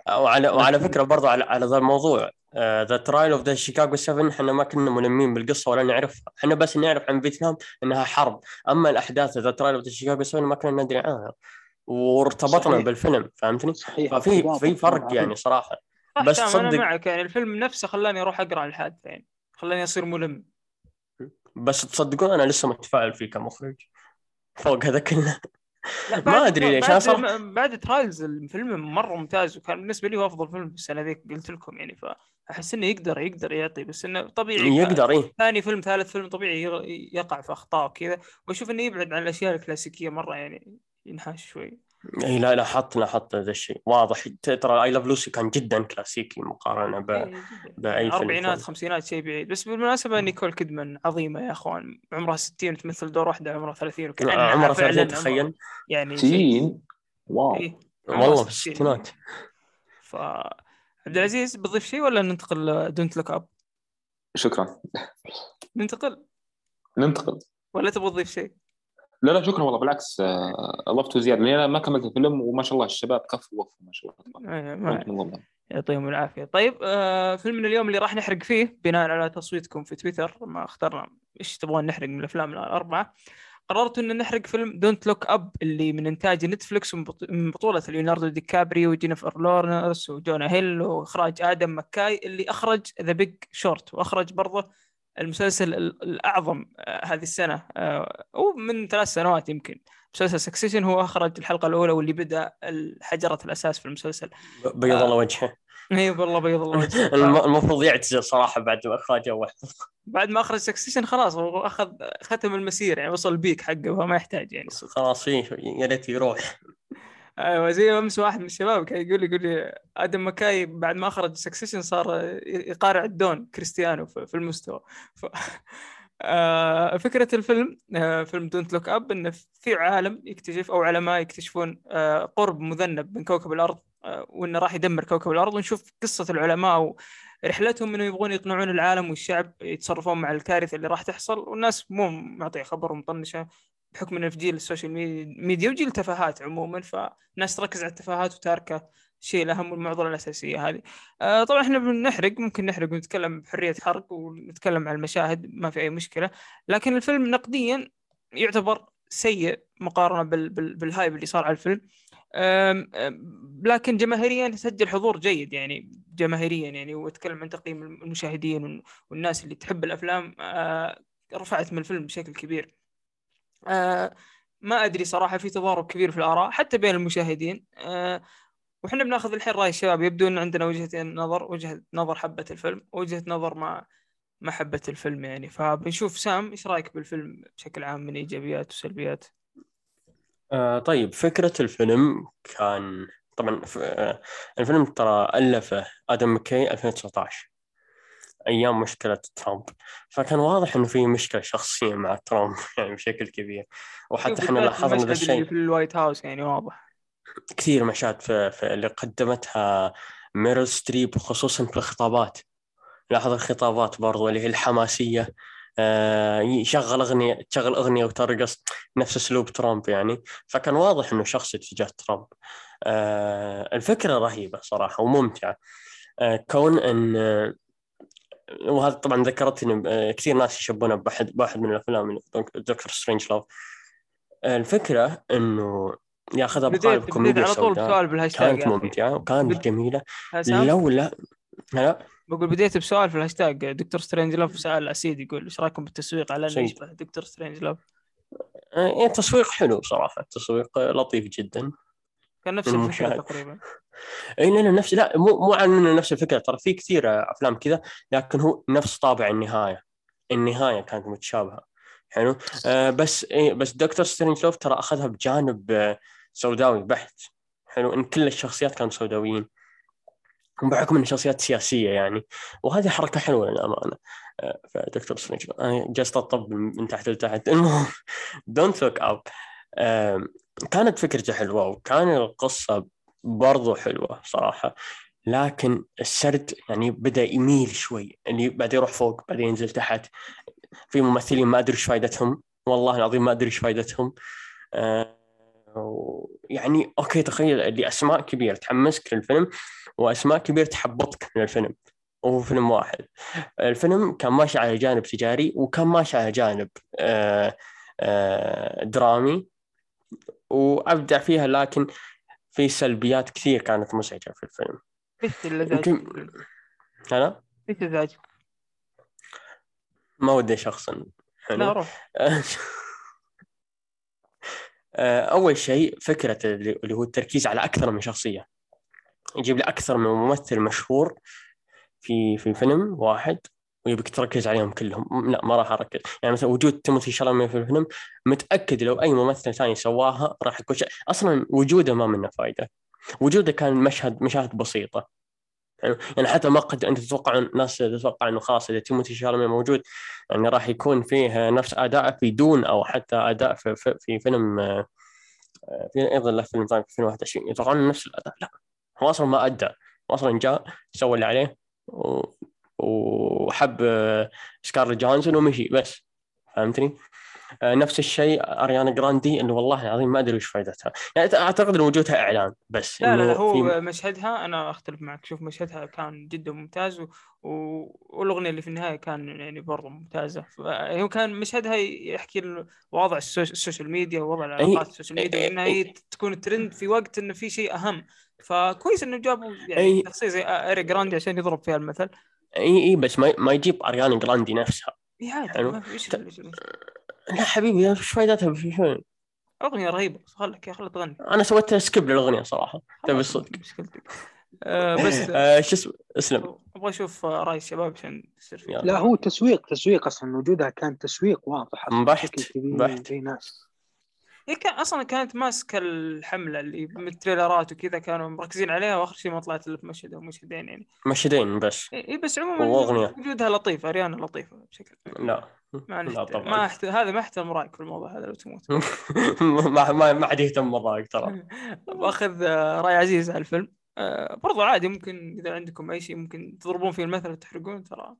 وعلى وعلى فكرة برضه على على ذا الموضوع The Trial of the Chicago 7 إحنا ما كنا ملمين بالقصة ولا نعرفها إحنا بس نعرف عن فيتنام إنها حرب أما الأحداث The Trial of the Chicago 7 ما كنا ندري عنها وارتبطنا صحيح. بالفيلم فهمتني؟ صحيح. ففي في فرق يعني صراحة بس تصدق أنا معك يعني الفيلم نفسه خلاني أروح أقرأ الحادثة يعني خلاني أصير ملم بس تصدقون أنا لسه متفائل فيه كمخرج فوق هذا كله. ما أدري ليش أنا صراحة بعد Trial الفيلم مرة ممتاز وكان بالنسبة لي هو أفضل فيلم في السنة ذيك قلت لكم يعني فأحس إنه يقدر يقدر يعطي بس إنه طبيعي يقدر إيه؟ ثاني فيلم ثالث فيلم طبيعي يقع في أخطاء وكذا. وأشوف إنه يبعد عن الأشياء الكلاسيكية مرة يعني ينحاش شوي. اي لا لاحظت لاحظت هذا الشيء. واضح. ترى I Love Lucy كان جدا كلاسيكي مقارنة ب... إيه، بأي فيلم أربعينات خمسينات شيء بعيد. بس بالمناسبة نيكول كيدمان عظيمة يا أخوان. عمرها 60 تمثل دور واحدة عمرها 30 وكان عمرها 30 تخيل. يعني 60 wow. إيه. والله في الستينات. ف عبد العزيز بتضيف شيء ولا ننتقل Don't Look Up؟ شكرا. ننتقل؟ ننتقل. ولا تبغى تضيف شيء؟ لا لا شكرا والله بالعكس آه، اضفته زياده لاني أنا ما كملت الفيلم وما شاء الله الشباب كفوا وقفوا ما شاء الله. إيه، يعطيهم العافية. طيب آه فيلمنا اليوم اللي راح نحرق فيه بناء على تصويتكم في تويتر ما اخترنا إيش تبغون نحرق من الأفلام الأربعة. قررت إن نحرق فيلم Don't Look Up اللي من إنتاج نتفلكس من بطولة ليوناردو دي كابريو وجينيفر لورنس وجونا هيل وإخراج آدم مكاي اللي أخرج The Big Short وأخرج برضه المسلسل الأعظم آه، هذه السنة آه، ومن ثلاث سنوات يمكن. مسلسل Succession هو أخرج الحلقة الأولى واللي بدأ حجره الأساس في المسلسل. بيض الله وجهه. إي والله بيض الله وجهه. المفروض يعتزل صراحة بعد ما أخرج أول بعد ما أخرج Succession خلاص هو أخذ ختم المسير يعني وصل ال peak حقه فما يحتاج يعني. خلاص يا ريت يروح. أيوه زي أمس واحد من الشباب كان يقول لي يقول لي آدم مكاي بعد ما أخرج Succession صار يقارع الدون كريستيانو في المستوى. ف... آه فكرة الفيلم آه فيلم Don't Look Up انه في عالم يكتشف أو علماء يكتشفون آه قرب مذنب من كوكب الأرض وإنه راح يدمر كوكب الأرض ونشوف قصة العلماء ورحلتهم إنه يبغون يقنعون العالم والشعب يتصرفون مع الكارثة اللي راح تحصل والناس مو معطية خبر ومطنشة. بحكم إنه في جيل ال social media وجيل التفاهات عموما فالناس تركز على التفاهات وتاركة الشيء الأهم والمعضلة الأساسية هذه. آه طبعا إحنا بنحرق ممكن نحرق ونتكلم بحرية حرق ونتكلم عن المشاهد ما في أي مشكلة، لكن الفيلم نقديا يعتبر سيء مقارنة بال بال بال hype اللي صار على الفيلم. لكن جماهيريا سجل حضور جيد يعني جماهيريا يعني وأتكلم عن تقييم المشاهدين والناس اللي تحب الأفلام آه، رفعت من الفيلم بشكل كبير. آه ما أدري صراحة في تضارب كبير في الآراء حتى بين المشاهدين. آه وحنا بناخذ الحين رأي الشباب يبدو ان عندنا وجهتين نظر وجهة نظر حبة الفيلم وجهة نظر ما ما حبت الفيلم يعني. فبنشوف سام إيش رأيك بالفيلم بشكل عام من إيجابيات وسلبيات؟ آه طيب فكرة الفيلم كان طبعا آه الفيلم ترى ألفه آدم مكاي 2019 أيام مشكلة ترامب. فكان واضح إنه في مشكلة شخصية مع ترامب يعني بشكل كبير. وحتى إحنا لاحظنا هذا الشيء في ال White House يعني واضح. كثير مشاهد في, في اللي قدمتها ميرل ستريب خصوصا في الخطابات. لاحظ الخطابات برضو اللي هي الحماسية. آه، يشغل أغنية تشغل أغنية وترقص نفس أسلوب ترامب يعني. فكان واضح إنه شخص تجاه ترامب. آه، الفكرة رهيبة صراحة وممتعة. آه، كون إن وهذا طبعا ذكرتني كثير ناس يشبونه بواحد بواحد من الأفلام Dr. Strangelove الفكرة إنه ياخذها بقالب كوميديا على طول بسؤال بالهاشتاج كانت ممتعة وكانت جميلة. لولا هلا. بقول بديت بسؤال في الهاشتاج. Dr. Strangelove سأل أسيد يقول إيش رأيكم بالتسويق على انه يشبه Dr. Strange love؟ يعني تسويق حلو صراحة. تسويق لطيف جدا. كان نفس الفكرة تقريبا. إي لا نفس لا مو مو عن إنه نفس الفكرة ترى في كثير أفلام كذا لكن هو نفس طابع النهاية. النهاية كانت متشابهة حلو؟ آه بس إيه بس Dr. Strangelove ترى أخذها بجانب آه سوداوي بحت حلو؟ إن كل الشخصيات كانوا سوداويين بحكم إن شخصيات سياسية يعني. وهذه حركة حلوة للأمانة آه، ف Dr. Strange أنا جالس أطبل من تحت لتحت. المهم Don't Look Up كانت فكرته حلوة وكان القصة برضو حلوة صراحة لكن السرد يعني بدأ يميل شوي اللي بعدين يروح فوق بعدين ينزل تحت في ممثلين ما أدري إيش فائدتهم والله العظيم ما أدري إيش فائدتهم آه يعني okay تخيل اللي أسماء كبيرة تحمسك للفيلم وأسماء كبيرة تحبطك من الفيلم وهو فيلم واحد. الفيلم كان ماشي على جانب تجاري وكان ماشي على جانب آه آه درامي. وأبدع فيها لكن في سلبيات كثير كانت مزعجة في الفيلم. إيش اللي هلا؟ إيش ازعجك؟ ما ودي شخصا. لا روح. آه، أول شيء فكرة اللي هو التركيز على أكثر من شخصية. يجيب لي أكثر من ممثل مشهور في في فيلم واحد. ويبيك تركز عليهم كلهم. لا ما راح أركز. يعني مثلا وجود تيموثي شالامي في الفيلم متأكد لو أي ممثل ثاني سواها راح يكون أصلا وجوده ما منه فائده وجوده كان مشهد مشاهد بسيطة. يعني حتى ما قد أنت تتوقع الناس تتوقع إنه خلاص إذا تيموثي شالامي موجود يعني راح يكون فيه نفس أداء في Dune أو حتى أداء في, في, في فيلم آه، في أيضا له فيلم ثاني في 2021 يتوقعون نفس الأداء. لا هو أصلا ما أدى. هو أصلا جاء سوى اللي عليه. وحب آه، سكارلي جونسون ومشي بس. فهمتني؟ آه، نفس الشيء أريانا جراندي انه والله العظيم ما أدري وش فائدتها يعني أعتقد إن وجودها إعلان بس لا لا, لا هو في... مشهدها أنا أختلف معك. شوف مشهدها كان جدا ممتاز و... و... والأغنية اللي في النهاية كان يعني برضه ممتازة. هو كان مشهدها يحكي وضع ال social media ووضع العلاقات ال social media وإنها هي تكون ترند في وقت إنه في شيء أهم. فكويس إنه جابوا يعني شخصيه زي اريانا جراندي عشان يضرب فيها المثل. إي إي بس ما ما يجيب اريانا جراندي نفسها. إي عادي ما في لا حبيبي إيش فائدتها في فيلم؟ أغنية رهيبة خلك يا خلها تغني. أنا سويت skip للأغنية صراحة. تبي الصدق؟ آه بس آه شو اسمه اسلم. أبغى أشوف راي الشباب عشان تصير فيها لا هو تسويق تسويق أصلا وجودها كان تسويق واضح. بحت بحت في ناس. هي كان أصلا كانت ماسكة الحملة اللي من التريلرات وكذا كانوا مركزين عليها وآخر شيء ما طلعت إلا في مشهد أو مشهدين يعني. مشهدين بس. اي بس عموما وجودها لطيف أريانا لطيفة بشكل لا. ما لا طبعا. ما أحت... هذا ما أحترم رأيك في الموضوع هذا لو تموت. ما ما ما حد يهتم برايك ترى. باخذ آه، رأي عزيز على الفيلم. آه، برضو عادي ممكن إذا عندكم أي شيء ممكن تضربون فيه المثل وتحرقون ترى.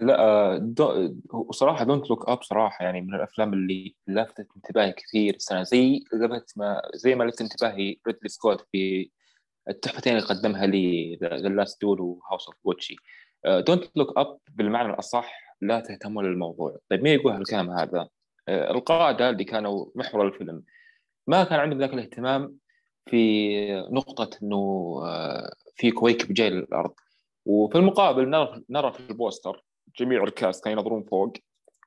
لا دو... صراحة Don't Look Up صراحة يعني من الأفلام اللي لفتت انتباهي كثير السنة زي لفت ما زي ما لفت انتباهي ريدلي سكوت في التحفتين اللي قدمها لي The Last Duel و House of Gucci Don't Look Up بالمعنى الأصح لا تهتموا للموضوع. طيب مين يقول هالكلام هذا؟ آه، القاده اللي كانوا محور الفيلم. ما كان عندهم ذاك الاهتمام في نقطة إنه آه، في كويكب جاي للأرض. وفي المقابل نرى نرى في البوستر جميع ال cast كانوا ينظرون فوق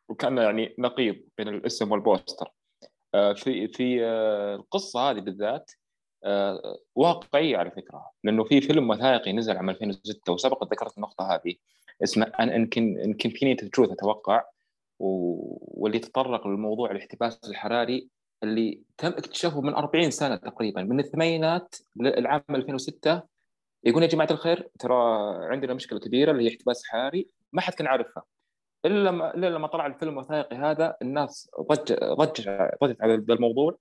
وكان يعني نقيض بين الاسم والبوستر. آه، في في القصة هذه بالذات واقعية على فكرة لأنه في فيلم وثائقي نزل عام 2006 وسبق ذكرت النقطة هذه اسمه يمكن انكونفينيت تروث أتوقع واللي تطرق للموضوع الاحتباس الحراري اللي تم اكتشافه من 40 سنة تقريبا من الثمانينات للعام 2006 يقول يا جماعة الخير ترى عندنا مشكلة كبيرة اللي هي احتباس حراري. ما حد كان عارفها. إلا لما إلا لما طلع الفيلم الوثائقي هذا الناس ضج ضج ضجت على الموضوع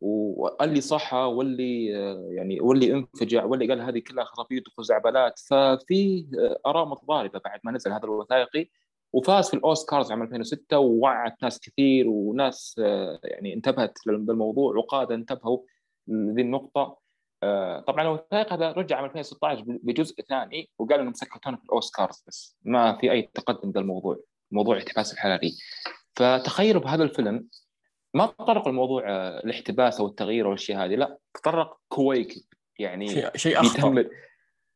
واللي صح واللي يعني واللي انفجع واللي قال هذه كلها خرابيط وخزعبلات. ففي آراء متضاربة بعد ما نزل هذا الوثائقي وفاز في الأوسكارز عام 2006 ووعت ناس كثير وناس يعني انتبهت للموضوع وقاده انتبهوا لذي النقطة. طبعا الوثائقي هذا رجع عام 2016 بجزء ثاني وقال إنهم سكتون في الاوسكارز بس ما في أي تقدم بالموضوع موضوع الاحتباس الحراري. فتخيلوا بهذا الفيلم ما تطرق الموضوع الاحتباس أو التغيير والاشياء هذه لا تطرق كويكب يعني شيء شيء أخطر.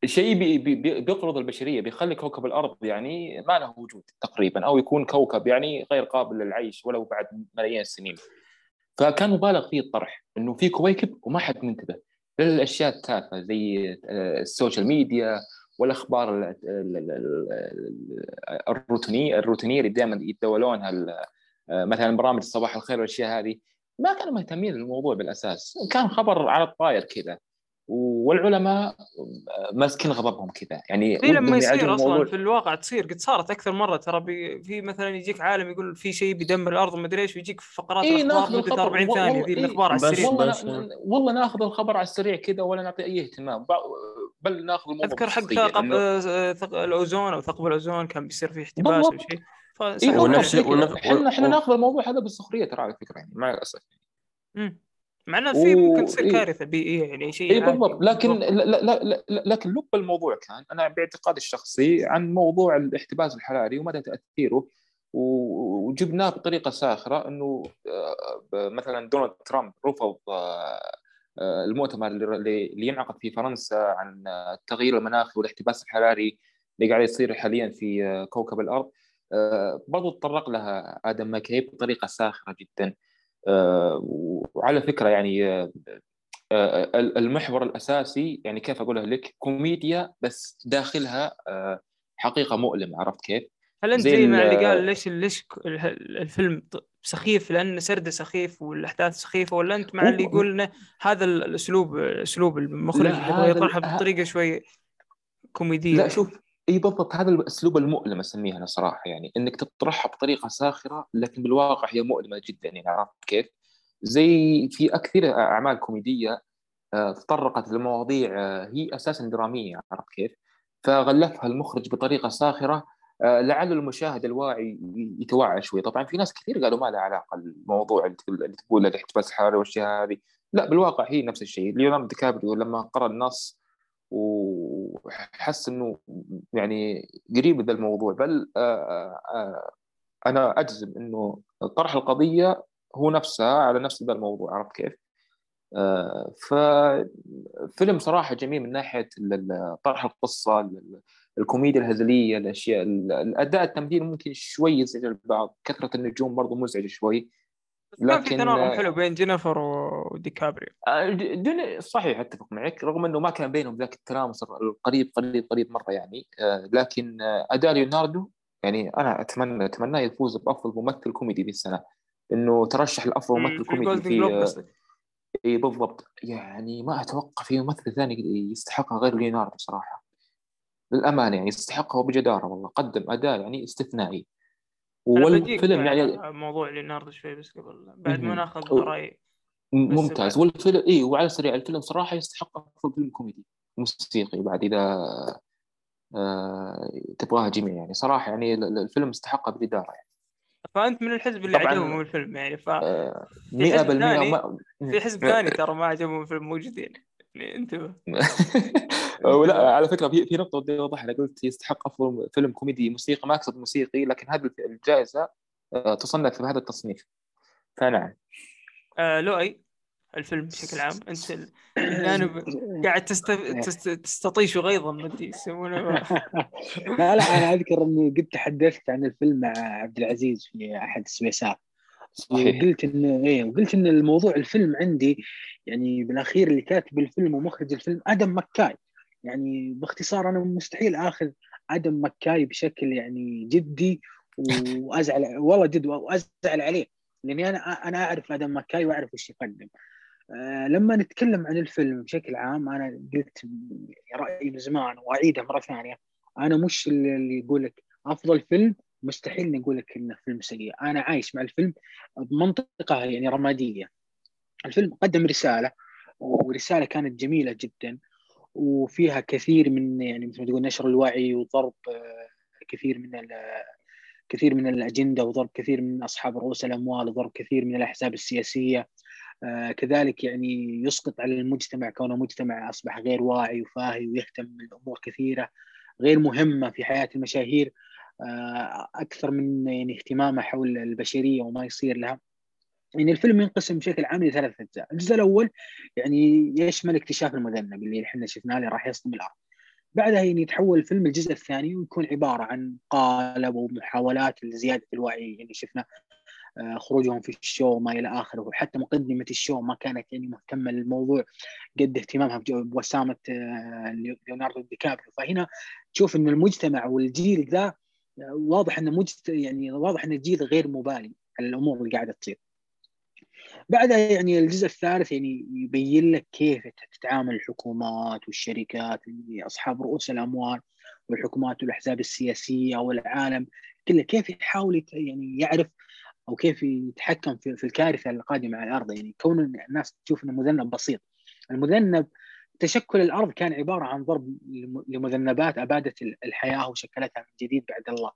شيء بي بي بينقرض البشرية بيخلي كوكب الأرض يعني ما له وجود تقريبا أو يكون كوكب يعني غير قابل للعيش ولو بعد ملايين السنين. فكان مبالغ فيه الطرح إنه في كويكب وما حد منتبه. للاشياء التافهة زي ال social media والأخبار الروتينيه الروتينية اللي دائما يتداولونها مثلا برامج صباح الخير والأشياء هذه. ما كانوا مهتمين بالموضوع بالأساس. كان خبر على الطاير كذا. والعلماء ماسكين غضبهم كذا. يعني في لما يصير أصلا في الواقع تصير قد صارت أكثر مرة ترى في مثلا يجيك عالم يقول في شيء بيدمر الأرض ما أدري إيش ويجيك في فقرات إيه الأخبار مده 40 ثانية ذي الأخبار على السريع. والله, والله ناخذ الخبر على السريع كذا ولا نعطي أي اهتمام. بل ناخذ الموضوع أذكر حق ثقب الأوزون أو ثقب الأوزون كان بيصير فيه احتباس أو شيء. ونفس إحنا إحنا ناخذ الموضوع هذا بالسخرية ترى على فكرة يعني مع الاسف مع إنه في ممكن تصير إيه. كارثة بيئية يعني شيء إي بالضبط. لكن لا لا لا لكن لب الموضوع كان أنا باعتقادي الشخصي عن موضوع الاحتباس الحراري ومدى تأثيره وجبناه بطريقة ساخرة إنه مثلا دونالد ترامب رفض المؤتمر اللي ينعقد في فرنسا عن التغيير المناخي والاحتباس الحراري اللي قاعد يصير حاليا في كوكب الأرض. برضو تطرق لها آدم ماكيب بطريقة ساخرة جدا. وعلى فكرة يعني المحور الأساسي يعني كيف أقولها لك كوميديا بس داخلها حقيقة مؤلمه عرفت كيف؟ هل أنت زي ما اللي قال ليش ليش الفيلم سخيف لأن سرده سخيف والأحداث سخيفة ولا أنت مع اللي يقول انه هذا الأسلوب اسلوب المخرج اللي يطرحها بطريقة شوي كوميدية لا شوف إي بالضبط هذا الأسلوب المؤلم اسميها أنا صراحة يعني إنك تطرحها بطريقة ساخرة لكن بالواقع هي مؤلمة جدا يعني عرفت كيف؟ زي في أكثر أعمال كوميدية آه، تطرقت لمواضيع آه، هي أساسا درامية عرفت كيف؟ فغلفها المخرج بطريقة ساخرة آه، لعل المشاهد الواعي يتوعى شوي طبعا في ناس كثير قالوا ما لها علاقة الموضوع اللي تقول الاحتباس الحراري والاشياء هذه لا بالواقع هي نفس الشيء ليوناردو دي كابريو لما قرأ النص وحس إنه يعني قريب ذا الموضوع بل آه، آه، أنا أجزم إنه طرح القضية هو نفسها على نفس ذا الموضوع عرفت كيف؟ آه، ففيلم صراحة جميل من ناحية طرح القصة الكوميديا الهزلية الأشياء الأداء التمثيل ممكن شوي يزعج البعض كثرة النجوم برضو مزعجة شوي لكن في تناغم حلو بين جينيفر وديكابريو آه، صحيح أتفق معك رغم إنه ما كان بينهم ذاك التلامس القريب قريب قريب مرة يعني آه، لكن آه، أداء ليوناردو يعني أنا أتمنى أتمنى يفوز بأفضل ممثل كوميدي في السنة. إنه ترشح لأفضل ممثل كوميدي في إي بالضبط. يعني ما أتوقع في ممثل ثاني يستحقها غير ليوناردو صراحة. للأمانة يعني يستحقها بجدارة والله قدم أداء يعني استثنائي. والفيلم يعني موضوع ليوناردو شوي بس قبل بعد ما ناخذ رأي. ممتاز. والفيلم اي وعلى السريع الفيلم صراحة يستحق افضل فيلم كوميدي موسيقي بعد إذا آه تبغاها جميع يعني. صراحة يعني الفيلم استحق بجداره يعني. فأنت من الحزب اللي عجبهم الفيلم يعني ف 100% آه. في حزب ثاني ترى ما عجبهم الفيلم موجودين. يعني انتبه ولا على فكرة في في نقطة ودي اوضحها أنا قلت يستحق أفضل فيلم كوميدي موسيقى ما أقصد موسيقي لكن هذه الجائزة آه، تصنف في هذا التصنيف. فنعم. آه لؤي الفيلم بشكل عام أنت الجانب قاعد تست... تست... تستطيش غيظا ما ادري يسمونه. لا لا أنا أذكر إني قد تحدثت عن الفيلم مع عبد العزيز في أحد السويسات صحيح. وقلت ان إيه وقلت إن الموضوع الفيلم عندي يعني بالأخير اللي كاتب الفيلم ومخرج الفيلم آدم مكاي يعني باختصار أنا مستحيل آخذ آدم مكاي بشكل يعني جدي وأزعل والله جد وأزعل عليه. لأني أنا أنا أعرف آدم مكاي وأعرف وش يقدم. أه لما نتكلم عن الفيلم بشكل عام أنا قلت رأيي من زمان وأعيده مرة ثانية. أنا مش اللي يقول لك أفضل فيلم مستحيل نقول لك إنه فيلم سيء. أنا عايش مع الفيلم بمنطقة يعني رمادية. الفيلم قدم رسالة ورسالة كانت جميلة جدا وفيها كثير من يعني مثل ما تقول نشر الوعي وضرب آه، كثير من كثير من الأجندة وضرب كثير من أصحاب رؤوس الأموال وضرب كثير من الأحزاب السياسية. آه، كذلك يعني يسقط على المجتمع كونه مجتمع أصبح غير واعي وفاهي ويهتم بالامور كثيرة غير مهمة في حياة المشاهير. أكثر من يعني اهتمامه حول البشرية وما يصير لها. يعني الفيلم ينقسم بشكل عام لثلاث أجزاء، الجزء الأول يعني يشمل اكتشاف المذنب اللي إحنا شفناه اللي راح يصدم الأرض. بعدها يعني يتحول الفيلم الجزء الثاني ويكون عبارة عن قالب ومحاولات لزيادة الوعي يعني شفنا آه، خروجهم في ال show وما إلى آخره. وحتى مقدمة ال show ما كانت يعني مهتمة للموضوع قد اهتمامها بوسامة آه، ليوناردو دي كابريو. فهنا تشوف إن المجتمع والجيل ذا آه، واضح إنه مجت يعني واضح ان الجيل غير مبالي على الأمور اللي قاعدة تصير. بعدها يعني الجزء الثالث يعني يبين لك كيف تتعامل الحكومات والشركات أصحاب رؤوس الأموال والحكومات والأحزاب السياسية والعالم كله كيف يحاول يعني يعرف أو كيف يتحكم في, في الكارثة القادمة على الأرض يعني كون الناس تشوف إنه مذنب بسيط المذنب تشكل الأرض كان عبارة عن ضرب لمذنبات أبادت الحياة وشكلتها من جديد بعد الله.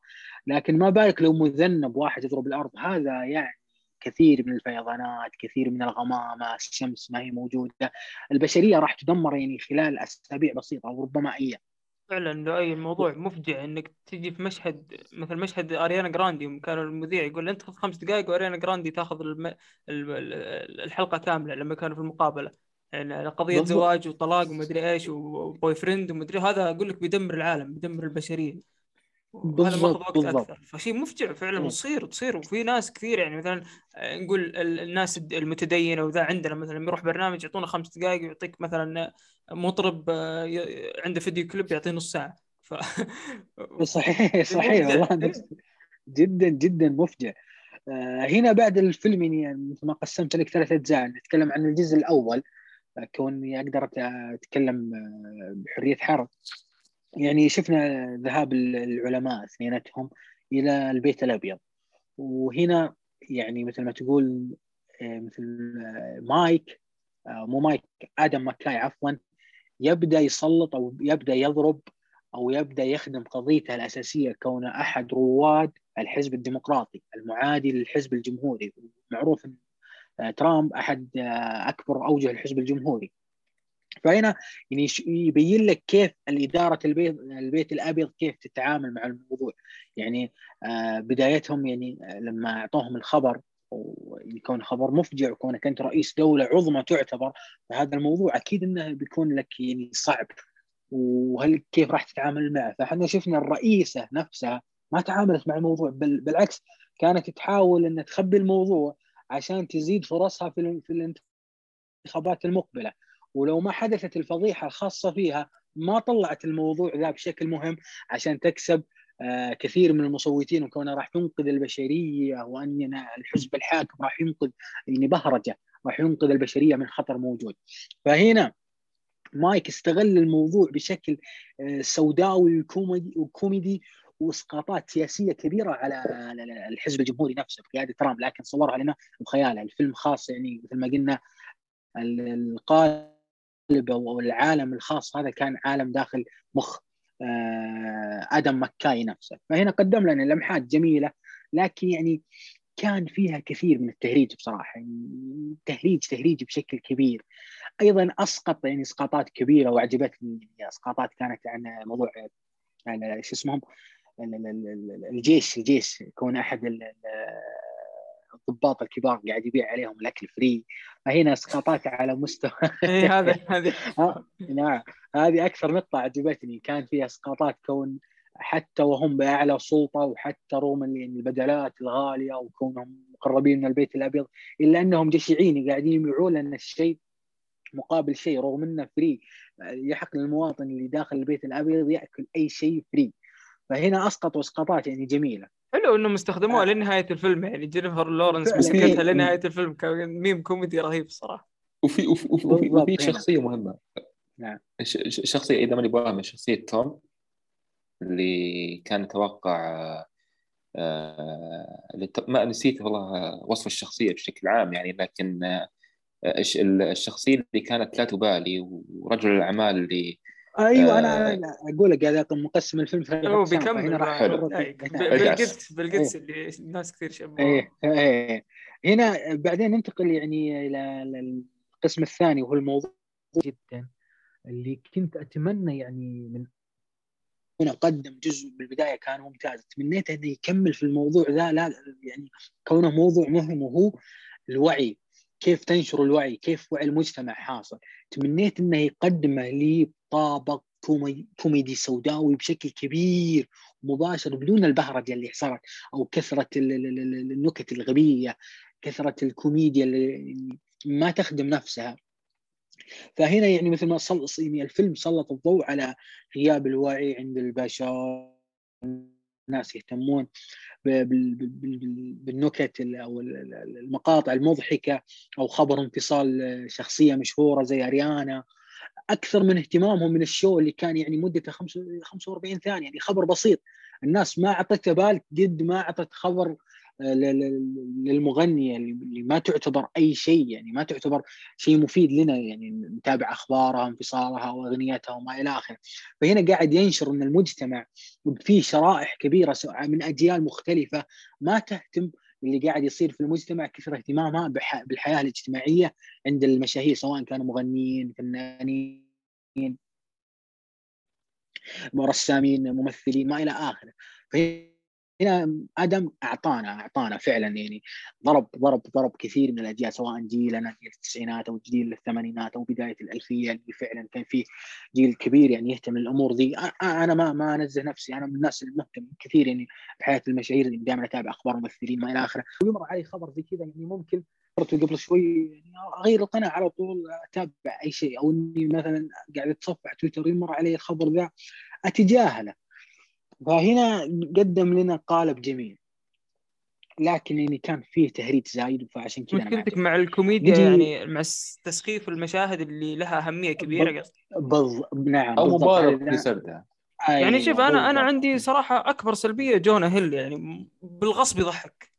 لكن ما بالك لو مذنب واحد يضرب الأرض؟ هذا يعني كثير من الفيضانات كثير من الغمامة الشمس ما هي موجودة. البشرية راح تدمر يعني خلال أسابيع بسيطة أو ربما أيام. فعلا لؤي الموضوع مفجع إنك تجي في مشهد مثل مشهد أريانا جراندي كان المذيع يقول أنت خذ خمس دقائق وأريانا جراندي تأخذ الم... الحلقة كاملة لما كانوا في المقابلة. قضية بالضبط. زواج وطلاق ومدري إيش و boyfriend ومدري هذا أقول لك بيدمر العالم بيدمر البشرية. وهذا ماخذ وقت بالضبط. أكثر. فشيء مفجع فعلا وتصير تصير. وفي ناس كثير يعني مثلا آه، نقول الناس المتدينة وذا عندنا مثلا يروح برنامج يعطونا خمس دقائق ويعطيك مثلا مطرب آه، عنده فيديو كليب يعطيه نص ساعة. ف... صحيح صحيح والله. جدا جدا مفجع. آه، هنا بعد الفيلم يعني مثل ما قسمت لك ثلاث أجزاء نتكلم عن الجزء الأول. كوني أقدر أتكلم بحرية حرب. يعني شفنا ذهاب العلماء اثنيناتهم إلى البيت الأبيض. وهنا يعني مثل ما تقول آه، مثل آه، مايك آه، مو مايك آدم ماكاي عفوا يبدأ يسلط أو يبدأ يضرب أو يبدأ يخدم قضيته الأساسية كونه أحد رواد الحزب الديمقراطي المعادي للحزب الجمهوري معروف إن ترامب أحد أكبر أوجه الحزب الجمهوري. فهنا يعني يبين لك كيف الإدارة البيت البيت الأبيض كيف تتعامل مع الموضوع. يعني آه بدايتهم يعني آه، لما أعطوهم الخبر ويكون خبر مفجع وكونك انت رئيس دولة عظمى تعتبر فهذا الموضوع أكيد إنه بيكون لك يعني صعب. وهل كيف راح تتعامل معه؟ فإحنا شفنا الرئيسة نفسها ما تعاملت مع الموضوع بل بالعكس كانت تحاول ان تخبي الموضوع عشان تزيد فرصها في في الانتخابات المقبلة. ولو ما حدثت الفضيحة الخاصة فيها ما طلعت الموضوع ذا بشكل مهم عشان تكسب آه، كثير من المصوتين. وكونها راح تنقذ البشرية وان الحزب الحاكم راح ينقذ يعني بهرجة راح ينقذ البشرية من خطر موجود. فهنا مايك استغل الموضوع بشكل آه، سوداوي وكوميدي واسقاطات سياسية كبيرة على الحزب الجمهوري نفسه بقياده ترامب. لكن صورها لنا بخيالها الفيلم خاص يعني مثل ما قلنا القائد أو العالم الخاص هذا كان عالم داخل مخ آه، آدم مكاي نفسه. فهنا قدم لنا لمحات جميلة لكن يعني كان فيها كثير من التهريج بصراحة. يعني تهريج تهريج بشكل كبير. أيضا أسقط يعني اسقاطات كبيرة وعجبتني يعني اسقاطات كانت عن موضوع شو اسمهم؟ الجيش الجيش كون أحد الضباط الكبار قاعد يبيع عليهم الأكل free فهنا اسقاطات على مستوى. اي هذا هذه نعم. هذه أكثر نقطة عجبتني. كان فيها اسقاطات كون حتى وهم بأعلى سلطة وحتى رغم البدلات الغالية وكونهم مقربين من البيت الأبيض إلا أنهم جشعين قاعدين يبيعون لنا الشيء مقابل شيء رغم إنه free يحق للمواطن اللي داخل البيت الأبيض يأكل أي شيء free فهنا اسقطوا اسقاطات يعني جميلة. حلو إنهم استخدموها آه. لنهاية الفيلم يعني. جينيفر لورنس مسكتها لنهاية الفيلم. كان ميم كوميدي رهيب الصراحه وفي وفي وفي, وفي, وفي شخصية مهمة. نعم. الشخصيه إذا ماني واهم شخصية توم اللي كان يتوقع آه، ما نسيت والله وصف الشخصية بشكل عام يعني. لكن آه، الشخصية اللي كانت لا تبالي ورجل الأعمال اللي أيوه أنا آه أقول لك هذا مقسم الفيلم في هو بيكمل بالقدس بالقدس اللي الناس كثير شبهوا إيه إيه هنا بعدين ننتقل يعني إلى القسم الثاني وهو الموضوع جدا اللي كنت أتمنى يعني من هنا قدم جزء بالبداية كان ممتاز. تمنيت انه يكمل في الموضوع ذا لا يعني كونه موضوع مهم وهو الوعي. كيف تنشر الوعي؟ كيف وعي المجتمع حاصل؟ تمنيت أنه يقدمه لي بطابق كوميدي سوداوي بشكل كبير مباشر بدون البهرجة اللي صارت أو كثرة النكت الغبية كثرة الكوميديا اللي ما تخدم نفسها. فهنا يعني مثل ما صل... يعني الفيلم سلط الضوء على غياب الوعي عند البشر الناس يهتمون بالنكت أو المقاطع المضحكة أو خبر انفصال شخصية مشهورة زي أريانا. أكثر من اهتمامهم من الشو اللي كان يعني مدته 45 ثانية يعني خبر بسيط. الناس ما أعطته بال قد ما أعطت خبر للمغنيه اللي ما تعتبر أي شيء يعني ما تعتبر شيء مفيد لنا يعني نتابع أخبارها انفصالها وأغنيتها وما إلى آخره. فهنا قاعد ينشر إن المجتمع وفي شرائح كبيرة من أجيال مختلفة ما تهتم اللي قاعد يصير في المجتمع كثر اهتمامها بالحياة الاجتماعية عند المشاهير سواء كانوا مغنيين فنانين رسامين ممثلين ما إلى آخره. هنا آدم أعطانا أعطانا فعلا يعني ضرب ضرب ضرب كثير من الأجيال سواء جيلنا جيل التسعينات أو جيل الثمانينات أو بداية الألفية اللي فعلا كان فيه جيل كبير يعني يهتم للأمور ذي. أنا ما ما أنزه نفسي أنا من الناس المهتم كثير يعني بحياة المشاهير اللي دائما أتابع أخبار الممثلين ما إلى آخره. ويمر علي خبر زي كذا يعني ممكن قبل شوي يعني أغير القناة على طول أتابع أي شيء أو إني مثلا قاعد أتصفح تويتر يمر علي الخبر ذا أتجاهله. فهنا قدم لنا قالب جميل. لكن يعني كان فيه تهريج زايد فعشان كذا مشكلتك مع الكوميديا يعني مع تسخيف المشاهد اللي لها أهمية كبيرة قصدي. بز... نعم أو مبالغ في سردها. يعني شوف أنا أنا عندي صراحة أكبر سلبية جونا هيل يعني بالغصب يضحك.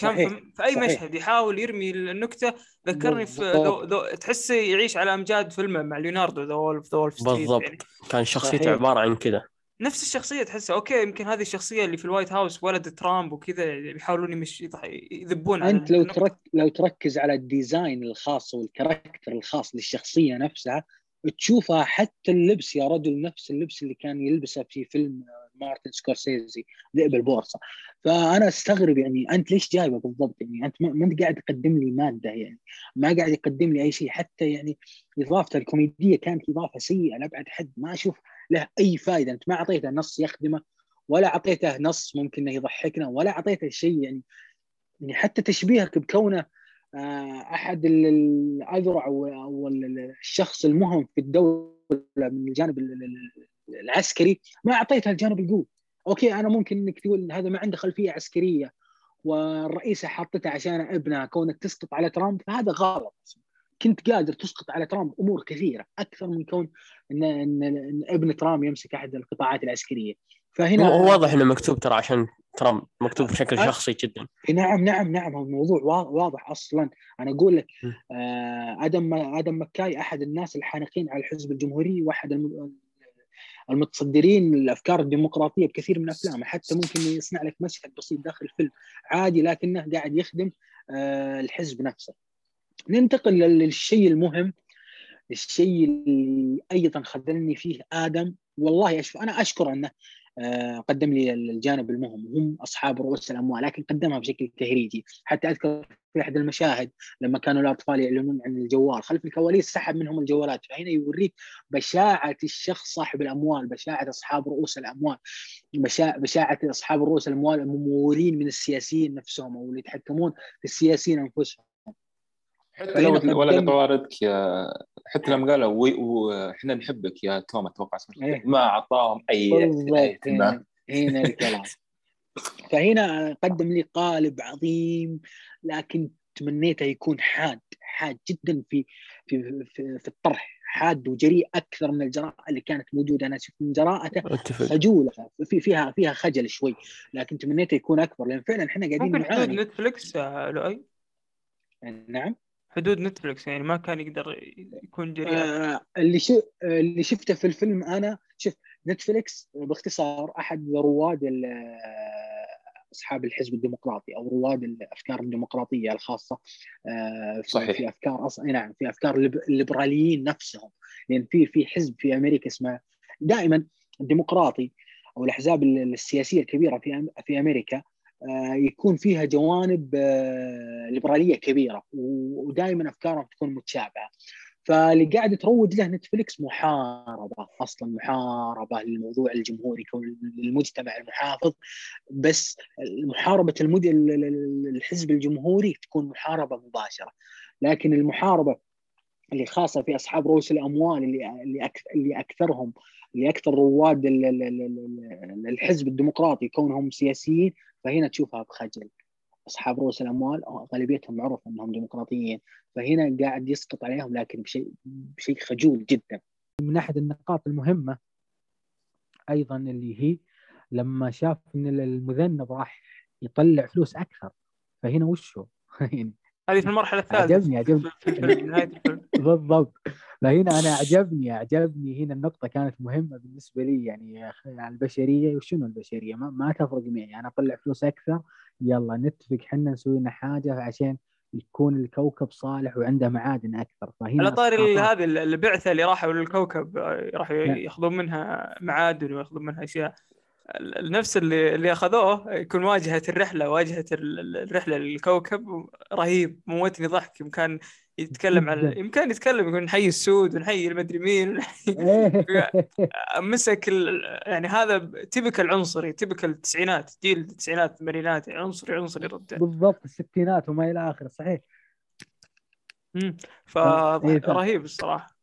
كان صحيح. في أي صحيح. مشهد يحاول يرمي النكتة ذكرني في دو دو تحسه يعيش على أمجاد فيلمه مع ليوناردو The Wolf The Wolf بالضبط. يعني. كان شخصيته عبارة عن كذا. نفس الشخصية تحسها. okay يمكن هذه الشخصية اللي في ال White House ولد ترامب وكذا بيحاولون يمش يذبون أنت لو ترك لو تركز على ال design الخاص وال character الخاص للشخصية نفسها تشوفها حتى اللبس يا رجل نفس اللبس اللي كان يلبسه في فيلم مارتن سكورسيزي ذئب البورصة. فأنا أستغرب يعني أنت ليش جايبه بالضبط؟ يعني أنت ما أنت قاعد تقدم لي مادة يعني. ما قاعد يقدم لي أي شيء. حتى يعني اضافته الكوميدية كانت إضافة سيئة لأبعد حد. ما أشوف له أي فائده أنت ما أعطيته نص يخدمه ولا أعطيته نص ممكن إنه يضحكنا ولا أعطيته شيء يعني يعني حتى تشبيهك بكونه آه، أحد الأذرع أو الشخص المهم في الدولة من الجانب العسكري ما أعطيته الجانب القوي. أوكي أنا ممكن إنك تقول هذا ما عنده خلفية عسكرية والرئيسه حاطته عشان ابنها كونك تسقط على ترامب فهذا غلط. كنت قادر تسقط على ترامب أمور كثيرة أكثر من كون ان, إن, إن ابن ترامب يمسك أحد القطاعات العسكرية. فهنا هو واضح إنه مكتوب ترى عشان ترامب مكتوب بشكل شخصي جدا. نعم نعم نعم الموضوع واضح أصلا. أنا أقول لك آه، آدم آدم مكاي أحد الناس الحانقين على الحزب الجمهوري واحد المتصدرين للأفكار الديمقراطية بكثير من أفلامه. حتى ممكن يصنع لك مشهد بسيط داخل الفيلم عادي لكنه قاعد يخدم آه، الحزب نفسه. ننتقل للشيء المهم الشيء اللي أيضا خذلني فيه آدم. والله أشوف أنا أشكر أنه آه، قدم لي الجانب المهم. هم أصحاب رؤوس الأموال لكن قدمها بشكل تهريجي. حتى أذكر في أحد المشاهد لما كانوا الأطفال يعلنون عن الجوال خلف الكواليس سحب منهم الجوالات. فهنا يوريك بشاعة الشخص صاحب الأموال بشاعة أصحاب رؤوس الأموال. بشاعة أصحاب رؤوس الأموال الممولين من السياسيين نفسهم أو اللي يتحكمون في السياسيين أنفسهم. حتى لو ولا طواردك يا حتى لما قالوا إحنا نحبك يا توم أتوقع إيه؟ ما أعطاهم أي اهتمام. هنا الكلام. فهنا قدم لي قالب عظيم لكن تمنيته يكون حاد حاد جدا في في في, في الطرح. حاد وجريء أكثر من الجراءة اللي كانت موجودة. أنا شفت من جراءته خجولة في فيها فيها خجل شوي لكن تمنيته يكون أكبر. لأن فعلا إحنا قاعدين ممكن حدود نتفلكس لؤي؟ نعم. حدود نتفلكس يعني ما كان يقدر يكون جريء. آه اللي شو اللي شفته في الفيلم أنا شوف نتفلكس باختصار أحد رواد أصحاب الحزب الديمقراطي أو رواد الأفكار الديمقراطية الخاصة آه، صحيح. في أفكار أصلا نعم في أفكار الليبراليين نفسهم. لأن في في حزب في أمريكا اسمه دائما الديمقراطي أو الأحزاب السياسية الكبيرة في في أمريكا. آه، يكون فيها جوانب آه، ليبرالية كبيرة ودائما افكارهم تكون متشابهة. فاللي قاعد تروج له نتفلكس محاربة أصلا محاربة للموضوع الجمهوري للمجتمع المحافظ. بس محاربة المد... الحزب الجمهوري تكون محاربة مباشرة. لكن المحاربة اللي خاصة في أصحاب رؤوس الأموال اللي اللي أكثر اللي أكثرهم اللي أكثر رواد الحزب الديمقراطي كونهم سياسيين فهنا تشوفها بخجل أصحاب رؤوس الأموال غالبيتهم معروف أنهم ديمقراطيين فهنا قاعد يسقط عليهم لكن بشيء بشيء خجول جدا من ناحيه النقاط المهمة أيضا اللي هي لما شاف إن المذنب راح يطلع فلوس أكثر فهنا وش؟ يعني هذه في المرحلة الثالثة. عجبني عجبني بالضبط. فهنا أنا عجبني عجبني هنا النقطة كانت مهمة بالنسبة لي يعني البشرية. وشنو البشرية؟ ما, ما تفرق معي. أنا أطلع فلوس أكثر يلا نتفق حنا نسوي لنا حاجة عشان يكون الكوكب صالح وعنده معادن أكثر. فهنا على طاري هذه البعثة اللي راحوا للكوكب راحوا ياخذون منها معادن وياخذون منها أشياء. نفس اللي اللي أخذوه يكون واجهة الرحلة واجهة الرحلة للكوكب رهيب موتني ضحك. يمكن يتكلم عن يمكن يتكلم يقول نحيي السود ونحيي المدري مين مسك يعني هذا تبك العنصري تبك التسعينات جيل التسعينات الثمانينات عنصري عنصري رجال بالضبط الستينات وما إلى آخره صحيح. امم فرهيب الصراحة.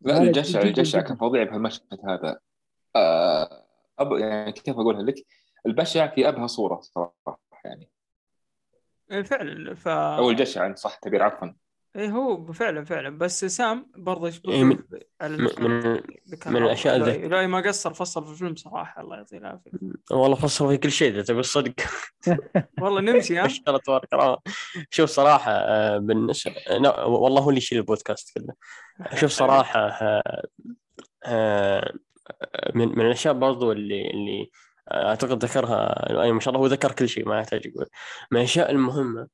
لا الجشع الجشع كان فظيع بهالمشهد هذا. آه أب... يعني كيف أقولها لك؟ البشع في ابهى صورة صراحة يعني. إيه، فعلا ف أو الجشع إن صح تعبير عفوا. إيه هو فعلا فعلا. بس سام برضه إيه من, على من, من, الأشياء اللي لا ما قصر فصل في الفيلم صراحة الله يعطيه العافية. والله فصل في كل شيء إذا تبي الصدق. والله نمشي ها؟ تبارك الله شوف صراحة بالنسبة والله هو اللي يشيل البودكاست كله. شوف صراحة آه، آه، من من الأشياء برضو اللي اللي أعتقد ذكرها لؤي ما شاء الله هو ذكر كل شيء ما يحتاج يقول. من الأشياء المهمة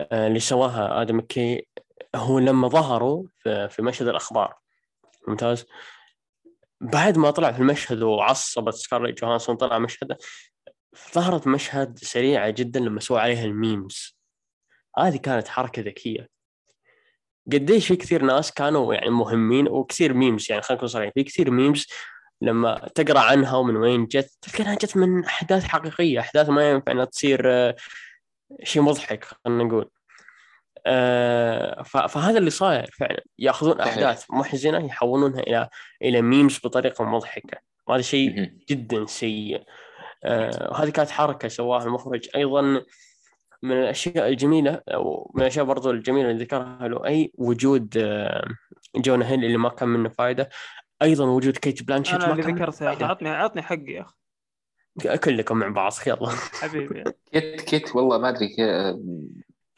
آه، اللي سواها آدم مكي هو لما ظهروا في مشهد الأخبار. ممتاز؟ بعد ما طلع في المشهد وعصبت سكارليت جوهانسون طلع مشهد ظهرت مشهد سريعة جدا لما سووا عليها ال memes. هذه كانت حركة ذكية. قديش في كثير ناس كانوا يعني مهمين وكثير memes يعني خلينا نكون صريحين في كثير memes لما تقرأ عنها ومن وين جت تذكر انها جت من أحداث حقيقية أحداث ما ينفع إنها تصير آه، شيء مضحك خلينا نقول. آه فهذا اللي صاير فعلا يأخذون أحداث محزنة يحولونها إلى إلى memes بطريقة مضحكة. وهذا شيء جدا سيء. آه وهذه كانت حركة سواها المخرج. أيضا من الأشياء الجميلة أو من الأشياء برضو الجميلة اللي ذكرها لؤي وجود آه، جونا هيل اللي ما كان منه فائده أيضا وجود كيت بلانشيت أنا اللي ذكرته يا أخي. عطني عطني حقي يا أخي. كلكم مع بعض يلا. حبيبي. كيت كيت والله ما أدري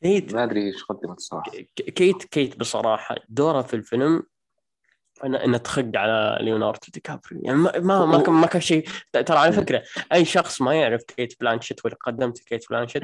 كيت. ما أدري إيش قدمت الصراحه كيت كيت بصراحة دورها في الفيلم انها انها تخق على ليوناردو دي كابريو. يعني ما ما ما كان, ما كان شيء ترى على فكرة أي شخص ما يعرف كيت بلانشيت ولا قدمت كيت بلانشيت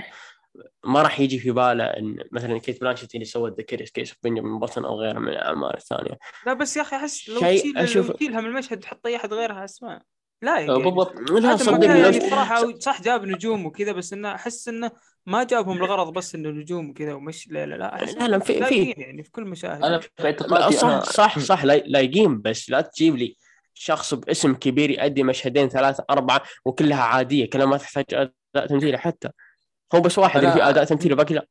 ما راح يجي في باله إن مثلا كيت بلانشيت اللي سوت The Case Case of Benjamin Button أو غيره من الاعمال الثانية. لا بس يا أخي أحس لو تشيل أشوف... تشيلها من المشهد تحط أي أحد غيرها أسماء. لا يعني بالضبط. لا صدقني يعني صراحة صح جاب نجوم وكذا بس إنه أحس إنه ما جابهم لغرض بس إنه نجوم وكذا ومش لا لا لا لا لا في في يعني في كل مشاهد. أنا في اعتقادي صح صح صح لايقين بس لا تجيب لي شخص باسم كبير يؤدي مشهدين ثلاثة أربعة وكلها عادية كلها ما تحتاج أداء تمثيلي حتى. هو بس واحد اللي فيه أداء تمثيلي باقي لا.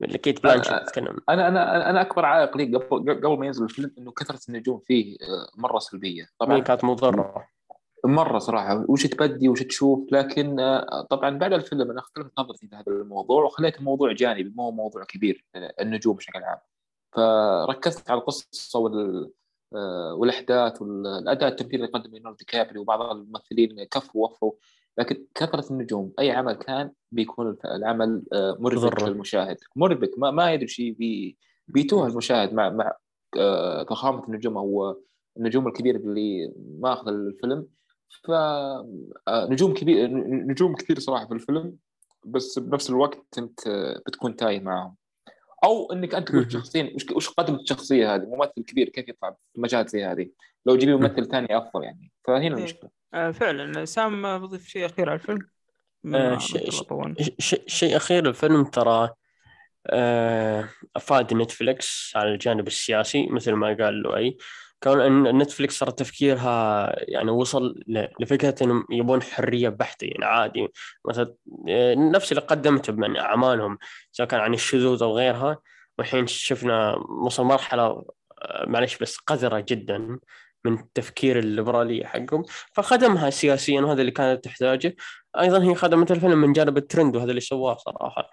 كيت بلانشيت اتكلم أنا أنا أنا أكبر عائق لي قبل قبل ما ينزل الفيلم إنه كثرة النجوم فيه آه، مرة سلبية. طبعا. كانت مضرة؟ مرة صراحة. وش تبدي وش تشوف؟ لكن آه، طبعا بعد الفيلم أنا اختلفت نظرتي في هذا الموضوع وخليت الموضوع جانبي مو موضوع كبير آه، النجوم بشكل عام. فركزت على القصة وال والأحداث والاداء التمثيلي اللي قدمه ليوناردو كابري وبعض الممثلين كفوا ووفوا. لكن كثرة النجوم أي عمل كان بيكون العمل مربك للمشاهد. مربك ما, ما يدري شيء بي بيتوه المشاهد مع مع فخامة النجوم أو النجوم الكبيرة اللي ماخذ الفيلم. فنجوم كبير نجوم كثير صراحة في الفيلم بس بنفس الوقت أنت بتكون تايه معهم أو إنك أنت تقول شخصيا وش وش قدمت الشخصية هذه؟ ممثل كبير كيف يطلع في مجال زي هذه؟ لو جيبي ممثل ثاني أفضل يعني. فهنا إيه. المشكلة. آه فعلا. سام بضيف شيء أخير على الفيلم؟ آه شيء شيء شيء أخير الفيلم ترى آه أفاد نتفلكس على الجانب السياسي مثل ما قال لؤي. كون إن نتفلكس صار تفكيرها يعني وصل لفكرة إنهم يبون حرية بحتة يعني عادي. مثلا آه، نفس اللي قدمته من أعمالهم سواء كان عن الشذوذ أو غيرها والحين شفنا وصل مرحلة آه، معلش بس قذرة جدا من التفكير الليبرالي حقهم. فخدمها سياسيا وهذا اللي كانت تحتاجه. أيضا هي خدمت الفيلم من جانب الترند وهذا اللي سواه صراحة.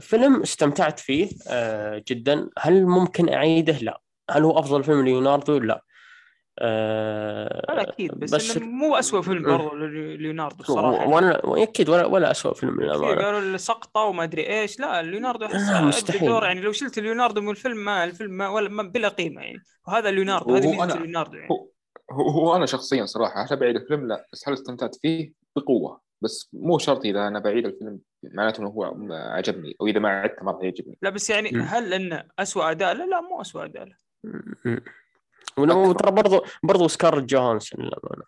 فيلم استمتعت فيه آه، جدا. هل ممكن أعيده؟ لا. هل هو أفضل فيلم ليوناردو؟ لا. آه أكيد بس, بس مو اسوء فيلم برضه ليوناردو الصراحه ولا أكيد ولا ولا اسوء فيلم للامانه قالوا السقطه وما أدري إيش. لا ليوناردو احس آه مستحيل. دور يعني لو شلت ليوناردو من الفيلم ما الفيلم ما ولا ما بلا قيمة يعني. وهذا ليوناردو هذه ميزة ليوناردو يعني. هو, هو أنا شخصيا صراحة هل بعيد الفيلم لا بس هل استمتعت فيه؟ بقوة. بس مو شرط إذا أنا بعيد الفيلم معناته إنه هو عجبني أو إذا ما عدته ما راح يعجبني. لا بس يعني هل إنه اسوء أداء؟ لا لا مو اسوء أداء له. وترى برضو برضو سكارلت جوهانسون للأمانة.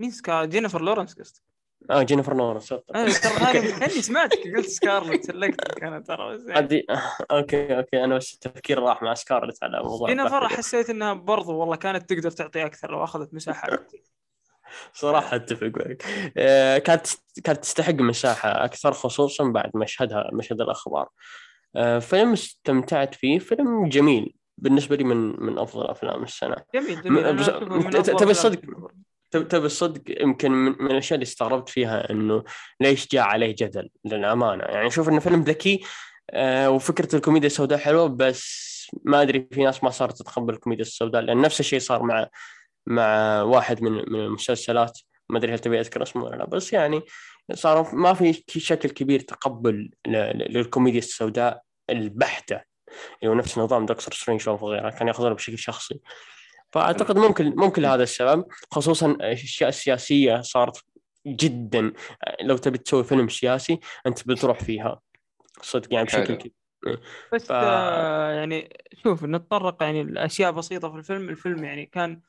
مين سكارلت جينيفر لورنس قصدك؟ آه جينيفر لورنس ترى هذه أني سمعتك قلت سكارلت سلكتك أنا ترى بس يعني. okay okay أنا بس التفكير راح مع سكارلت على موضوع جينيفر حسيت إنها برضو والله كانت تقدر تعطي أكثر لو أخذت مساحة. صراحة أتفق معك. آه، كانت كانت تستحق مساحة أكثر خصوصا بعد مشهدها مشهد الأخبار. آه، فيلم استمتعت فيه فيلم جميل. بالنسبة لي من من أفضل أفلام السنة. جميل جميل. تبي الصدق؟ تبي الصدق؟ يمكن من, من الأشياء اللي استغربت فيها إنه ليش جاء عليه جدل؟ للأمانة. يعني أشوف إنه فيلم ذكي آه وفكرة الكوميديا السوداء حلوة بس ما أدري في ناس ما صارت تتقبل الكوميديا السوداء لأن نفس الشيء صار مع مع واحد من من المسلسلات. ما أدري هل تبي أذكر اسمه ولا لا بس يعني صار ما في شكل كبير تقبل للكوميديا السوداء البحتة. اللي هو نفس نظام دكتور سترينج وغيره كان يأخذونه بشكل شخصي. فأعتقد ممكن ممكن لهذا السبب خصوصا الاشياء السياسيه صارت جدا. لو تبي تسوي فيلم سياسي أنت بتروح فيها. صدق يعني بشكل كبير. بس ف... آه يعني شوف نتطرق يعني الاشياء بسيطة في الفيلم. الفيلم يعني كان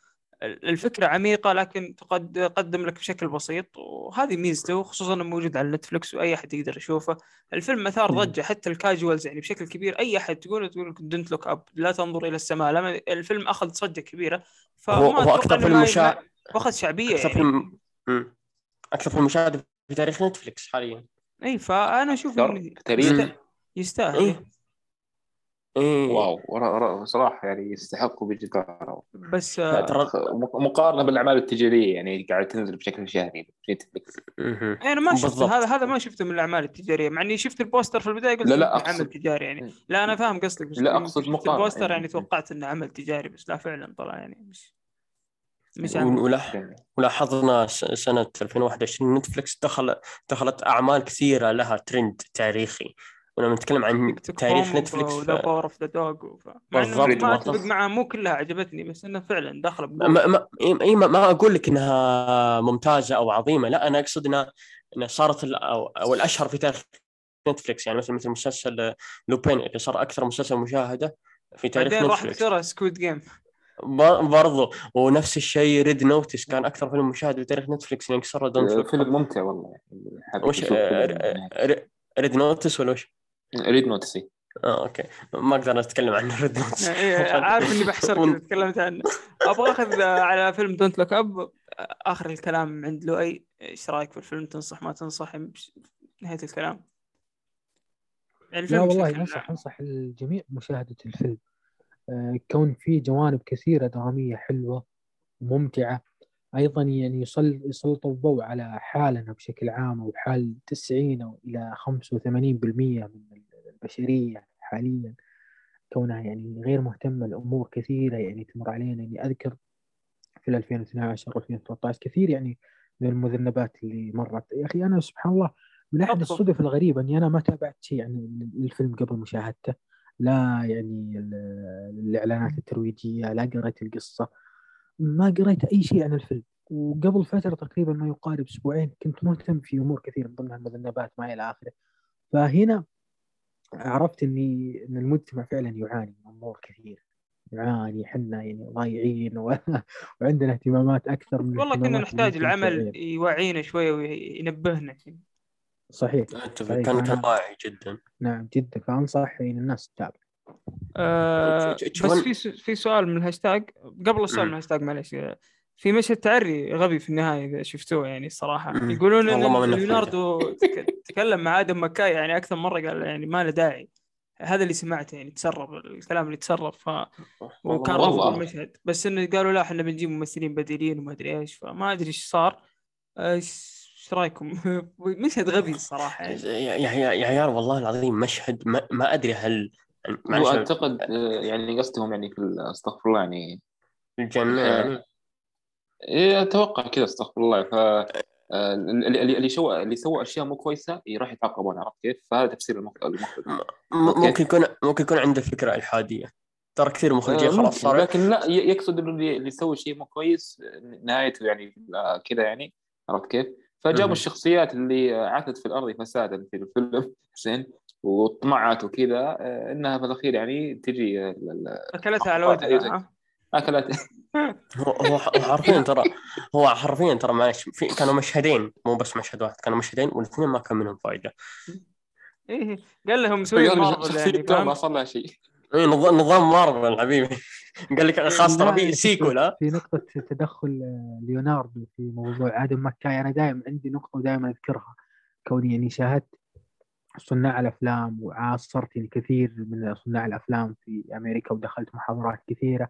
الفكرة عميقة لكن تقدم لك بشكل بسيط وهذه ميزته خصوصا إنه موجود على نتفلكس وأي أحد يقدر يشوفه. الفيلم أثار ضجة حتى ال casuals يعني بشكل كبير. أي أحد تقول تقول Don't Look Up لا تنظر إلى السماء. لما الفيلم أخذ ضجة كبيرة فهو هو أكثر فيلم مشاهد واخذ شعبية أكثر يعني. فيلم أكثر فيلم مشاهد في تاريخ نتفلكس حاليا. إي فأنا أشوف إنه يستاهل. إيه. إيه. wow صراحة يعني يستحقوا بجداره بس ترى مقارنة بالأعمال التجارية يعني قاعد تنزل بشكل شهري في نتفلكس أنا ما شفت هذا هذا ما شفته من الأعمال التجارية مع إني شفت ال poster في البداية قلت لا لا أقصد... عمل تجاري يعني. لا أنا فاهم قصدك بس لا أقصد مقارنة ال poster يعني, يعني توقعت إنه عمل تجاري بس لا فعلا طلع يعني مش مش ولاحظنا سنة 2021 نتفلكس دخل دخلت أعمال كثيرة لها ترند تاريخي. ولما نتكلم عن تاريخ نتفلكس ف... Power of the Dog بالضبط ما اتفق معها مو كلها عجبتني بس انها فعلا داخله ما ما, ما, ما أقول لك إنها ممتازة أو عظيمة لا أنا أقصد انها إنها صارت أو, أو الأشهر في تاريخ نتفلكس يعني مثل مثل مسلسل لوبين اللي صار أكثر مسلسل مشاهدة في تاريخ بعدين راح ترى Squid Game برضو ونفس الشيء Red Notice كان أكثر فيلم مشاهد في تاريخ نتفلكس يعني كسر Don't فيلم ممتع والله وش Red Notice ولا وش؟ Red Notice آه okay. ما أقدر أتكلم عن Red إيه، عارف إني بحشر كذا تكلمت عنه أبغى أخذ على فيلم Don't Look Up آخر الكلام عند لؤي. إيش رأيك في الفيلم؟ تنصح ما تنصح؟ نهاية الكلام. يعني لا والله انصح أنصح الجميع بمشاهده الفيلم. آه، كون فيه جوانب كثيرة دراميه حلوة ممتعة أيضا يعني يسلط الضوء على حالنا بشكل عام أو حال 90 أو إلى 85% من البشرية حاليا. كونها يعني غير مهتمة لأمور كثيرة يعني تمر علينا. يعني أذكر في 2012 و 2013 كثير يعني من المذنبات اللي مرت. يا أخي أنا سبحان الله من أحد الصدف الغريبة إني أنا ما تابعت شيء عن الفيلم قبل مشاهدته. لا يعني الإعلانات الترويجية لا قريت القصة. ما قريت أي شيء عن الفيلم. وقبل فترة تقريبا ما يقارب أسبوعين كنت مهتم في أمور كثيرة من ضمنها المذنبات ما إلى آخره. فهنا عرفت إني إن المجتمع فعلا يعاني من أمور كثيرة. يعاني حنا يعني ضايعين و... وعندنا اهتمامات أكثر من والله كنا نحتاج العمل يوعينا شوية وينبهنا. صحيح, صحيح. كان كان واعي جدا. نعم جدا. فأنصح يعني الناس تتابع. أه بس في في سؤال من الهاشتاج قبل السؤال من الهاشتاج معلش في مشهد تعري غبي في النهايه اذا شفتوه يعني الصراحه يقولون ان ليوناردو تكلم مع آدم مكاي يعني أكثر مره قال يعني ما له داعي هذا اللي سمعته يعني تسرب الكلام اللي تسرب ف وكان رفض المشهد بس انه قالوا لا إحنا بنجيب ممثلين بديلين وما ادري إيش فما ادري إيش صار إيش رايكم؟ مشهد غبي الصراحه يعني يا يا يا عيال والله العظيم مشهد ما, ما ادري هل يعني اعتقد آه، يعني قصدهم يعني في أستغفر الله يعني. في الجنه يعني إيه أتوقع كذا أستغفر الله. ف آه، اللي اللي شو اللي سوى أشياء مو كويسة راح يتعاقبون عرفت كيف؟ فهذا تفسير المخرج. ممكن يكون ممكن يكون عنده فكرة إلحادية. ترى كثير مخرجين آه، خلاص صار لكن لا يقصد إنه اللي يسوي شيء مو كويس نهايته يعني كذا يعني عرفت كيف؟ فجابوا الشخصيات اللي عثت في الأرض فسادا في الفيلم. حسين وطمعت وكذا آه، إنها في الأخير يعني تجي أكلتها على وجهها أكلت. هو هو حرفيا ترى هو حرفيا ترى معلش في كانوا مشهدين مو بس مشهد واحد كانوا مشهدين والاثنين ما كان منهم فائده إيه قال لهم سوي مارفل يعني ما صار لها شيء. اي نظام مارفل حبيبي. قال لك خاص ترى في sequel في نقطة تدخل ليوناردو في موضوع آدم مكاي أنا دائما عندي نقطة ودائما أذكرها كوني يعني شاهدت. صناع الأفلام وعاصرت الكثير من صناع الأفلام في أمريكا ودخلت محاضرات كثيرة.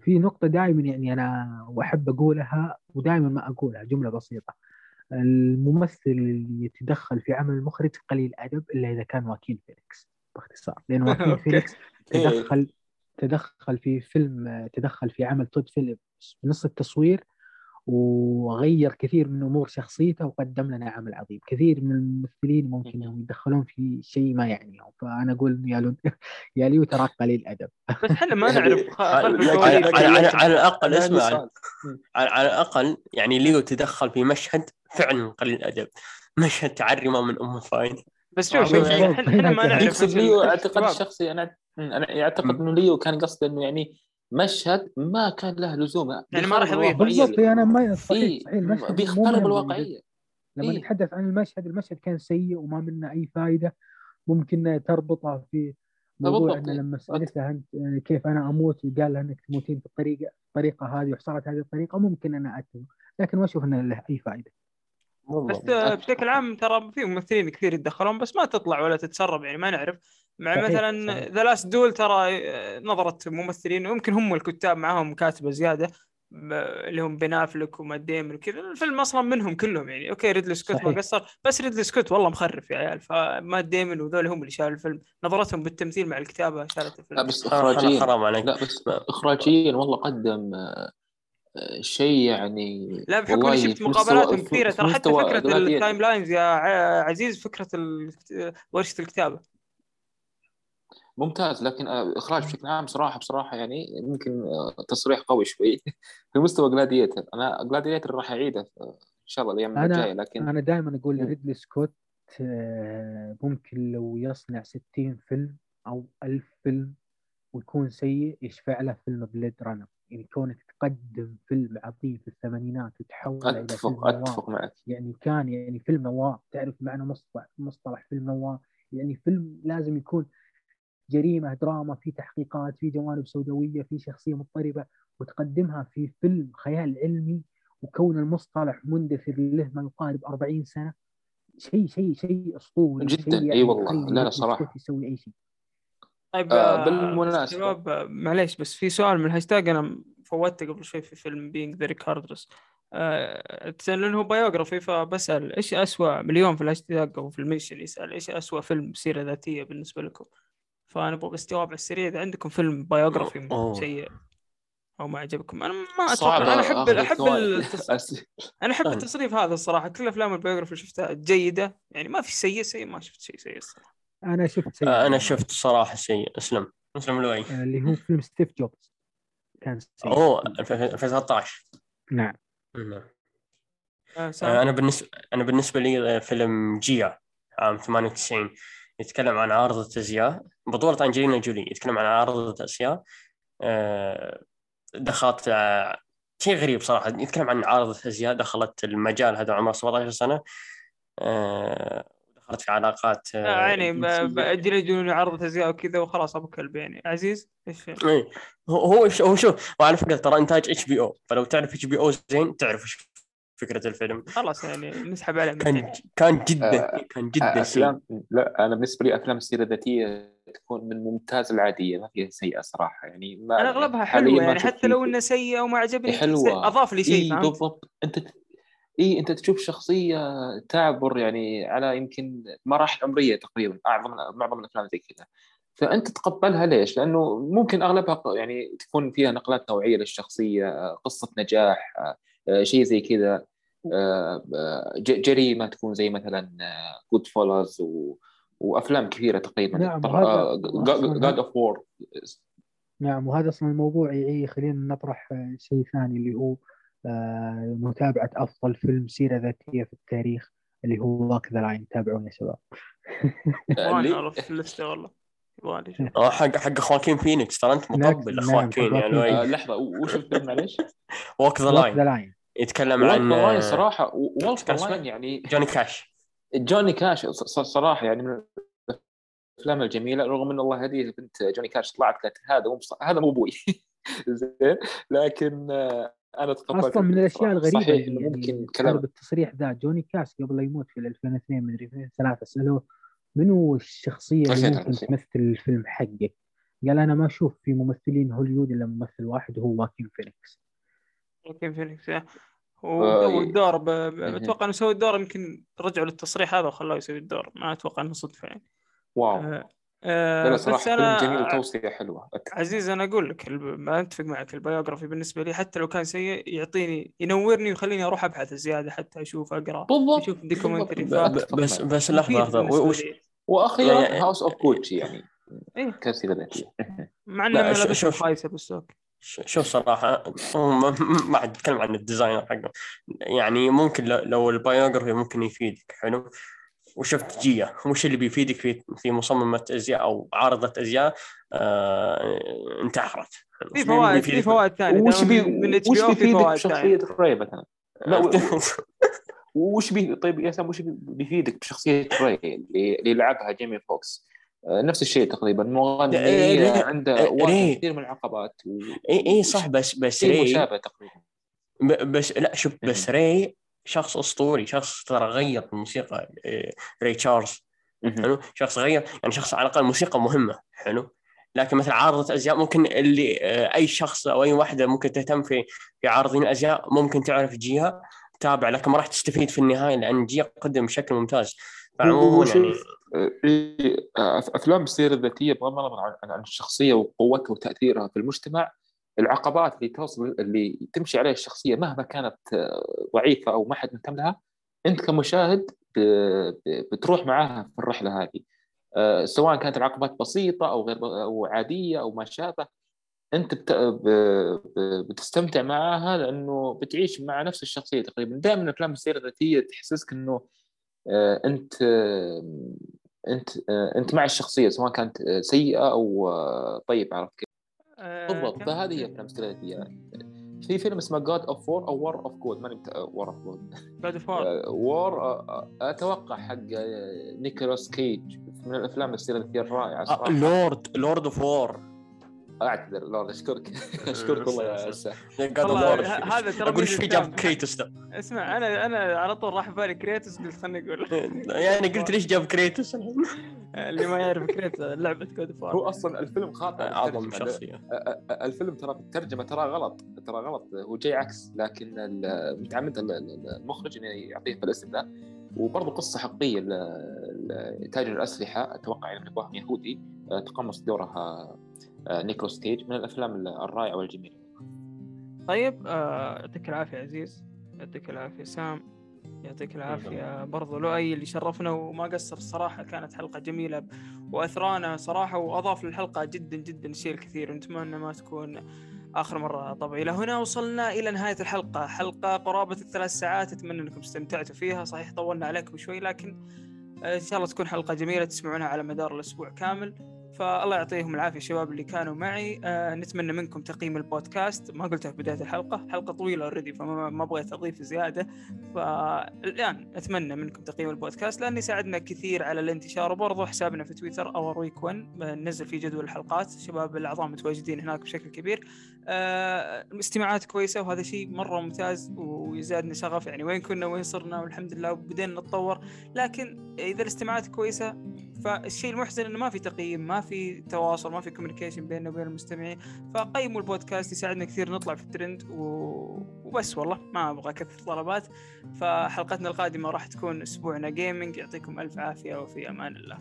في نقطة دائما يعني أنا وأحب أقولها ودائما ما أقولها جملة بسيطة. الممثل اللي يتدخل في عمل المخرج قليل أدب إلا إذا كان واكين فينيكس باختصار. لأن واكين فينيكس تدخل تدخل في فيلم تدخل في عمل تود فيليبس بنص التصوير وغير كثير من أمور شخصيته وقدم لنا عمل عظيم، كثير من الممثلين ممكن انهم يتدخلون في شيء ما يعنيهم، فأنا أقول يا لو يا ليو تراك قليل ادب. بس إحنا ما نعرف على, على, على الأقل اسمع على الأقل يعني ليو تدخل في مشهد فعلا قليل ادب، مشهد تعري ما منه أم فايدة. بس شوف شوف إحنا ما نعرف ليو أعتقد الشخصي أنا أنا أعتقد إنه ليو كان قصده إنه يعني مشهد ما كان له لزوم. يعني ما راح يضيف بالضبط أنا ما صحيح صحيح بيخترب الواقعية. لما إيه؟ نتحدث عن المشهد المشهد كان سيء وما منه أي فائده ممكن تربطه في موضوع إنه لما سألته أنت كيف أنا أموت وقال له إنك تموتين بالطريقة الطريقة هذه وحصلت هذه الطريقة ممكن أنا اتفق لكن ما أشوف إنه له أي فائده بس بشكل عام ترى في ممثلين كثير يتدخلون بس ما تطلع ولا تتسرب يعني ما نعرف. مع مثلا The Last Duel ترى نظرت ممثلين ويمكن هم الكتاب معاهم كاتبه زيادة اللي هم بن أفلك ومات ديمن وكذا. الفيلم أصلا منهم كلهم يعني. okay ريدلي سكوت ما قصر بس ريدلي سكوت والله مخرف يا عيال. فمات ديمن وذول هم اللي شالوا الفيلم. نظرتهم بالتمثيل مع الكتابة شالت الفيلم. لا بس اخراجيا. حرام عليك. لا بس اخراجيا والله قدم شيء يعني لا بحكم إني شفت مقابلاتهم كثيرة ترى حتى فكرة ال time lines يا عزيز فكرة ورشة الكتابة. ممتاز. لكن آه، إخراج بشكل عام صراحة بصراحة يعني ممكن آه، تصريح قوي شوي في مستوى Gladiator أنا Gladiator راح أعيده إن شاء الله الأيام الجايه لكن أنا دائما أقول ريدلي سكوت آه، ممكن لو يصنع 60 فيلم أو 1000 فيلم ويكون سيء يشفع له فيلم Blade Runner يعني كونك تقدم فيلم عظيم في الثمانينات وتحول إلى فيلم أتفق معك. يعني كان يعني فيلم noir تعرف معنى مصطلح مصطلح فيلم noir يعني فيلم لازم يكون جريمة دراما في تحقيقات في جوانب سوداوية في شخصية مضطربة وتقدمها في فيلم خيال علمي وكون المصطلح مندثر له ما يقارب 40 سنة. شيء شيء شيء أسطوري جدا. أي يعني والله لا لا صراحة. يسوي أي شيء. طيب آه بالمناسبة. شباب معليش بس في سؤال من الهاشتاج أنا فوتته قبل شوي في فيلم Being the Ricardos آه لأنه biography فبسأل إيش اسوء مليون في الهاشتاج أو في ال mention يسأل إيش اسوء فيلم سيره ذاتية بالنسبة لكم؟ فنبغى بس جواب على السريع إذا عندكم فيلم biography سيء أو ما عجبكم. أنا ما أتوقع أنا أحب أحب التص... أنا أحب التصنيف هذا الصراحة. كل افلام ال biography اللي شفتها جيدة. يعني ما في سيء سيء ما شفت شيء سيء الصراحة. أنا شفت سيء آه، أنا شفت صراحة سيء أسلم. أسلم الوعي آه، اللي هو فيلم ستيف جوبز. كان سيء. أوه 2013 نعم. نعم أنا بالنسبة أنا بالنسبة لي فيلم جيا عام 98 يتكلم عن عارضة ازياء بطولة أنجلينا جولي يتكلم عن عارضة ازياء دخلت شيء غريب صراحة يتكلم عن عارضة ازياء دخلت المجال هذا عمرها 17 سنة. دخلت في علاقات آه يعني انجلينا جولي عرضة ازياء وكذا وخلاص أبو كلب يعني. عزيز إيش إيه. هو هو شوف وعلى فكرة ترى إنتاج HBO. فلو تعرف HBO زين تعرف إيش فكرة الفيلم. خلاص يعني نسحب عليه كان كان جدا آه كان جدا آه افلام لا أنا بالنسبة لي أفلام السيرة الذاتية تكون من ممتاز لعادية ما فيها سيئة صراحة. يعني ما أنا أغلبها حلوة يعني حتى لو انه سيئة وما عجبني حلوة. أضاف لي شيء إيه بالضبط. أنت اي أنت تشوف شخصية تعبر يعني على يمكن مراحل عمرية تقريبا اعظم معظم الأفلام زي كذا. فأنت تقبلها ليش؟ لأنه ممكن أغلبها يعني تكون فيها نقلات نوعية للشخصية قصة نجاح آه، شيء زي كذا. جريمه تكون زي مثلا Goodfellas وأفلام كثيرة تقريبا. نعم God of War نعم وهذا أصلا الموضوع يخلينا نطرح شيء ثاني اللي هو آه، متابعة أفضل فيلم سيرة ذاتية في التاريخ اللي هو Walk the Line تابعونا يا شباب. وأنا في اللستة والله. آه حق حق خواكين فينيكس ترى أنت مطبل نعم خواكين يعني لحظة وش الفيلم معليش؟ Walk the Line يتكلم عن Line صراحة Line يعني جوني كاش جوني كاش صراحة يعني من الأفلام الجميلة رغم إن الله هذه بنت جوني كاش طلعت قالت هذا مو هذا مو أبوي زين؟ لكن أنا تقبلت أصلا من الأشياء الغريبة صحيح اللي يعني ممكن كلام بالتصريح ذا جوني كاش قبل لا يموت في 2002 مدري 2003 سألوه منو الشخصية اللي ممكن تمثل الفيلم حقك؟ قال أنا ما أشوف في ممثلين هوليوود إلا ممثل واحد وهو خواكين فينيكس. خواكين فينيكس وسوي الدور ب... أتوقع إنه سوي الدور يمكن رجعوا للتصريح هذا وخلوه يسوي الدور. ما أتوقع إنه صدفة يعني. Wow. آه آه لا صراحة أنا... جميل وتوصية حلوة عزيز أنا أقول لك ما أتفق معك ال biography بالنسبة لي حتى لو كان سيء يعطيني ينورني ويخليني أروح أبحث زيادة حتى أشوف أقرأ بالضبط أشوف documentary بس بس لحظة لحظة. وش وأخيرا House of Gucci يعني إيه؟ كسيره ذاتيه مع إنه خايسه بالسوق. شوف صراحة ما حد يتكلم عن ال designer حقه يعني ممكن لو ال biography ممكن يفيدك حلو؟ وشفت جيا وش اللي بيفيدك في في مصممة أزياء أو عارضة أزياء؟ آه انتحرت في فوائد في فوائد ثانية. وش بي وش بيفيدك بشخصية ري مثلا لا وش بي طيب يا سام وش بيفيدك بشخصية ري اللي لعبها جيمي فوكس؟ نفس الشيء تقريبا. مغني إيه عنده واجه كثير من العقبات و... اي اي صح بس بس ري مشابه تقريبا. بس لا شوف بس ري شخص أسطوري شخص ترى غير الموسيقى آه، ري تشارلز. حلو؟ شخص غير يعني شخص على الأقل موسيقى مهمة حلو؟ لكن مثلا عارضة أزياء ممكن اللي آه، أي شخص أو أي واحدة ممكن تهتم في في عارضين الازياء ممكن تعرف جهه تابع لكن ما راح تستفيد في النهاية لأن جهه قدم بشكل ممتاز. فعموما يعني أفلام السيرة الذاتية بغض النظر عن الشخصية وقوتها وتأثيرها في المجتمع العقبات اللي توصل اللي تمشي عليها الشخصية مهما كانت ضعيفة أو ما حد مهتم لها أنت كمشاهد بتروح معاها في الرحلة هذه. سواء كانت العقبات بسيطة أو غير أو عادية أو ما شابه أنت بتستمتع معاها لأنه بتعيش مع نفس الشخصية تقريبا. دائما أفلام السيرة الذاتية تحسسك إنه آه، أنت أنت أنت مع الشخصية سواء كانت سيئة أو طيب عرفت كيف؟ آه، بالضبط فهذه هي افلام استراتيجيه في فيلم اسمه God of War أو War of God ماني War of God God of War أتوقع حق نيكولاس كيج من الأفلام الاستراتيجيه الرائعة صراحة. Lord Lord of War أعتذر. لا أشكرك. أشكرك والله يا اسامه هذا ترى أقول إيش في جاب كريتوس ده؟ اسمع أنا أنا على طول راح بالي كريتوس قلت خليني أقول. يعني قلت ليش جاب كريتوس؟ اللي ما يعرف كريتوس لعبة God of War هو أصلا الفيلم خاطئ أعظم شخصية. الفيلم ترى في الترجمه ترى غلط ترى غلط. هو جاي عكس لكن متعمد المخرج إنه يعطيه الاسم ذا وبرضه قصة حقيقية لتاجر الأسلحة أتوقع يعني ابوهم يهودي تقمص دورها نيكولاس كيج من الأفلام الرائعة والجميلة. طيب يعطيك العافية عزيز. يعطيك العافية سام. يعطيك العافية برضو لؤي اللي شرفنا وما قصر الصراحة كانت حلقة جميلة وأثرانا صراحة وأضاف للحلقة جدا جدا الشيء الكثير ونتمنى ما تكون آخر مرة طبعا إلى هنا وصلنا إلى نهاية الحلقة. حلقة قرابة الثلاث ساعات أتمنى أنكم استمتعتوا فيها. صحيح طولنا عليكم شوي لكن إن شاء الله تكون حلقة جميلة تسمعونها على مدار الأسبوع كامل. فالله يعطيهم العافية الشباب اللي كانوا معي. آه نتمنى منكم تقييم البودكاست. ما قلتها في بداية الحلقة. حلقة طويلة اوريدي فما بغيت اضيف زيادة. فالآن أتمنى منكم تقييم البودكاست لأنه يساعدنا كثير على الانتشار. وبرضه حسابنا في تويتر Our Week 1 ننزل فيه جدول الحلقات. شباب الاعضاء متواجدين هناك بشكل كبير. آه استماعات كويسة وهذا شيء مرة ممتاز ويزيدنا شغف يعني. وين كنا وين صرنا والحمد لله وبدينا نتطور. لكن إذا الاستماعات كويسة فالشيء المحزن إنه ما في تقييم ما في تواصل ما في communication بيننا وبين المستمعين. فقيموا البودكاست يساعدنا كثير نطلع في الترند و... وبس والله ما أبغى أكثر طلبات. فحلقتنا القادمة راح تكون أسبوعنا جيمنج يعطيكم ألف عافية وفي أمان الله.